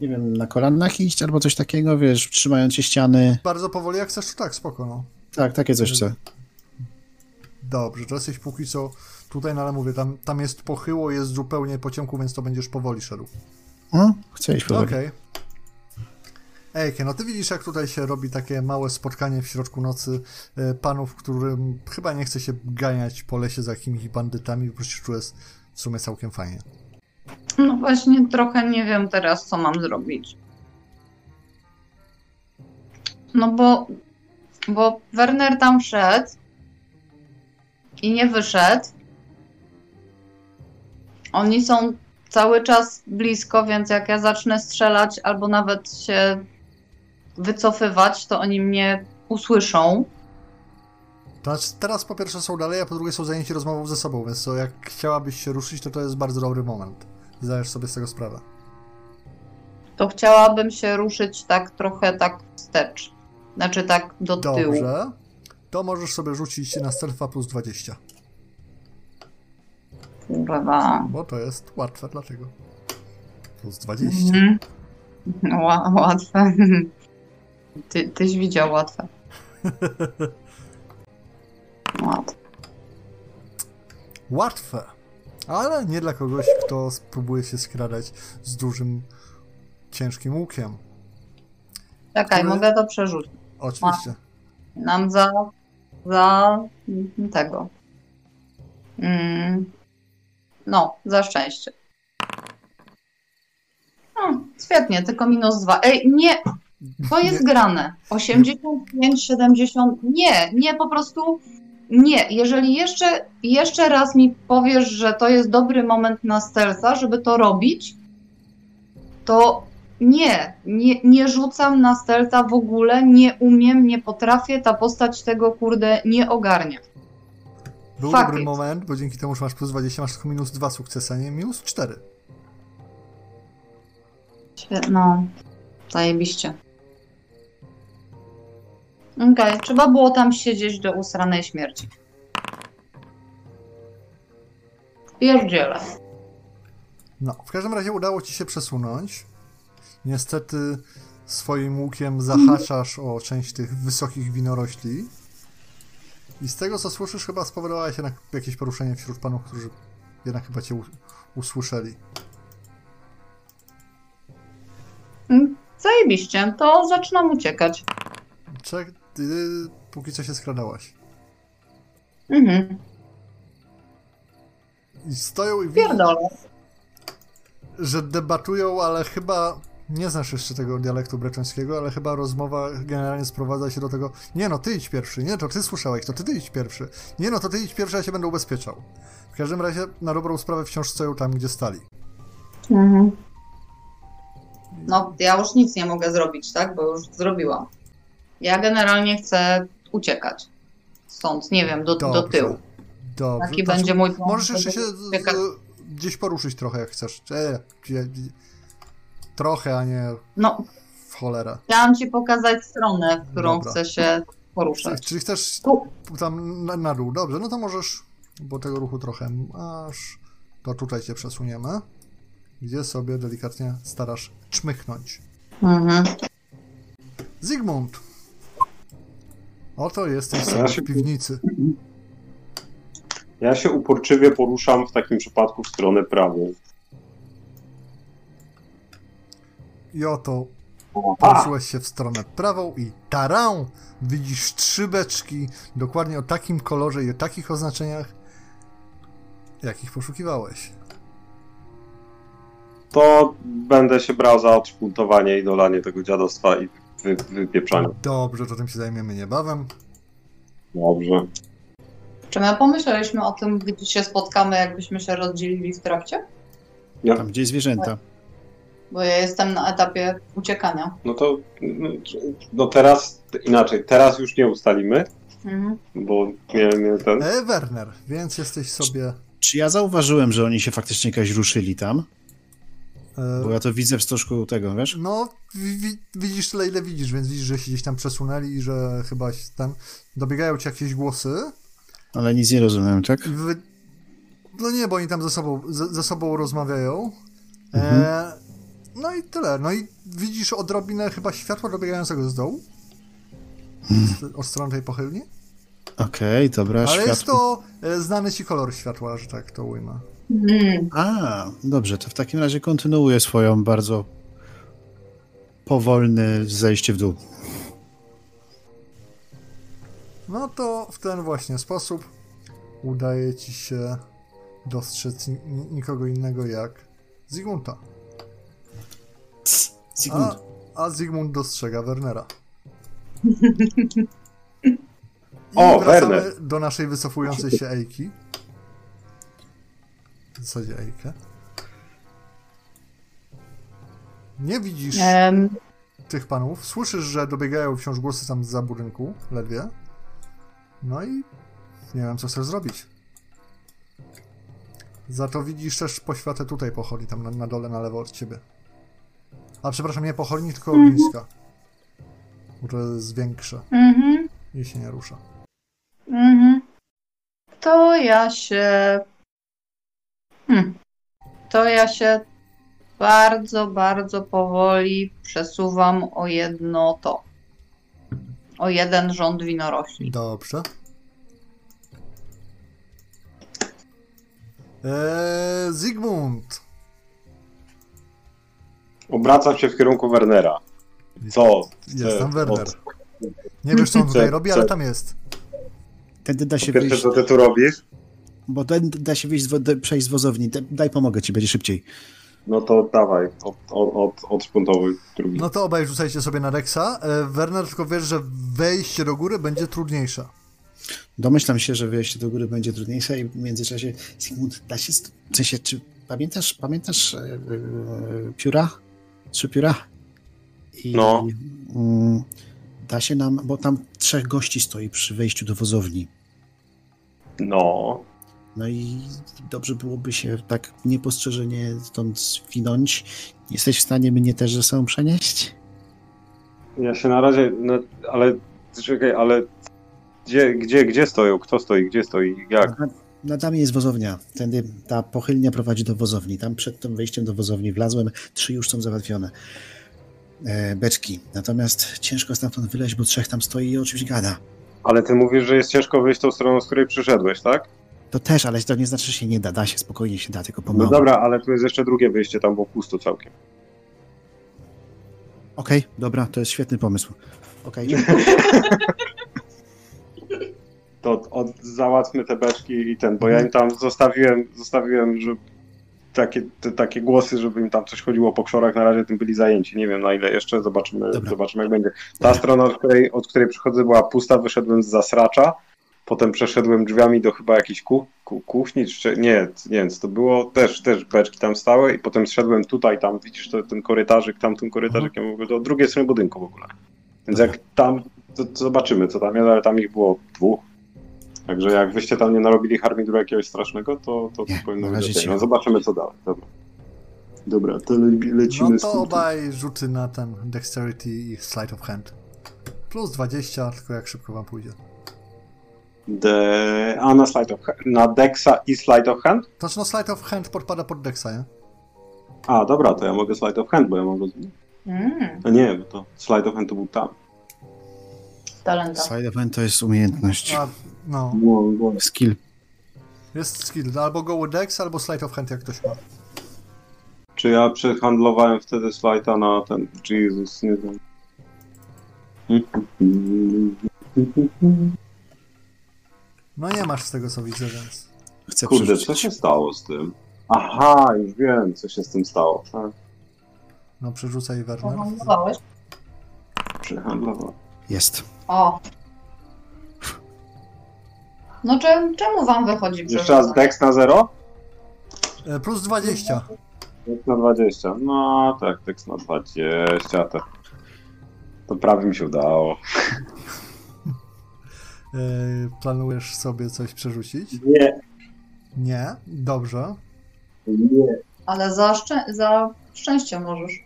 nie wiem, na kolanach iść albo coś takiego, wiesz, trzymając się ściany. Bardzo powoli jak chcesz, to tak, spoko, no. Tak, takie coś chcę. Dobrze, to jesteś póki co tutaj, no ale mówię, tam, tam jest pochyło, jest zupełnie po ciemku, więc to będziesz powoli szedł. No, chcę iść powoli. Okej. Ejkie, no ty widzisz, jak tutaj się robi takie małe spotkanie w środku nocy e, panów, którym chyba nie chce się ganiać po lesie za jakimiś bandytami, po prostu jest w sumie całkiem fajnie. No właśnie trochę nie wiem teraz, co mam zrobić. No bo, bo Werner tam wszedł i nie wyszedł. Oni są cały czas blisko, więc jak ja zacznę strzelać albo nawet się wycofywać, to oni mnie usłyszą. To znaczy, teraz po pierwsze są dalej, a po drugie są zajęci rozmową ze sobą, więc to jak chciałabyś się ruszyć, to to jest bardzo dobry moment. Zdajesz sobie z tego sprawę. To chciałabym się ruszyć tak trochę tak wstecz. Znaczy tak do tyłu. Dobrze. To możesz sobie rzucić na stealtha plus 20, Kurwa. bo to jest łatwe, dlatego. Plus 20. Mhm. No, ła- łatwe. Ty, tyś widział łatwe. Łatwe. Łatwe. Ale nie dla kogoś, kto spróbuje się skradać z dużym, ciężkim łukiem. Czekaj, Który... mogę to przerzucić. Oczywiście. Ma. Nam za... za... Mm, tego. Mm. No, za szczęście. Hmm, świetnie, tylko minus dwa. Ej, nie! To jest grane. 85, 70. Nie, nie, po prostu nie. Jeżeli jeszcze, jeszcze raz mi powiesz, że to jest dobry moment na stealtha, żeby to robić, to nie, nie, nie rzucam na stealtha w ogóle, nie umiem, nie potrafię, ta postać tego kurde nie ogarnia. Był Fuck dobry it. moment, bo dzięki temu, że masz plus 20, masz tylko minus 2 sukcesy, a nie minus 4. Świe- No, zajebiście. Okej, trzeba było tam siedzieć do usranej śmierci. Pierdziele. No, w każdym razie udało ci się przesunąć. Niestety swoim łukiem zahaczasz o część tych wysokich winorośli. I z tego co słyszysz, chyba spowodowałeś jednak jakieś poruszenie wśród panów, którzy jednak chyba cię u- usłyszeli. Mm, Zajebiście, to zaczynam uciekać. Czek, ty póki co się skradałaś. Mhm, I stoją i widzisz, pierdolę. że debatują, ale chyba nie znasz jeszcze tego dialektu breczońskiego, ale chyba rozmowa generalnie sprowadza się do tego, nie no, ty idź pierwszy, nie, to ty słyszałeś, to ty, ty idź pierwszy, nie no, to ty idź pierwszy, ja się będę ubezpieczał. W każdym razie, na dobrą sprawę wciąż stoją tam, gdzie stali. Mhm. No, ja już nic nie mogę zrobić, tak? Bo już zrobiłam. Ja generalnie chcę uciekać. Stąd, nie wiem, do, do tyłu. Dobrze. Taki Znaczy, będzie mój plan. Możesz jeszcze się Uciekać. gdzieś poruszyć trochę, jak chcesz. E, trochę, a nie No, w cholerę. chciałam ci pokazać stronę, w którą Dobra. chcę się poruszać. czy chcesz Tu. tam na, na dół? Dobrze, no to możesz, bo tego ruchu trochę masz, to tutaj cię przesuniemy, gdzie sobie delikatnie starasz czmychnąć. Mhm. Zygmunt! Oto jesteś sobie Ja w się- piwnicy. Ja się uporczywie poruszam w takim przypadku w stronę prawą. I oto poruszyłeś się w stronę prawą i tarą! Widzisz trzy beczki, dokładnie o takim kolorze i o takich oznaczeniach, jakich poszukiwałeś. To będę się brał za odszpuntowanie i dolanie tego dziadostwa i wy, wypieprzanie. Dobrze, to tym się zajmiemy niebawem. Dobrze. Czy my pomyśleliśmy o tym, gdzie się spotkamy, jakbyśmy się rozdzielili w trakcie? Tam gdzie zwierzęta. Bo ja jestem na etapie uciekania. No to no teraz inaczej. Teraz już nie ustalimy, Mhm. bo mnie ten. E, Werner, więc jesteś sobie... Czy ja zauważyłem, że oni się faktycznie jakoś ruszyli tam? E, Bo ja to widzę w stożku tego, wiesz? No, wi- wi- widzisz tyle, ile widzisz, więc widzisz, że się gdzieś tam przesunęli i że chyba tam dobiegają ci jakieś głosy. Ale nic nie rozumiem, tak? Wy... No nie, bo oni tam ze sobą, ze, ze sobą rozmawiają. Mhm. E, no i tyle. No i widzisz odrobinę chyba światła dobiegającego z dołu. Z- Od strony tej pochylni. Okej, dobra, Ale światło. jest to e, znany ci kolor światła, że tak to ujmę. Mhm. A, dobrze, to w takim razie kontynuuję swoją bardzo powolne zejście w dół. No to w ten właśnie sposób udaje ci się dostrzec ni- nikogo innego jak Zygmunta. Zygmunt. A, a Zygmunt dostrzega Wernera. I O, wracamy Werner. do naszej wycofującej się Ejki. Zasadzie Ejkę. Nie widzisz Em, tych panów. Słyszysz, że dobiegają wciąż głosy tam za budynku, ledwie. No i nie wiem, co chcesz zrobić. Za to widzisz też poświatę tutaj pochodni, tam na, na dole, na lewo od ciebie. A przepraszam, nie pochodni, tylko ogniska. Bo to jest większe mhm. i się nie rusza. Mhm. To ja się. Hmm. To ja się bardzo, bardzo powoli przesuwam o jedno to. O jeden rząd winorośli. Dobrze. Eee, Zygmunt. Obracam się w kierunku Wernera. Co? Jest tam Werner. Nie wiesz, co on tutaj robi, ale tam jest. Tędy da się pierwsze, wyjść, co ty tu robisz? Bo tędy da się wyjść z, wo- przejść z wozowni. Daj- Daj pomogę ci, będzie szybciej. No to dawaj, od, od, od, drugi. No to obaj rzucajcie sobie na Rexa. E, Werner, tylko wiesz, że wejście do góry będzie trudniejsze. Domyślam się, że wyjście do góry będzie trudniejsze i w międzyczasie Sigmund, da się... st- W sensie, czy pamiętasz, pamiętasz e, pióra? Trzy pióra? I, No. Mm, da się nam, bo tam trzech gości stoi przy wejściu do wozowni. No, No i dobrze byłoby się tak niepostrzeżenie stąd zwinąć. Jesteś w stanie mnie też ze sobą przenieść? ja się na razie, no, ale czekaj, ale gdzie, gdzie, gdzie stoją? Kto stoi? Gdzie stoi? Jak? Na, na damie jest wozownia. Tędy ta pochylnia prowadzi do wozowni. Tam przed tym wejściem do wozowni wlazłem. Trzy już są załatwione. E, beczki. Natomiast ciężko stamtąd wyleźć, bo trzech tam stoi i o czymś gada. Ale ty mówisz, że jest ciężko wyjść tą stroną, z której przyszedłeś, tak? To też, ale to nie znaczy, że się nie da. Da się, spokojnie się da, tylko No pomału. dobra, ale tu jest jeszcze drugie wyjście, tam było pusto całkiem. Okej, dobra, to jest świetny pomysł. Okej. To od, załatwmy te beczki i ten, bo ja im tam zostawiłem, zostawiłem, że takie, te, takie głosy, żeby im tam coś chodziło po kszorach, na razie tym byli zajęci. Nie wiem na ile jeszcze, zobaczymy, Dobra. zobaczymy jak będzie. Ta strona, od której, od której przychodzę była pusta, wyszedłem z zasracza, potem przeszedłem drzwiami do chyba jakiejś ku, ku, kuchni, czy nie, nie wiem to było, też, też beczki tam stały i potem zszedłem tutaj, tam widzisz to, ten korytarzyk, tamtym korytarzykiem, w ogóle do drugiej strony budynku w ogóle. Więc jak tam, to, to zobaczymy co tam jest, ale tam ich było dwóch. Także jak wyście tam nie narobili harmidru jakiegoś strasznego, to, to, Nie, powinno być okej. No zobaczymy co dalej. Dobra, Dobra to le- lecimy No to obaj rzuty na ten Dexterity i Slide of Hand. Plus 20, tylko jak szybko wam pójdzie. De... A na slide of hand, na Dexa i slide of hand? To znaczy, no Slide of Hand podpada pod Dexa, nie? A, dobra, to ja mogę slide of hand, bo ja mam rozumiem. Mm, No nie, bo to slide of hand to był tam. talenta. Side event to jest umiejętność. A, no. Skill. Jest skill. Albo go with Dex, albo Slide of Hand, jak ktoś ma. Czy ja przehandlowałem wtedy slajta na ten Jesus, nie wiem. No nie masz z tego, co widzę, więc... Chcę Kurde, przerzucić. co się stało z tym? Aha, już wiem, co się z tym stało. Tak, No przerzucaj Werner. Pohandlowałeś? przehandlowałem. Jest. O. No czemu, czemu wam wychodzi Jeszcze raz przerzucać? Dex na 0? E, plus 20. Dex na 20. No tak, Dex na 20. To, to prawie mi się udało. E, planujesz sobie coś przerzucić? Nie, Nie? Dobrze. nie, Ale za, szczę- za szczęście możesz.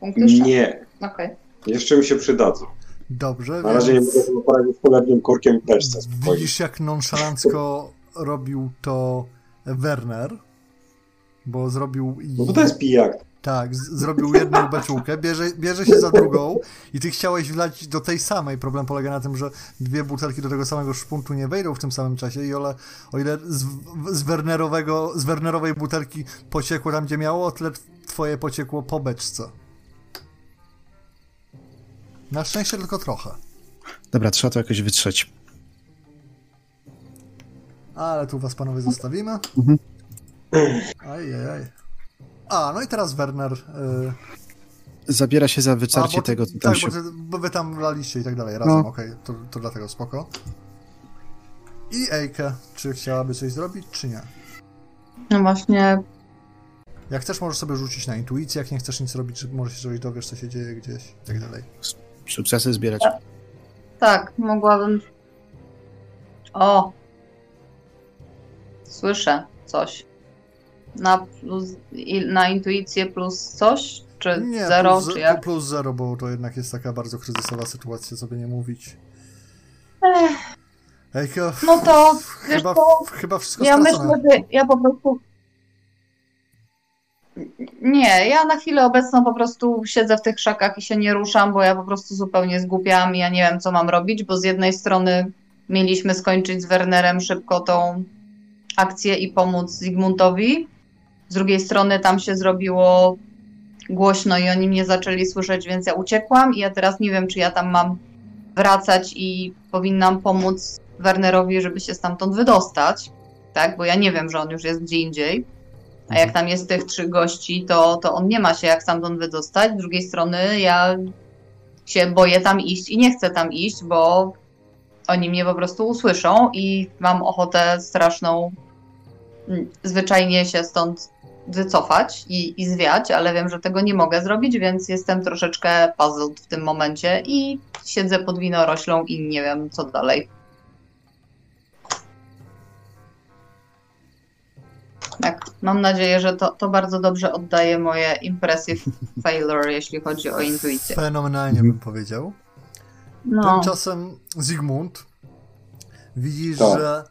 Punkty szczęścia. nie. Okej. Jeszcze mi się przydadzą. Dobrze, Na razie nie więc mogę sobie poradzić z korkiem w beczce. Spokojnie. widzisz jak nonszalancko robił to Werner, bo zrobił... No bo to jest pijak. Tak, zrobił jedną beczułkę, bierze, bierze się za drugą i ty chciałeś wlać do tej samej. Problem polega na tym, że dwie butelki do tego samego szpuntu nie wejdą w tym samym czasie i ole, o ile z, z, Wernerowego, z Wernerowej butelki pociekło tam, gdzie miało, o tyle twoje pociekło po beczce. Na szczęście tylko trochę. Dobra, trzeba to jakoś wytrzeć. Ale tu was panowie zostawimy. Mhm. Ajajaj. A, no i teraz Werner... Y, Zabiera się za A, wytarcie bo ty- tego, co tam tak, się... bo, ty, bo wy tam laliście i tak dalej razem, No. okej, to, to dlatego spoko. I Ejke, czy chciałaby coś zrobić, czy nie? No właśnie, Jak chcesz, możesz sobie rzucić na intuicję, jak nie chcesz nic robić, czy możesz się dowiesz, co się dzieje gdzieś i tak dalej. Sukcesy zbierać. tak, mogłabym... O! Słyszę coś. Na, plus, na intuicję plus coś? Czy Nie, zero, plus, czy jak? plus zero, bo to jednak jest taka bardzo kryzysowa sytuacja, co by nie mówić. Ech, Ejke, no to, chyba, co, chyba wszystko ja stracone. myślę, że ja po prostu... Nie, ja na chwilę obecną po prostu siedzę w tych krzakach i się nie ruszam, bo ja po prostu zupełnie zgłupiałam i ja nie wiem, co mam robić, bo z jednej strony mieliśmy skończyć z Wernerem szybko tą akcję i pomóc Zygmuntowi. Z drugiej strony tam się zrobiło głośno i oni mnie zaczęli słyszeć, więc ja uciekłam i ja teraz nie wiem, czy ja tam mam wracać i powinnam pomóc Wernerowi, żeby się stamtąd wydostać, tak, bo ja nie wiem, że on już jest gdzie indziej. A jak tam jest tych trzech gości, to, to on nie ma się jak stamtąd wydostać. Z drugiej strony ja się boję tam iść i nie chcę tam iść, bo oni mnie po prostu usłyszą i mam ochotę straszną mm, zwyczajnie się stąd wycofać i, i zwiać, ale wiem, że tego nie mogę zrobić, więc jestem troszeczkę puzzled w tym momencie i siedzę pod winoroślą i nie wiem, co dalej. Tak, mam nadzieję, że to, to bardzo dobrze oddaje moje impressive failure, jeśli chodzi o intuicję. Fenomenalnie bym powiedział. No, Tymczasem Zygmunt, widzisz, Tak. że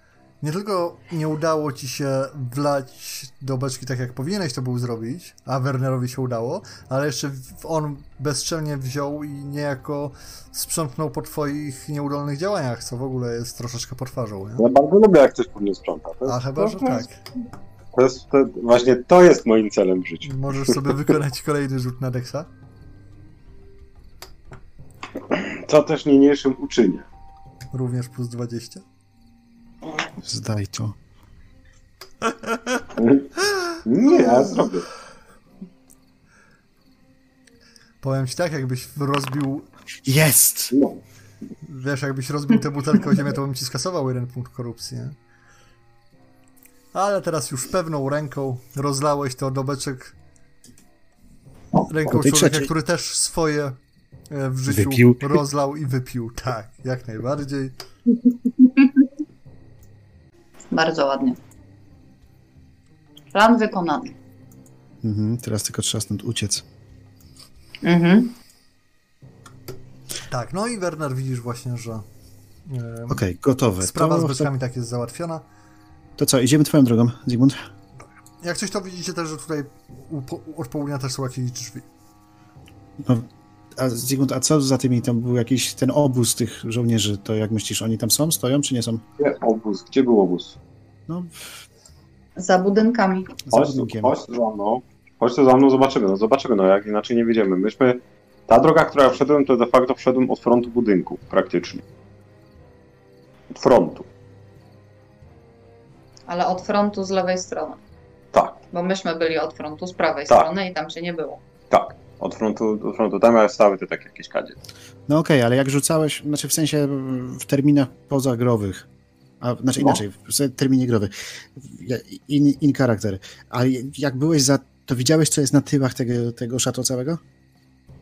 nie tylko nie udało ci się wlać do beczki tak jak powinieneś to był zrobić, a Wernerowi się udało, ale jeszcze on bezczelnie wziął i niejako sprzątnął po twoich nieudolnych działaniach, co w ogóle jest troszeczkę potwarzą, nie? Ja bardzo lubię, jak ktoś po mnie sprząta. To jest, A chyba, że to, tak. To jest, to, właśnie to jest moim celem w życiu. Możesz sobie wykonać kolejny rzut na Dexa. Co też niniejszym uczynię. Również plus 20. Zdaj to. Nie, ja zrobię. Powiem ci tak, jakbyś rozbił, Jest! No. wiesz, jakbyś rozbił tę butelkę o ziemię, to bym ci skasował jeden punkt korupcji, nie? Ale teraz już pewną ręką rozlałeś to do beczek ręką O człowieka, trzeciej. który też swoje e, w życiu Wypił. rozlał i wypił. Tak, jak najbardziej. Bardzo ładnie. Plan wykonany. Mhm, teraz tylko trzeba stąd uciec. Mhm. Tak, no i Werner widzisz właśnie, że e, Okej, gotowe. sprawa z to, beczkami tak jest załatwiona. to co, idziemy twoją drogą, Zygmunt? Jak coś to widzicie też, że tutaj u, od południa też są jakieś drzwi. No, a Zygmunt, a co za tymi, tam był jakiś ten obóz tych żołnierzy, to jak myślisz, oni tam są, stoją, czy nie są? Gdzie obóz? Gdzie był obóz? No, Za budynkami. za Chodź, budynkiem. chodź za mną. Chodź za mną, zobaczymy. No zobaczymy, no jak inaczej nie wiedziemy. Myśmy... Ta droga, która wszedłem, to de facto wszedłem od frontu budynku, praktycznie. Od frontu. Ale od frontu z lewej strony. Tak, Bo myśmy byli od frontu z prawej Tak. strony i tam cię nie było. tak. Od frontu, od frontu. Tam stały te takie jakieś kadzie. No okej, ale jak rzucałeś, znaczy w sensie w terminach pozagrowych, a znaczy No. inaczej, w terminie growy, in, in charakter, ale jak byłeś za, to widziałeś, co jest na tyłach tego, tego szatu całego?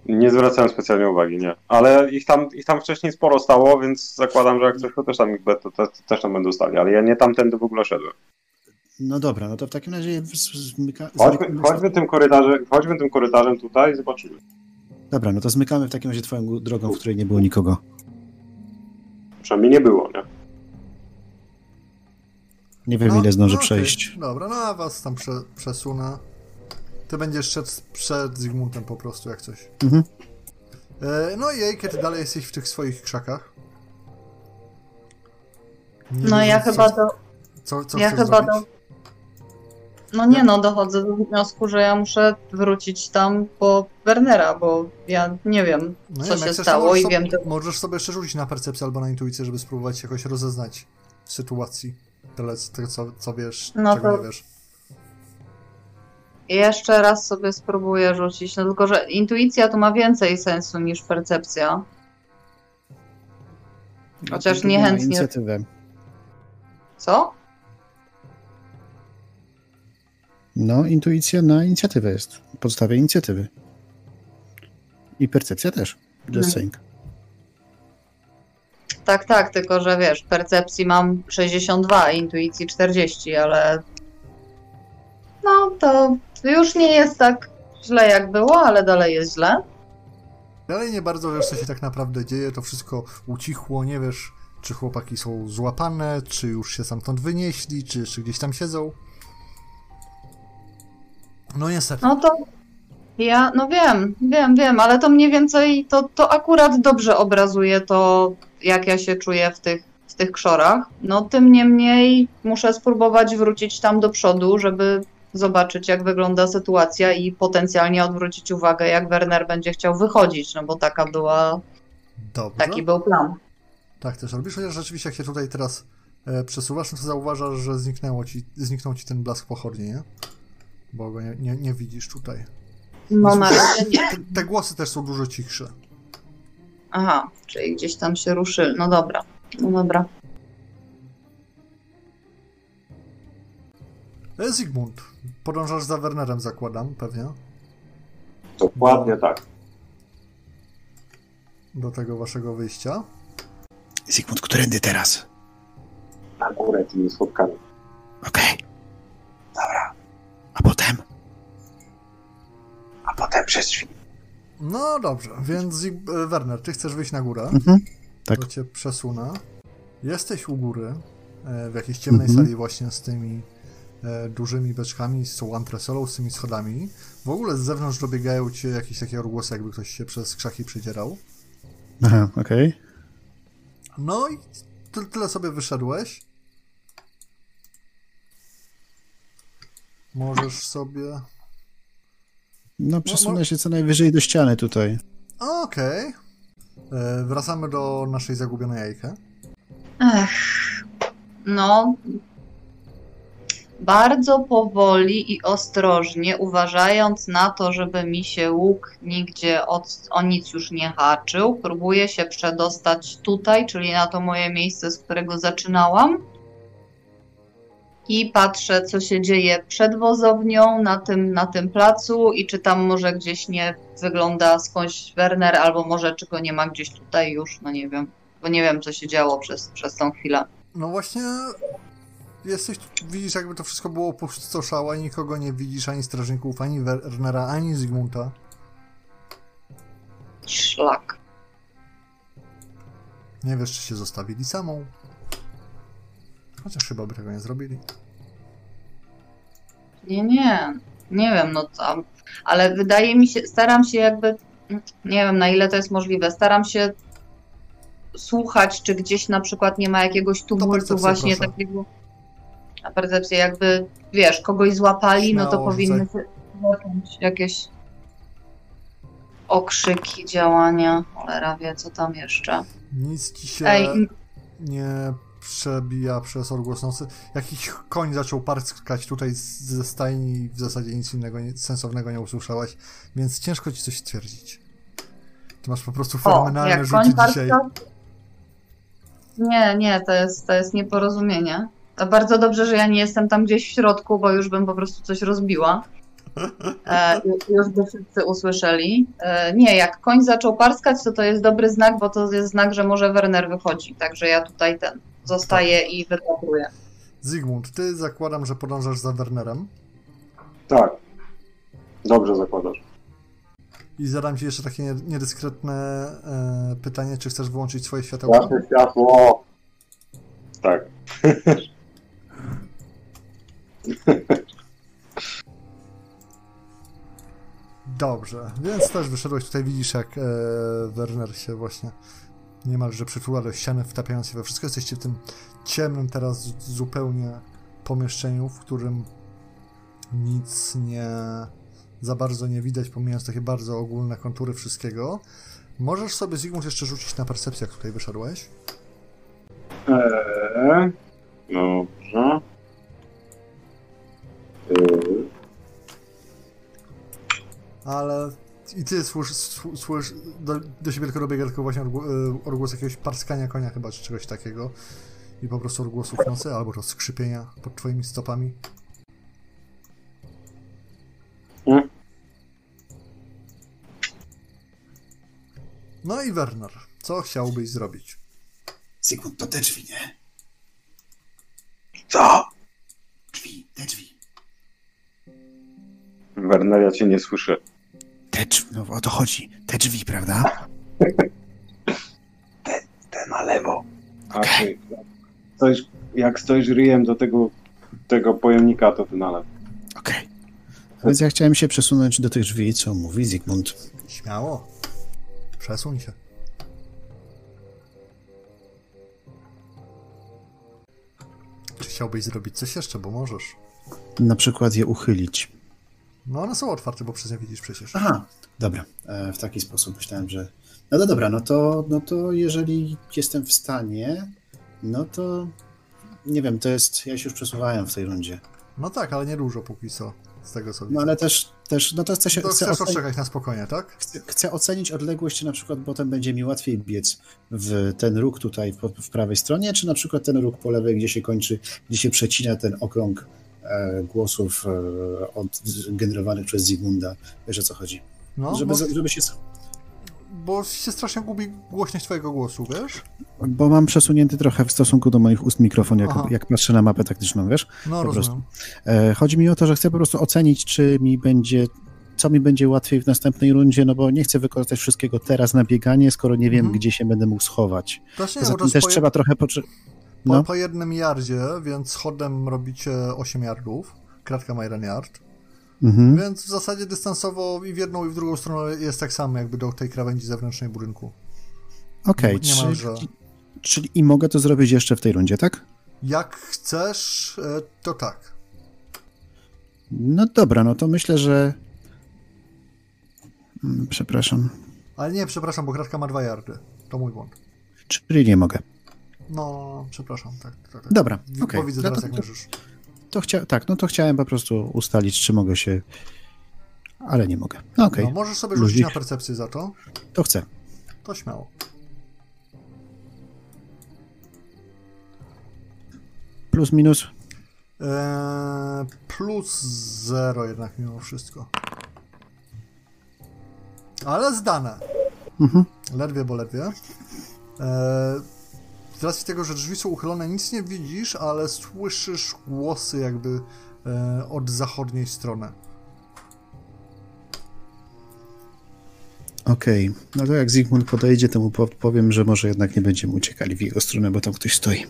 Nie zwracałem specjalnie uwagi, nie. Ale ich tam, ich tam wcześniej sporo stało, więc zakładam, że jak coś, to też tam, ich be- to, to, też tam będą stali. Ale ja nie tamtędy w ogóle szedłem. No dobra, no to w takim razie zmyka, Chodźmy, zmykamy- chodźmy, tym korytarzem, chodźmy tym korytarzem tutaj i zobaczymy. Dobra, no to zmykamy w takim razie twoją drogą, w której nie było nikogo. Przynajmniej nie było, nie? Nie wiem, ile zdążę okej. przejść. Dobra, no a was tam prze, przesunę. Ty będziesz szedł przed Zygmuntem po prostu, jak coś. Mhm. E, no i Ejke, ty dalej jesteś w tych swoich krzakach. Nie No wiem, ja co, chyba do. Co, co ja chcesz chyba zrobić? No nie no, dochodzę do wniosku, że ja muszę wrócić tam po Wernera, bo ja nie wiem, No co wiem, się to stało i sobie, wiem, to Możesz sobie jeszcze rzucić na percepcję albo na intuicję, żeby spróbować jakoś rozeznać sytuacji. Tyle, co, co wiesz, No czego to- nie wiesz. jeszcze raz sobie spróbuję rzucić. No tylko, że intuicja tu ma więcej sensu niż percepcja. Chociaż To niechętnie. Inicjatywę. Co? No, intuicja na inicjatywę jest. Podstawie inicjatywy. I percepcja też. Just Mhm. saying. Tak, tak, tylko że wiesz, percepcji mam 62, a intuicji 40, ale no to już nie jest tak źle jak było, ale dalej jest źle. Dalej nie bardzo wiesz, co się tak naprawdę dzieje. To wszystko ucichło, nie wiesz, czy chłopaki są złapane, czy już się stamtąd wynieśli, czy jeszcze gdzieś tam siedzą. No niestety. No to ja, no wiem, wiem, wiem, ale to mniej więcej, to, to akurat dobrze obrazuje to, jak ja się czuję w tych, w tych krzorach. No tym niemniej muszę spróbować wrócić tam do przodu, żeby zobaczyć jak wygląda sytuacja i potencjalnie odwrócić uwagę jak Werner będzie chciał wychodzić, no bo taka była, Dobrze. taki był plan. Tak też robisz, chociaż rzeczywiście jak się tutaj teraz e, przesuwasz, no to zauważasz, że zniknęło ci, zniknął ci ten blask pochodni, nie? Bo go nie, nie, nie widzisz tutaj. No na razie nie. Te, te głosy też są dużo cichsze. Aha, czyli gdzieś tam się ruszyli. No dobra, no dobra. E, Zygmunt, podążasz za Wernerem, zakładam, pewnie, Dokładnie tak. do tego waszego wyjścia. Zygmunt, którędy teraz? Na górę tymi schodkami. Okej. Dobra. A potem? A potem przez drzwi. No dobrze, więc Zig- Werner, ty chcesz wyjść na górę, Mhm. Tak. to cię przesunę. Jesteś u góry, e, w jakiejś ciemnej Mhm. sali właśnie z tymi e, dużymi beczkami, z tą antresolą, z tymi schodami. W ogóle z zewnątrz dobiegają cię jakieś takie odgłosy, jakby ktoś się przez krzaki przedzierał. Aha, okej. No i ty, tyle sobie wyszedłeś. Możesz sobie... No przesunę się co najwyżej do ściany tutaj. Okej. E, Wracamy do naszej zagubionej jajka. Ech, no. Bardzo powoli i ostrożnie, uważając na to, żeby mi się łuk nigdzie od, o nic już nie haczył, próbuję się przedostać tutaj, czyli na to moje miejsce, z którego zaczynałam. I patrzę, co się dzieje przed wozownią na tym, na tym placu i czy tam może gdzieś nie wygląda skądś Werner, albo może czy go nie ma gdzieś tutaj już, no nie wiem. Bo nie wiem, co się działo przez, przez tą chwilę. No właśnie... Jesteś, widzisz jakby to wszystko było pustoszałe, nikogo nie widzisz, ani strażników, ani Wernera, ani Zygmunta. Szlak. Nie wiesz, czy się zostawili samą. Chociaż chyba by tego nie zrobili. Nie, nie. Nie wiem, no tam. Ale wydaje mi się, staram się jakby. Nie wiem, na ile to jest możliwe. Staram się słuchać, czy gdzieś na przykład nie ma jakiegoś tumultu właśnie proszę. takiego. A percepcję jakby, wiesz, kogoś złapali, no to Śmiało powinny się zacząć jakieś okrzyki, działania. Cholera wie, co tam jeszcze. Nic ci się Ej, nie przebija przez odgłos nocy. Jakiś koń zaczął parskać tutaj ze stajni i w zasadzie nic innego nie, sensownego nie usłyszałeś, więc ciężko ci coś stwierdzić. Ty masz po prostu fenomenalne koń dzisiaj. Nie, nie, to jest, to jest nieporozumienie. To bardzo dobrze, że ja nie jestem tam gdzieś w środku, bo już bym po prostu coś rozbiła. E, ju- już by wszyscy usłyszeli. E, nie, jak koń zaczął parskać, to to jest dobry znak, bo to jest znak, że może Werner wychodzi. Także ja tutaj ten zostaję i wypatruję. Zygmunt, ty zakładam, że podążasz za Wernerem Tak. Dobrze zakładasz. i zadam ci jeszcze takie nie- niedyskretne e, pytanie, czy chcesz wyłączyć swoje światełko? Jasne światło. Tak. Dobrze, więc też wyszedłeś tutaj, widzisz jak e, Werner się właśnie niemalże przytula do ściany, wtapiając się we wszystko. Jesteście w tym ciemnym teraz zupełnie pomieszczeniu, w którym nic nie za bardzo nie widać, pomijając takie bardzo ogólne kontury wszystkiego. Możesz sobie, Zygmunt, jeszcze rzucić na percepcję, jak tutaj wyszedłeś. Eee, dobrze. Eee, Ale i ty słyszysz, słysz, do, do siebie tylko dobiega tylko właśnie odgłos, odgłos jakiegoś parskania konia chyba, czy czegoś takiego. I po prostu odgłosów nocy, albo to skrzypienia pod twoimi stopami. Mm. No i Werner, co chciałbyś zrobić? Zygmunt, to te drzwi, nie? Co? Drzwi, te drzwi. Werner, ja cię nie słyszę. Te drzwi, no o to chodzi. Te drzwi, prawda? Te na lewo. A Okej. ty, stoisz, jak stoisz ryjem do tego, tego pojemnika, to ty na lewo. Okej. Więc ja chciałem się przesunąć do tych drzwi, co mówi Zygmunt. Śmiało. Przesuń się. chciałbyś zrobić coś jeszcze, bo możesz. Na przykład je uchylić. No one są otwarte, bo przez nie widzisz przecież. Aha, dobra. E, w taki sposób myślałem, że. No to dobra, no to, no to jeżeli jestem w stanie, no to nie wiem, to jest. Ja się już przesuwałem w tej rundzie. No tak, ale nie dużo póki co, z tego co No ale też, też no to chcę się. To Chcę, chcesz ocenić, na spokojnie, tak? chcę, chcę ocenić odległość, czy na przykład potem będzie mi łatwiej biec w ten róg tutaj po, w prawej stronie, czy na przykład ten róg po lewej, gdzie się kończy, gdzie się przecina ten okrąg głosów e, od, generowanych przez Zygmunda. Wiesz o co chodzi? No, żeby, bo, żeby się. bo się strasznie gubi głośność twojego głosu, wiesz? Bo mam przesunięty trochę w stosunku do moich ust mikrofon, jak, Aha. jak patrzę na mapę taktyczną, wiesz? No, Po rozumiem. E, chodzi mi o to, że chcę po prostu ocenić, czy mi będzie, co mi będzie łatwiej w następnej rundzie, no bo nie chcę wykorzystać wszystkiego teraz na bieganie, skoro nie wiem, Mhm. gdzie się będę mógł schować. Jest też trzeba trochę poczy... po, No, po jednym yardzie, więc chodem robicie 8 yardów. Kratka ma jeden yard. mhm. Więc w zasadzie dystansowo i w jedną i w drugą stronę jest tak samo, jakby do tej krawędzi zewnętrznej budynku. okej, nie czyli, malże. czyli i mogę to zrobić jeszcze w tej rundzie, tak? Jak chcesz, e, to tak. No dobra, no to myślę, że... Mm, Przepraszam. Ale nie, przepraszam, bo kratka ma dwa yardy. To mój błąd. Czyli nie mogę. No, przepraszam, tak. tak, tak. Dobra, okej. Widzę No teraz, to, jak to, to chcia... Tak, no to chciałem po prostu ustalić, czy mogę się... Ale nie mogę. No okej, No, możesz sobie rzucić na percepcję za to. to chcę. To śmiało. Plus, minus. Eee, plus zero jednak mimo wszystko. Ale zdane. Mhm. Ledwie, bo ledwie. Eee, z racji tego, że drzwi są uchylone, nic nie widzisz, ale słyszysz głosy jakby e, od zachodniej strony. Okej, no to jak Zygmunt podejdzie, to mu po- powiem, że może jednak nie będziemy uciekali w jego stronę, bo tam ktoś stoi.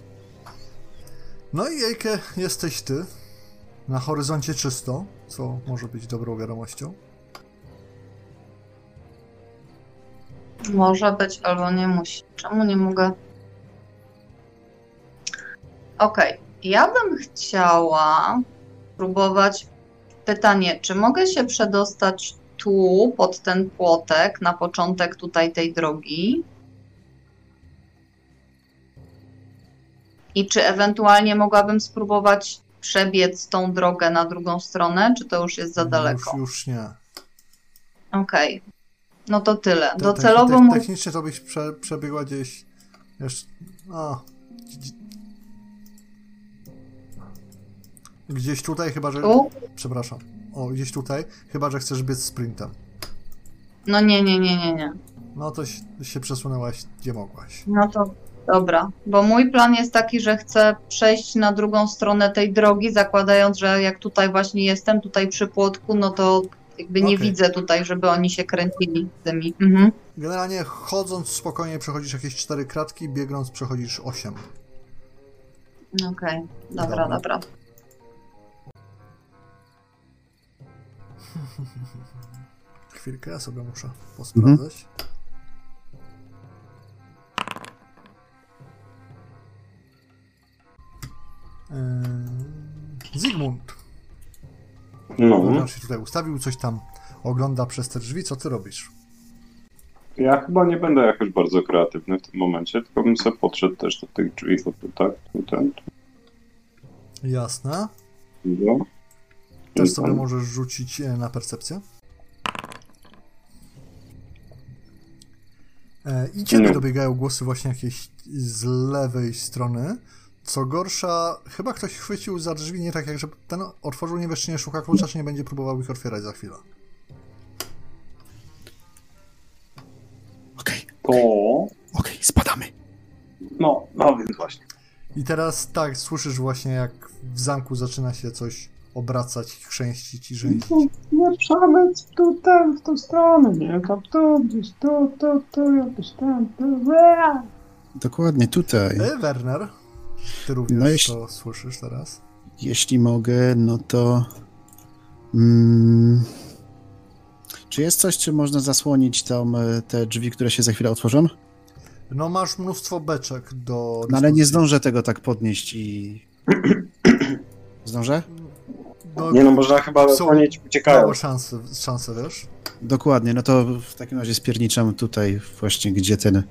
No i Ejke, jesteś ty. Na horyzoncie czysto, co może być dobrą wiadomością. Może być albo nie musi. Czemu nie mogę? Okej, ja bym chciała próbować. Pytanie, czy mogę się przedostać tu, pod ten płotek, na początek tutaj tej drogi? I czy ewentualnie mogłabym spróbować przebiec tą drogę na drugą stronę, czy to już jest za daleko? Już, już nie. Okej. No to tyle. Te- te- Docelowo te- mu... Technicznie to byś prze, przebiegła gdzieś. Jeszcze. No. Gdzieś tutaj, chyba że. Tu? Przepraszam. O, gdzieś tutaj, chyba że chcesz biec sprintem. No nie, nie, nie, nie, nie. No to się, przesunęłaś, gdzie mogłaś. No to dobra, bo mój plan jest taki, że chcę przejść na drugą stronę tej drogi, zakładając, że jak tutaj właśnie jestem, tutaj przy płotku, no to jakby nie Okej. widzę tutaj, żeby oni się kręcili z tymi. Mhm. Generalnie chodząc spokojnie przechodzisz jakieś cztery kratki, biegnąc przechodzisz osiem. Okej, dobra, Dobra. dobra. Chwilkę, ja sobie muszę posprawdzać. Eee, Zygmunt. No, On się tutaj ustawił, coś tam ogląda przez te drzwi. Co ty robisz? ja chyba nie będę jakoś bardzo kreatywny w tym momencie, tylko bym sobie podszedł też do tych drzwi, o tu, tak, tu, ten, Jasne. no. Też sobie tam. możesz rzucić e, na percepcję. E, I ciebie Nie. dobiegają głosy właśnie jakieś z lewej strony. Co gorsza, chyba ktoś chwycił za drzwi, nie tak jak, że ten otworzył, nie wiesz, czy nie szuka klucza, czy nie będzie próbował ich otwierać za chwilę. Okej, To, okej, spadamy. no, no więc właśnie. I teraz tak, słyszysz właśnie jak w zamku zaczyna się coś obracać, chrzęścić i rzędzić. Nie przemyć tu, ten, w tą stronę, nie? Tam tu, gdzieś tu, tu, tu, jakoś tam, tu, Ua! Dokładnie tutaj. E, Werner, ty również No jeśli- to słyszysz teraz. Jeśli mogę, no to. Mm, czy jest coś, czym można zasłonić tam e, te drzwi, które się za chwilę otworzą? No masz mnóstwo beczek do No ale nie zdążę tego tak podnieść i. Zdążę? No, Nie no, można chyba Są koniec uciekają. małe szanse, szanse, wiesz? Dokładnie, no to w takim razie spierniczam tutaj właśnie, gdzie ten...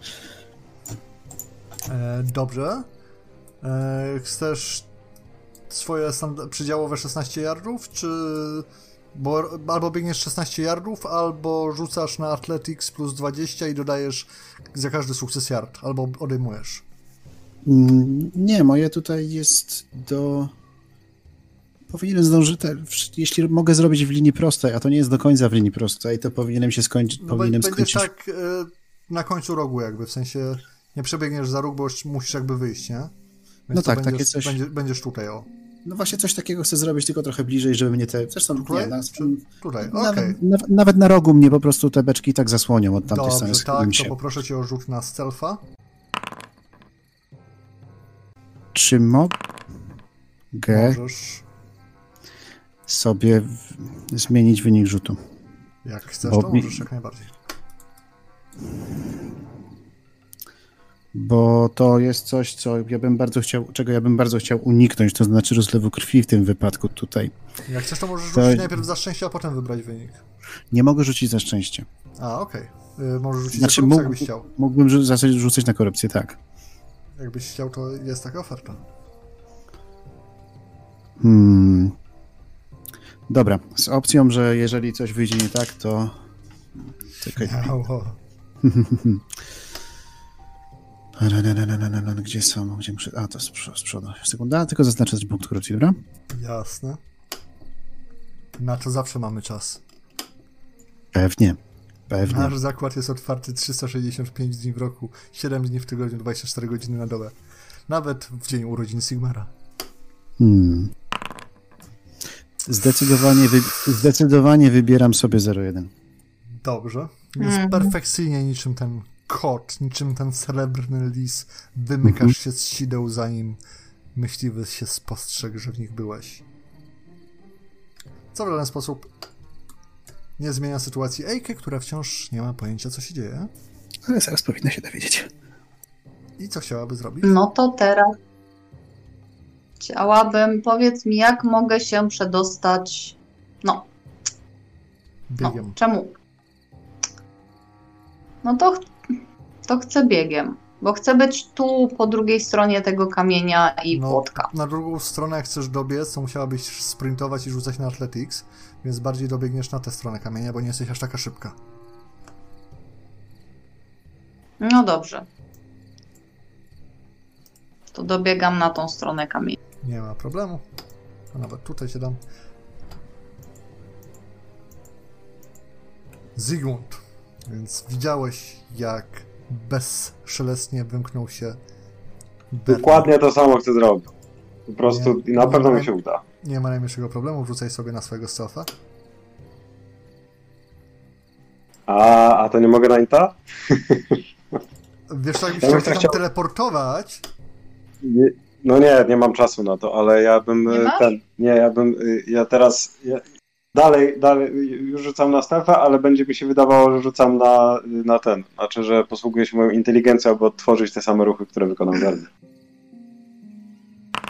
E, dobrze. E, chcesz swoje przedziałowe 16 yardów, czy... Bo albo biegniesz 16 yardów, albo rzucasz na Athletics plus 20 i dodajesz za każdy sukces yard, albo odejmujesz. Mm, Nie, moje tutaj jest do... Powinienem zdążyć, te, jeśli mogę zrobić w linii prostej, a to nie jest do końca w linii prostej, to powinienem się skończyć, No, powinienem będziesz skończyć... tak e, na końcu rogu jakby, w sensie nie przebiegniesz za róg, bo już musisz jakby wyjść, nie? Więc No to tak, takie będziesz, coś. Będzie, będziesz tutaj, o. No właśnie coś takiego chcę zrobić, tylko trochę bliżej, żeby mnie te... Zresztą Tutaj? nie, na, tutaj? Okej. nawet, nawet, nawet na rogu mnie po prostu te beczki tak zasłonią od strony, Dobrze, schyliłem tak, to się. poproszę cię o rzut na stealtha. Czy mogę Możesz, sobie w, zmienić wynik rzutu? jak chcesz, Bo to mi- możesz jak najbardziej. Bo to jest coś, co ja bym bardzo chciał, czego ja bym bardzo chciał uniknąć, to znaczy rozlewu krwi w tym wypadku tutaj. Jak chcesz, to możesz To- rzucić najpierw za szczęście, a potem wybrać wynik. Nie mogę rzucić za szczęście. A, okej. Y, Możesz rzucić Znaczy, za korupcję, mógł- jakbyś chciał. Mógłbym zacząć rzucać na korupcję, tak. Jakbyś chciał, to jest taka oferta. Hmm. Dobra, z opcją, że jeżeli coś wyjdzie nie tak, to... Czekaj. Gdzie są? Gdzie muszę... A, to z przodu. Sekunda, tylko zaznaczę punkt korupcji, dobra? Jasne. Na to zawsze mamy czas. Pewnie. Pewnie. Nasz zakład jest otwarty 365 dni w roku, 7 dni w tygodniu, 24 godziny na dobę. Nawet w dzień urodzin Sigmara. Hmm. Zdecydowanie, wy... Zdecydowanie wybieram sobie 01. Dobrze. Więc Mhm. perfekcyjnie niczym ten kot, niczym ten srebrny lis wymykasz Mhm. się z sideł, zanim myśliwy się spostrzegł, że w nich byłeś. Co w żaden sposób nie zmienia sytuacji Ejke, która wciąż nie ma pojęcia, co się dzieje. Ale zaraz powinna się dowiedzieć. I co chciałaby zrobić? No to teraz chciałabym, powiedz mi, jak mogę się przedostać. No, no Biegiem. czemu? No to, ch- to chcę biegiem, bo chcę być tu po drugiej stronie tego kamienia i No, płotka. Na drugą stronę, jak chcesz dobiec, to musiałabyś sprintować i rzucać na Athletics, więc bardziej dobiegniesz na tę stronę kamienia, bo nie jesteś aż taka szybka. No dobrze. To dobiegam na tą stronę kamienia. Nie ma problemu. A nawet tutaj cię dam. Zygmunt. Więc widziałeś, jak bezszelestnie wymknął się Bernard. Dokładnie to samo chcę zrobić. Po prostu Nie. i na pewno mi się uda. Nie ma najmniejszego problemu, wrzucaj sobie na swojego stealtha. A, a to nie mogę na inta? Wiesz jakbyś Ja chciał się chciał- teleportować, Nie, no nie, nie mam czasu na to, ale ja bym Nie masz? ten. Nie, ja bym. y, Ja teraz. Ja, dalej, dalej, już rzucam na stefa, ale będzie mi się wydawało, że rzucam na, na ten. Znaczy, że posługuję się moją inteligencją, aby odtworzyć te same ruchy, które wykonał Werner.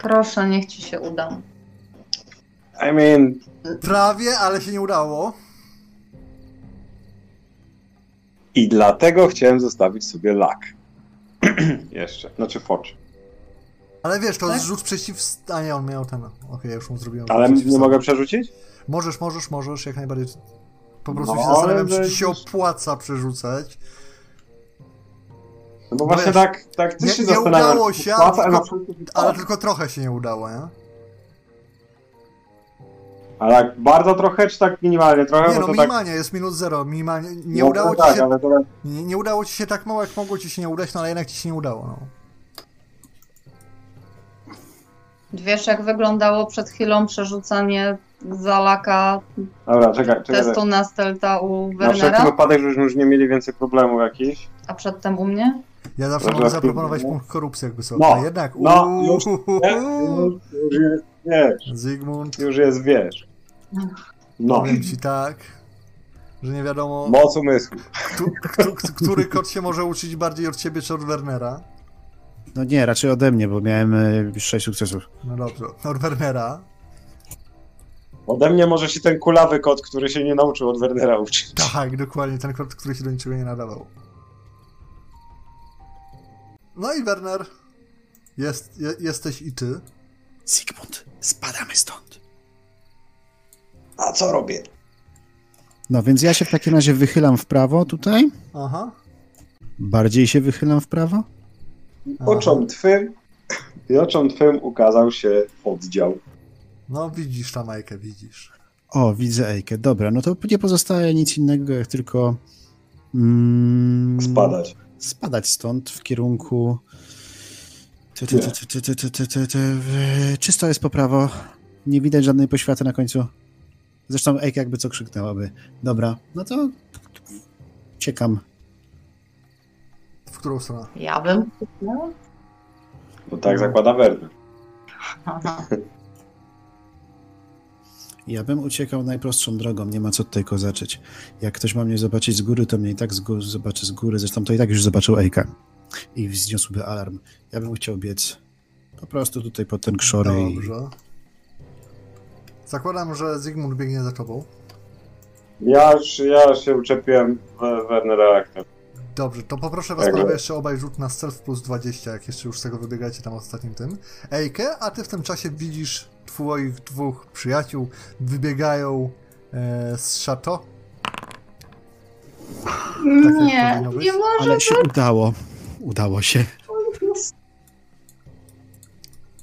Proszę, niech ci się uda. I mean, prawie, ale się nie udało. i dlatego chciałem zostawić sobie lak. Jeszcze, znaczy focz. Ale wiesz, to Tak? jest rzut przeciw... A nie, on miał ten... Okej, ja już mu zrobiłem. Ale nie mogę przerzucić? Możesz, możesz, możesz, jak najbardziej. Po prostu No, się zastanawiam, czy ci się opłaca przerzucać. No bo No właśnie wiesz, tak, tak też nie- się nie udało się, ale tylko- Ale tylko trochę się nie udało, nie? Ale tak bardzo trochę, czy tak minimalnie trochę? Nie no, to tak... minimalnie, jest minus zero, minimalnie. Nie no, udało ci tak, się... ale to... Nie, nie udało ci się tak mało, jak mogło ci się nie udać, no ale jednak ci się nie udało, no. Wiesz, jak wyglądało przed chwilą przerzucanie zalaka Dobra, czekaj, czekaj. testu na stelta u Na wszelki Wernera, wypadek, żebyśmy już nie mieli więcej problemów jakichś. a przedtem u mnie? Ja zawsze mogę zaproponować no. punkt korupcji, jakby sobie. No, a jednak... no, uuu, już- Już, już jest, wiesz, Zygmunt, już jest, wiesz. No, powiem ci tak, że nie wiadomo, moc umysłu. który kot się może uczyć bardziej od ciebie czy od Wernera. No nie, raczej ode mnie, bo miałem e, 6 sukcesów. No dobrze, od Wernera. Ode mnie może się ten kulawy kot, który się nie nauczył od Wernera uczyć. Tak, dokładnie, ten kot, który się do niczego nie nadawał. No i Werner, jest, je, jesteś i ty. Sigmund, spadamy stąd. A co robię? No więc ja się w takim razie wychylam w prawo tutaj. Aha. Bardziej się wychylam w prawo. Oczom twym, i oczom twym ukazał się oddział. No widzisz tam Ejkę, widzisz. O, widzę Ejkę, dobra, no to nie pozostaje nic innego, jak tylko mm, spadać. Spadać stąd w kierunku Czysto jest po prawo, nie widać żadnej poświaty na końcu. Zresztą Ejka jakby co krzyknęłaby. Dobra, no to ciekam w którą stronę? Ja bym. Bo tak zakłada Werner. Ja bym uciekał najprostszą drogą, nie ma co tutaj kozaczyć. Jak ktoś ma mnie zobaczyć z góry, to mnie i tak z góry zobaczy z góry. Zresztą to i tak już zobaczył Ejka. I wzniósłby alarm. Ja bym chciał biec po prostu tutaj pod ten krzory i Dobrze. Zakładam, że Zygmunt biegnie za tobą. Ja już, ja już się uczepiłem We- Wernera aktem. Dobrze, to poproszę was Tak. panowie jeszcze obaj rzut na self plus 20, jak jeszcze już z tego wybiegacie tam ostatnim tym. Ejkę, a ty w tym czasie widzisz twoich dwóch przyjaciół wybiegają e, z szato. jak Nie, nie może Ale się udało. Udało się.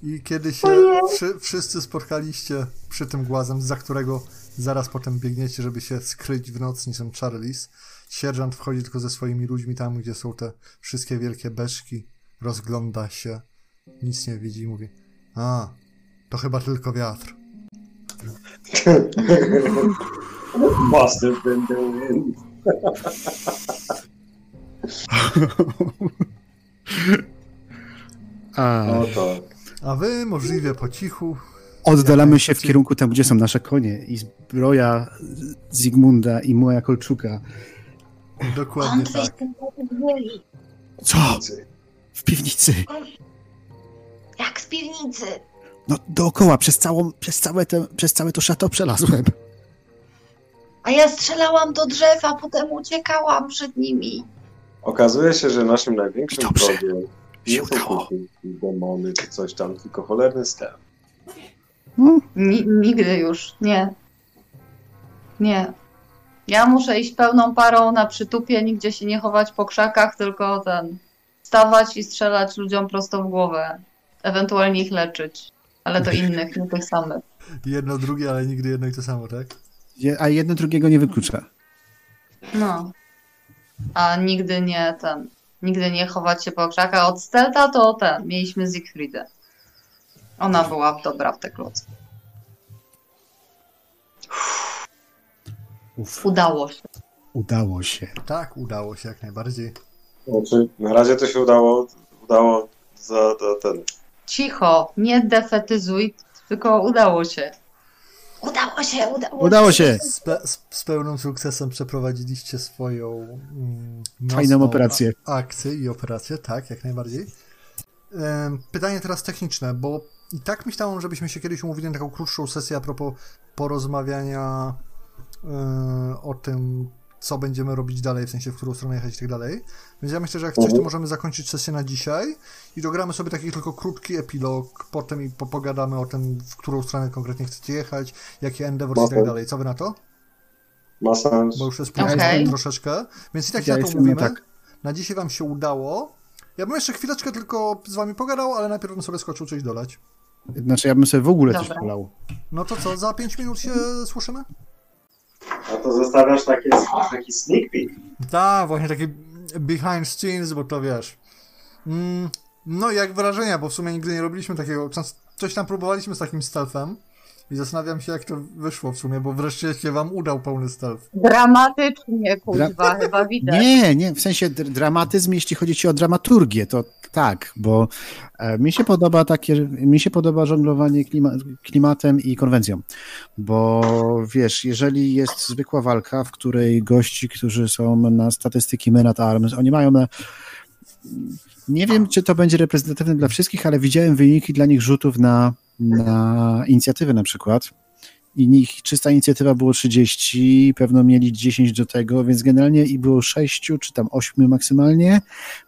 I kiedy się wszy, wszyscy spotkaliście przy tym głazem, za którego zaraz potem biegniecie, żeby się skryć w noc niczym Charlies, sierżant wchodzi tylko ze swoimi ludźmi tam, gdzie są te wszystkie wielkie beczki, rozgląda się, nic nie widzi i mówi a, to chyba tylko wiatr. Master będę wind. A, tak. A wy możliwie po cichu oddalamy się w kierunku tam, gdzie są nasze konie i zbroja Zygmunda i moja Kolczuka. Dokładnie tak. Co? W piwnicy. Jak z piwnicy. No dookoła, przez, całą, przez, całe, te, przez całe to szato przelazłem. A ja strzelałam do drzewa, potem uciekałam przed nimi. Okazuje się, że naszym największym Dobrze. wrogiem nie są demony czy coś tam, tylko cholerny stew. No, Ni- nigdy już, nie. Nie. Ja muszę iść pełną parą na przytupie, nigdzie się nie chować po krzakach, tylko ten. Stawać i strzelać ludziom prosto w głowę. Ewentualnie ich leczyć. Ale to innych, nie tych samych. Jedno, drugie, ale nigdy jedno i to samo, tak? je- a jedno drugiego nie wyklucza. No. A nigdy nie ten. Nigdy nie chować się po krzakach. Od Stelta to ten. Mieliśmy Siegfriedę. Ona była dobra w te kloce. Uf, Udało się. udało się. Tak, udało się jak najbardziej. Znaczy, na razie to się udało, udało za, za ten. Cicho, nie defetyzuj, tylko udało się. Udało się, udało, Udało się. Z, pe- z, z pełnym sukcesem przeprowadziliście swoją mm, Fajną operację. akcję i operację, tak, jak najbardziej. Pytanie teraz techniczne, bo i tak myślałem, żebyśmy się kiedyś umówili na taką krótszą sesję a propos porozmawiania o tym, co będziemy robić dalej, w sensie w którą stronę jechać i tak dalej. Więc ja myślę, że jak coś, to Mhm. możemy zakończyć sesję na dzisiaj i dogramy sobie taki tylko krótki epilog, potem i po- pogadamy o tym, w którą stronę konkretnie chcecie jechać, jakie endeavors i tak dalej. Co wy na to? Ma sens. Bo już jest późno troszeczkę, więc i tak się Ja na to umówimy. tak. Na dzisiaj wam się udało. Ja bym jeszcze chwileczkę tylko z wami pogadał, ale najpierw bym sobie skoczył coś dolać. Znaczy, ja bym sobie w ogóle coś Dobra. polał. No to co, za 5 minut się słyszymy? A to zostawiasz takie, taki sneak peek. Tak, właśnie taki behind scenes, bo to wiesz. Mm, no jak wrażenia, bo w sumie nigdy nie robiliśmy takiego. Coś tam próbowaliśmy z takim stealthem i zastanawiam się, jak to wyszło w sumie, bo wreszcie się wam udał pełny stealth. Dramatycznie, kuźwa, chyba widać. Nie, nie, w sensie dr- dramatyzm, jeśli chodzi ci o dramaturgię, to tak, bo e, mi się podoba takie, mi się podoba żonglowanie klima, klimatem i konwencją, bo wiesz, jeżeli jest zwykła walka, w której gości, którzy są na statystyki Men at Arms, oni mają na nie wiem, czy to będzie reprezentatywne dla wszystkich, ale widziałem wyniki dla nich rzutów na, na inicjatywę na przykład i nich czysta inicjatywa było 30, pewno mieli 10 do tego, więc generalnie i było 6 czy tam 8 maksymalnie,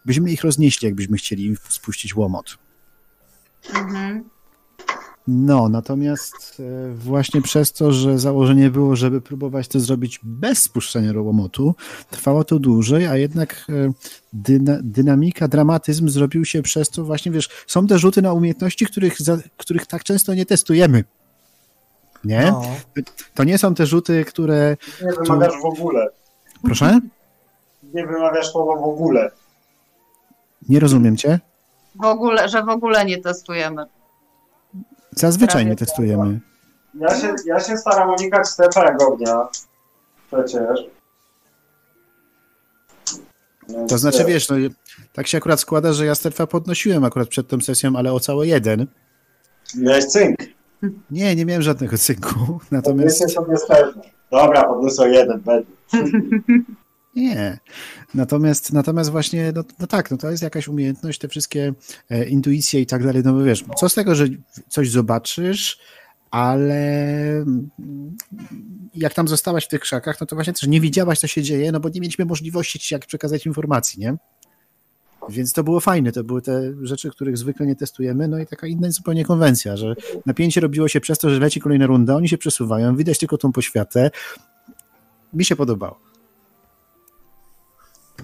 byśmy ich roznieśli, jakbyśmy chcieli im spuścić łomot. Mhm. No, natomiast e, właśnie przez to, że założenie było, żeby próbować to zrobić bez spuszczenia łomotu, trwało to dłużej, a jednak e, dyna, dynamika, dramatyzm zrobił się przez to właśnie, wiesz, są te rzuty na umiejętności, których, za, których tak często nie testujemy. Nie? No. To nie są te rzuty, które... Nie wymawiasz w ogóle. Proszę? Nie wymawiasz słowa w ogóle. Nie rozumiem cię. W ogóle, że w ogóle nie testujemy. Zazwyczaj nie testujemy. Ja się, ja się staram unikać jak ognia. Przecież. Więc To znaczy, wiesz, no, tak się akurat składa, że ja Sterfa podnosiłem akurat przed tą sesją, ale o całe jeden. Miałeś cynk. Nie, nie miałem żadnego cynku. Natomiast... Natomiast sobie Stefa. Dobra, podniosę jeden, będzie. Nie. Natomiast, natomiast właśnie, no, no tak, no to jest jakaś umiejętność, te wszystkie e, intuicje i tak dalej, no bo wiesz, co z tego, że coś zobaczysz, ale mm, jak tam zostałaś w tych krzakach, no to właśnie też nie widziałaś, co się dzieje, no bo nie mieliśmy możliwości ci jak przekazać informacji, nie? Więc to było fajne, to były te rzeczy, których zwykle nie testujemy, no i taka inna zupełnie konwencja, że napięcie robiło się przez to, że leci kolejna runda, oni się przesuwają, widać tylko tą poświatę. Mi się podobało.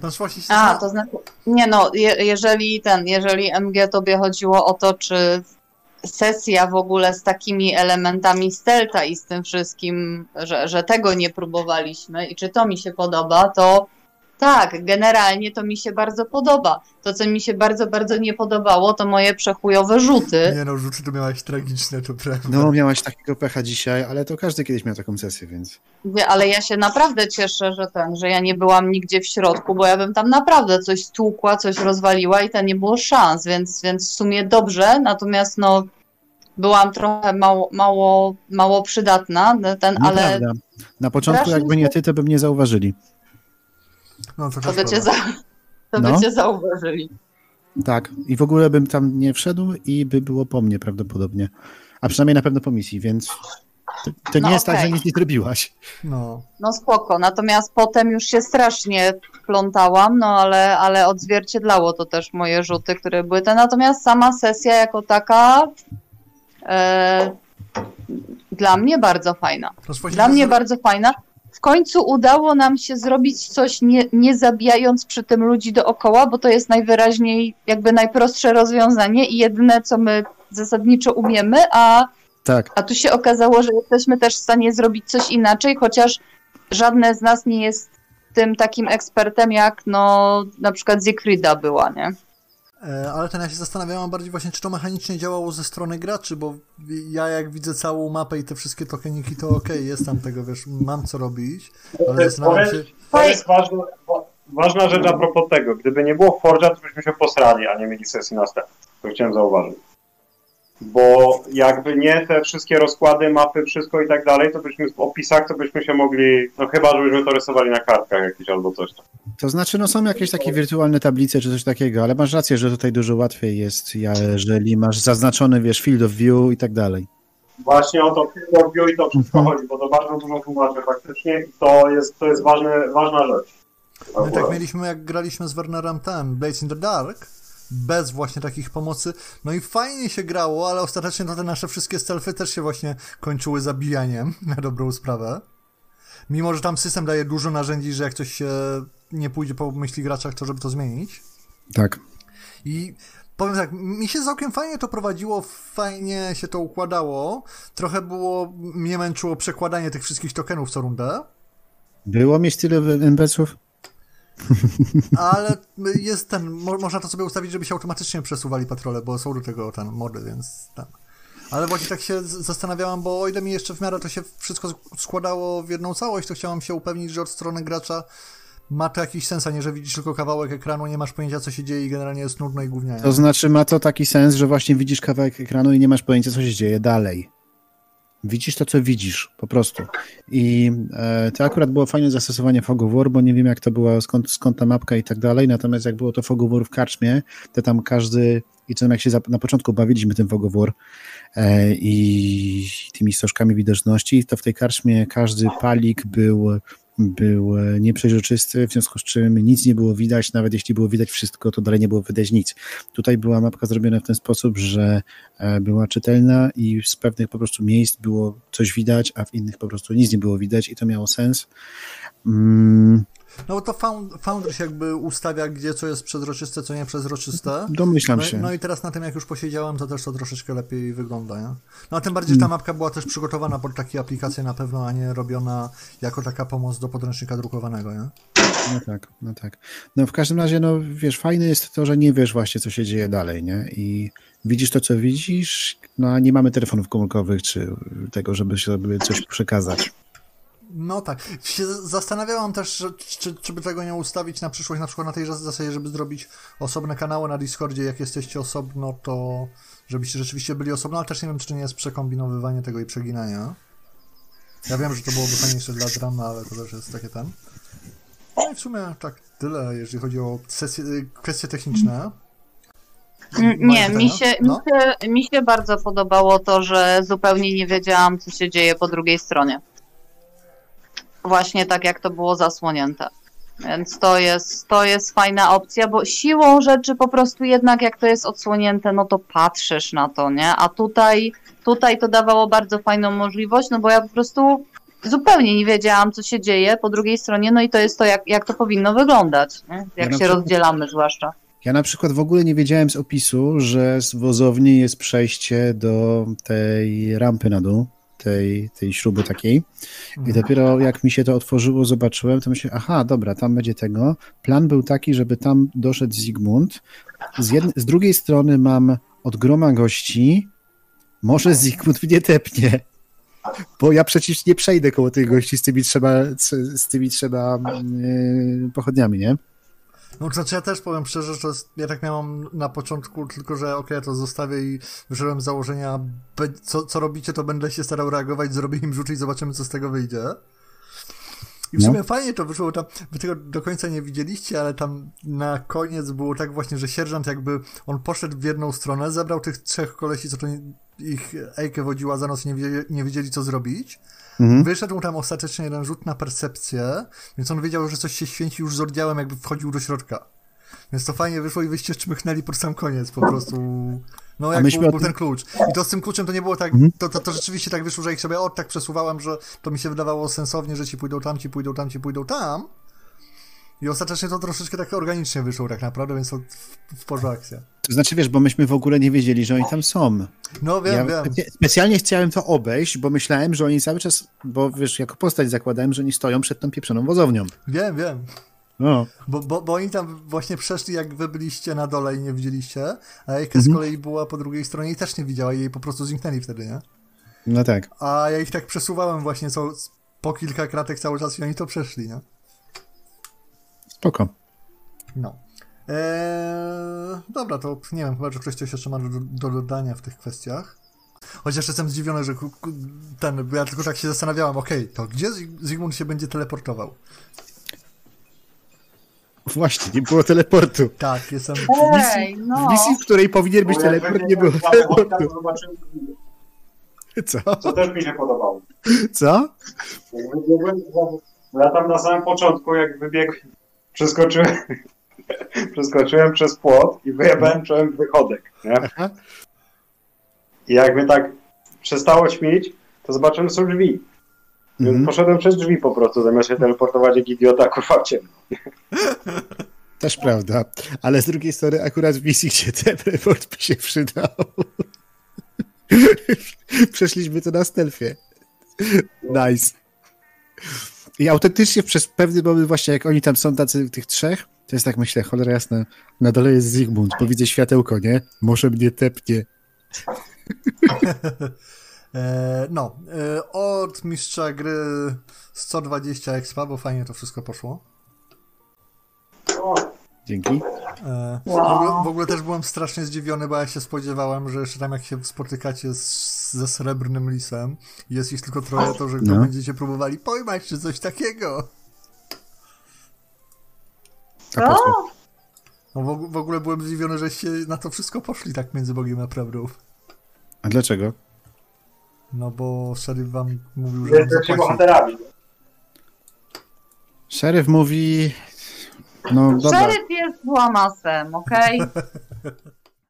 Znaczy właśnie się A, to znaczy, nie no, je, jeżeli ten, jeżeli MG tobie chodziło o to, czy sesja w ogóle z takimi elementami stelta i z tym wszystkim, że, że tego nie próbowaliśmy i czy to mi się podoba, to tak, generalnie to mi się bardzo podoba. To, co mi się bardzo, bardzo nie podobało, to moje przechujowe rzuty. Nie no, rzuty to miałaś tragiczne, to prawda. No, miałaś takiego pecha dzisiaj, ale to każdy kiedyś miał taką sesję, więc. Wie, Ale ja się naprawdę cieszę, że ten, że ja nie byłam nigdzie w środku, bo ja bym tam naprawdę coś stłukła, coś rozwaliła i to nie było szans, więc, więc w sumie dobrze, natomiast no byłam trochę mało, mało, mało przydatna, ten, ale Nieprawda. Na początku, jakby nie ty, to by mnie zauważyli. No to to by cię, za, to No. by cię zauważyli. Tak. I w ogóle bym tam nie wszedł i by było po mnie prawdopodobnie. A przynajmniej na pewno po misji, więc to, to nie No jest tak, że nic nie zrobiłaś. No. No spoko, natomiast potem już się strasznie plątałam, no ale, ale odzwierciedlało to też moje rzuty, które były te. Natomiast sama sesja jako taka e, dla mnie bardzo fajna. Dla mnie bardzo fajna. W końcu udało nam się zrobić coś nie, nie zabijając przy tym ludzi dookoła, bo to jest najwyraźniej jakby najprostsze rozwiązanie i jedyne, co my zasadniczo umiemy, a Tak. a tu się okazało, że jesteśmy też w stanie zrobić coś inaczej, chociaż żadne z nas nie jest tym takim ekspertem, jak no na przykład Zikryda była, nie? E, Ale ten ja się zastanawiałem bardziej właśnie, czy to mechanicznie działało ze strony graczy, bo ja jak widzę całą mapę i te wszystkie tokeniki, to okej, jest tam tego, wiesz, mam co robić, ale zastanawiam się... To jest ważna, ważna rzecz a propos tego. Gdyby nie było Forge'a, to byśmy się posrali, a nie mieli sesji następnej. To chciałem zauważyć. Bo jakby nie te wszystkie rozkłady, mapy, wszystko i tak dalej, to byśmy w opisach, to byśmy się mogli, no chyba, żebyśmy to rysowali na kartkach jakieś albo coś tam. To znaczy, no są jakieś takie wirtualne tablice czy coś takiego, ale masz rację, że tutaj dużo łatwiej jest, jeżeli masz zaznaczony, wiesz, field of view i tak dalej. Właśnie o to field of view i to wszystko chodzi, bo to bardzo dużo tłumaczy faktycznie i to jest, to jest ważne, ważna rzecz. My tak mieliśmy, jak graliśmy z Wernerem ten, Blades in the Dark, bez właśnie takich pomocy, no i fajnie się grało, ale ostatecznie to te nasze wszystkie stealthy też się właśnie kończyły zabijaniem, na dobrą sprawę. Mimo, że tam system daje dużo narzędzi, że jak coś się nie pójdzie po myśli graczach, to żeby to zmienić. Tak. I powiem tak, mi się całkiem fajnie to prowadziło, fajnie się to układało. Trochę było, mnie męczyło przekładanie tych wszystkich tokenów co rundę, Było mieć tyle NPC-ów? Ale jest ten, mo można to sobie ustawić, żeby się automatycznie przesuwali patrole, bo są do tego ten mody, więc tak. Ale właśnie tak się zastanawiałam, bo o ile mi jeszcze w miarę to się wszystko sk- składało w jedną całość, to chciałam się upewnić, że od strony gracza ma to jakiś sens, a nie, że widzisz tylko kawałek ekranu, nie masz pojęcia co się dzieje i generalnie jest nudno i gównianie. To znaczy ma to taki sens, że właśnie widzisz kawałek ekranu i nie masz pojęcia, co się dzieje dalej. Widzisz to, co widzisz, po prostu. I e, to akurat było fajne zastosowanie Fog of War, bo nie wiem, jak to była, skąd, skąd ta mapka i tak dalej, natomiast jak było to Fog of War w karczmie, to tam każdy, i co jak się na początku bawiliśmy tym Fog e, i tymi stożkami widoczności, to w tej karczmie każdy palik był był e, nieprzejrzysty, w związku z czym nic nie było widać, nawet jeśli było widać wszystko, to dalej nie było widać nic. Tutaj była mapka zrobiona w ten sposób, że e, była czytelna i z pewnych po prostu miejsc było coś widać, a w innych po prostu nic nie było widać i to miało sens. Mm, No bo to found, Foundry się jakby ustawia, gdzie co jest przezroczyste, co nie przezroczyste. domyślam No, się. no i teraz na tym, jak już posiedziałem, to też to troszeczkę lepiej wygląda, nie? No a tym bardziej, że ta mapka była też przygotowana pod takie aplikacje na pewno, a nie robiona jako taka pomoc do podręcznika drukowanego, nie? No tak, no tak. No w każdym razie, no wiesz, fajne jest to, że nie wiesz właśnie, co się dzieje dalej, nie? I widzisz to, co widzisz, no a nie mamy telefonów komórkowych, czy tego, żeby sobie coś przekazać. No tak. Się zastanawiałam też, czy, czy by tego nie ustawić na przyszłość, na przykład na tej zasadzie, żeby zrobić osobne kanały na Discordzie, jak jesteście osobno, to żebyście rzeczywiście byli osobno, ale też nie wiem, czy nie jest przekombinowywanie tego i przeginania. Ja wiem, że to byłoby fajniejsze dla drama, ale to też jest takie ten. No i w sumie tak tyle, jeżeli chodzi o sesje, kwestie techniczne. Mm, Nie, mi się, No. mi, się, mi się bardzo podobało to, że zupełnie nie wiedziałam, co się dzieje po drugiej stronie. Właśnie tak, jak to było zasłonięte. Więc to jest, to jest fajna opcja, bo siłą rzeczy po prostu jednak jak to jest odsłonięte, no to patrzysz na to, nie? A tutaj, tutaj to dawało bardzo fajną możliwość, no bo ja po prostu zupełnie nie wiedziałam, co się dzieje po drugiej stronie, no i to jest to, jak, jak to powinno wyglądać, nie? jak Ja się przykład- rozdzielamy zwłaszcza. Ja na przykład w ogóle nie wiedziałem z opisu, że z wozowni jest przejście do tej rampy na dół, tej, tej śruby takiej. I dopiero jak mi się to otworzyło, zobaczyłem, to myślę, aha, dobra, tam będzie tego. Plan był taki, żeby tam doszedł Zygmunt. Z, jednej, z drugiej strony mam od groma gości, może Zygmunt mnie tepnie. Bo ja przecież nie przejdę koło tych gości z tymi trzema, z, tymi trzema yy, pochodniami, nie? No znaczy ja też powiem szczerze, że ja tak miałam na początku, tylko że okej, ja to zostawię i wyszedłem z założenia, co, co robicie, to będę się starał reagować, zrobię im rzut i zobaczymy, co z tego wyjdzie. I w No. sumie fajnie to wyszło, tam, wy tego do końca nie widzieliście, ale tam na koniec było tak właśnie, że sierżant jakby, on poszedł w jedną stronę, zebrał tych trzech kolesi, co to ich Ejkę wodziła za nos i nie, wiedzieli- nie wiedzieli, co zrobić. Mhm. Wyszedł tam ostatecznie jeden rzut na percepcję, więc on wiedział, że coś się święci już z jakby wchodził do środka. Więc to fajnie wyszło i wyście czmychnęli pod sam koniec po prostu. No jak był, był ten klucz. I to z tym kluczem to nie było tak, Mhm. to, to, to rzeczywiście tak wyszło, że ich sobie od tak przesuwałem, że to mi się wydawało sensownie, że ci pójdą tam, ci pójdą tam, ci pójdą tam. I ostatecznie to troszeczkę tak organicznie wyszło tak naprawdę, więc to w, w porządku akcja. To znaczy, wiesz, bo myśmy w ogóle nie wiedzieli, że oni tam są. No wiem, ja wiem. specjalnie chciałem to obejść, bo myślałem, że oni cały czas, bo wiesz, jako postać zakładałem, że oni stoją przed tą pieprzoną wozownią. Wiem, wiem. No, Bo, bo, bo oni tam właśnie przeszli, jak wy byliście na dole i nie widzieliście, a Ejka Mhm. z kolei była po drugiej stronie i też nie widziała i jej po prostu zniknęli wtedy, nie? no tak. A ja ich tak przesuwałem właśnie co, po kilka kratek cały czas i oni to przeszli, nie? Spoko. No. Eee, dobra, to nie wiem, chyba, że ktoś coś jeszcze ma do, do dodania w tych kwestiach. Chociaż jestem zdziwiony, że ten, bo ja tylko tak się zastanawiałem, okej, to gdzie Zygmunt się będzie teleportował? Właśnie, nie było teleportu. Tak, jestem... Ej, W no. misji, w której powinien być teleport, nie było teleportu. Co? co też mi się podobało. Co? Ja tam na samym początku, jak wybiegłem, przeskoczyłem, przeskoczyłem przez płot i wyjebałem czołem wychodek, nie? I jak mnie tak przestało śmieć, to zobaczyłem, są drzwi. Więc Mhm. poszedłem przez drzwi po prostu, zamiast się teleportować jak idiota, kurwa ciemno. Też prawda. Ale z drugiej strony akurat w misji, gdzie teleport by się przydał. Przeszliśmy to na stealthie. Nice. I autentycznie przez pewny moment właśnie, jak oni tam są tacy tych trzech, to jest tak myślę, cholera jasna, na dole jest Zygmunt, bo widzę światełko, nie? Może mnie tepnie. E, no, e, od mistrza gry 120 expa, bo fajnie to wszystko poszło. Dzięki. E, Wow. w, ogóle, w ogóle też byłem strasznie zdziwiony, bo ja się spodziewałem, że jeszcze tam jak się spotykacie z, ze srebrnym lisem, jest ich tylko troje, to że No. będziecie próbowali pojmać, czy coś takiego. Co? No w, w ogóle byłem zdziwiony, żeście na to wszystko poszli tak między Bogiem a prawdą. A dlaczego? No bo szeryf wam mówił, że Jesteście bohaterami. Szeryf mówi... No dobra, Szeryf jest włamasem, okej?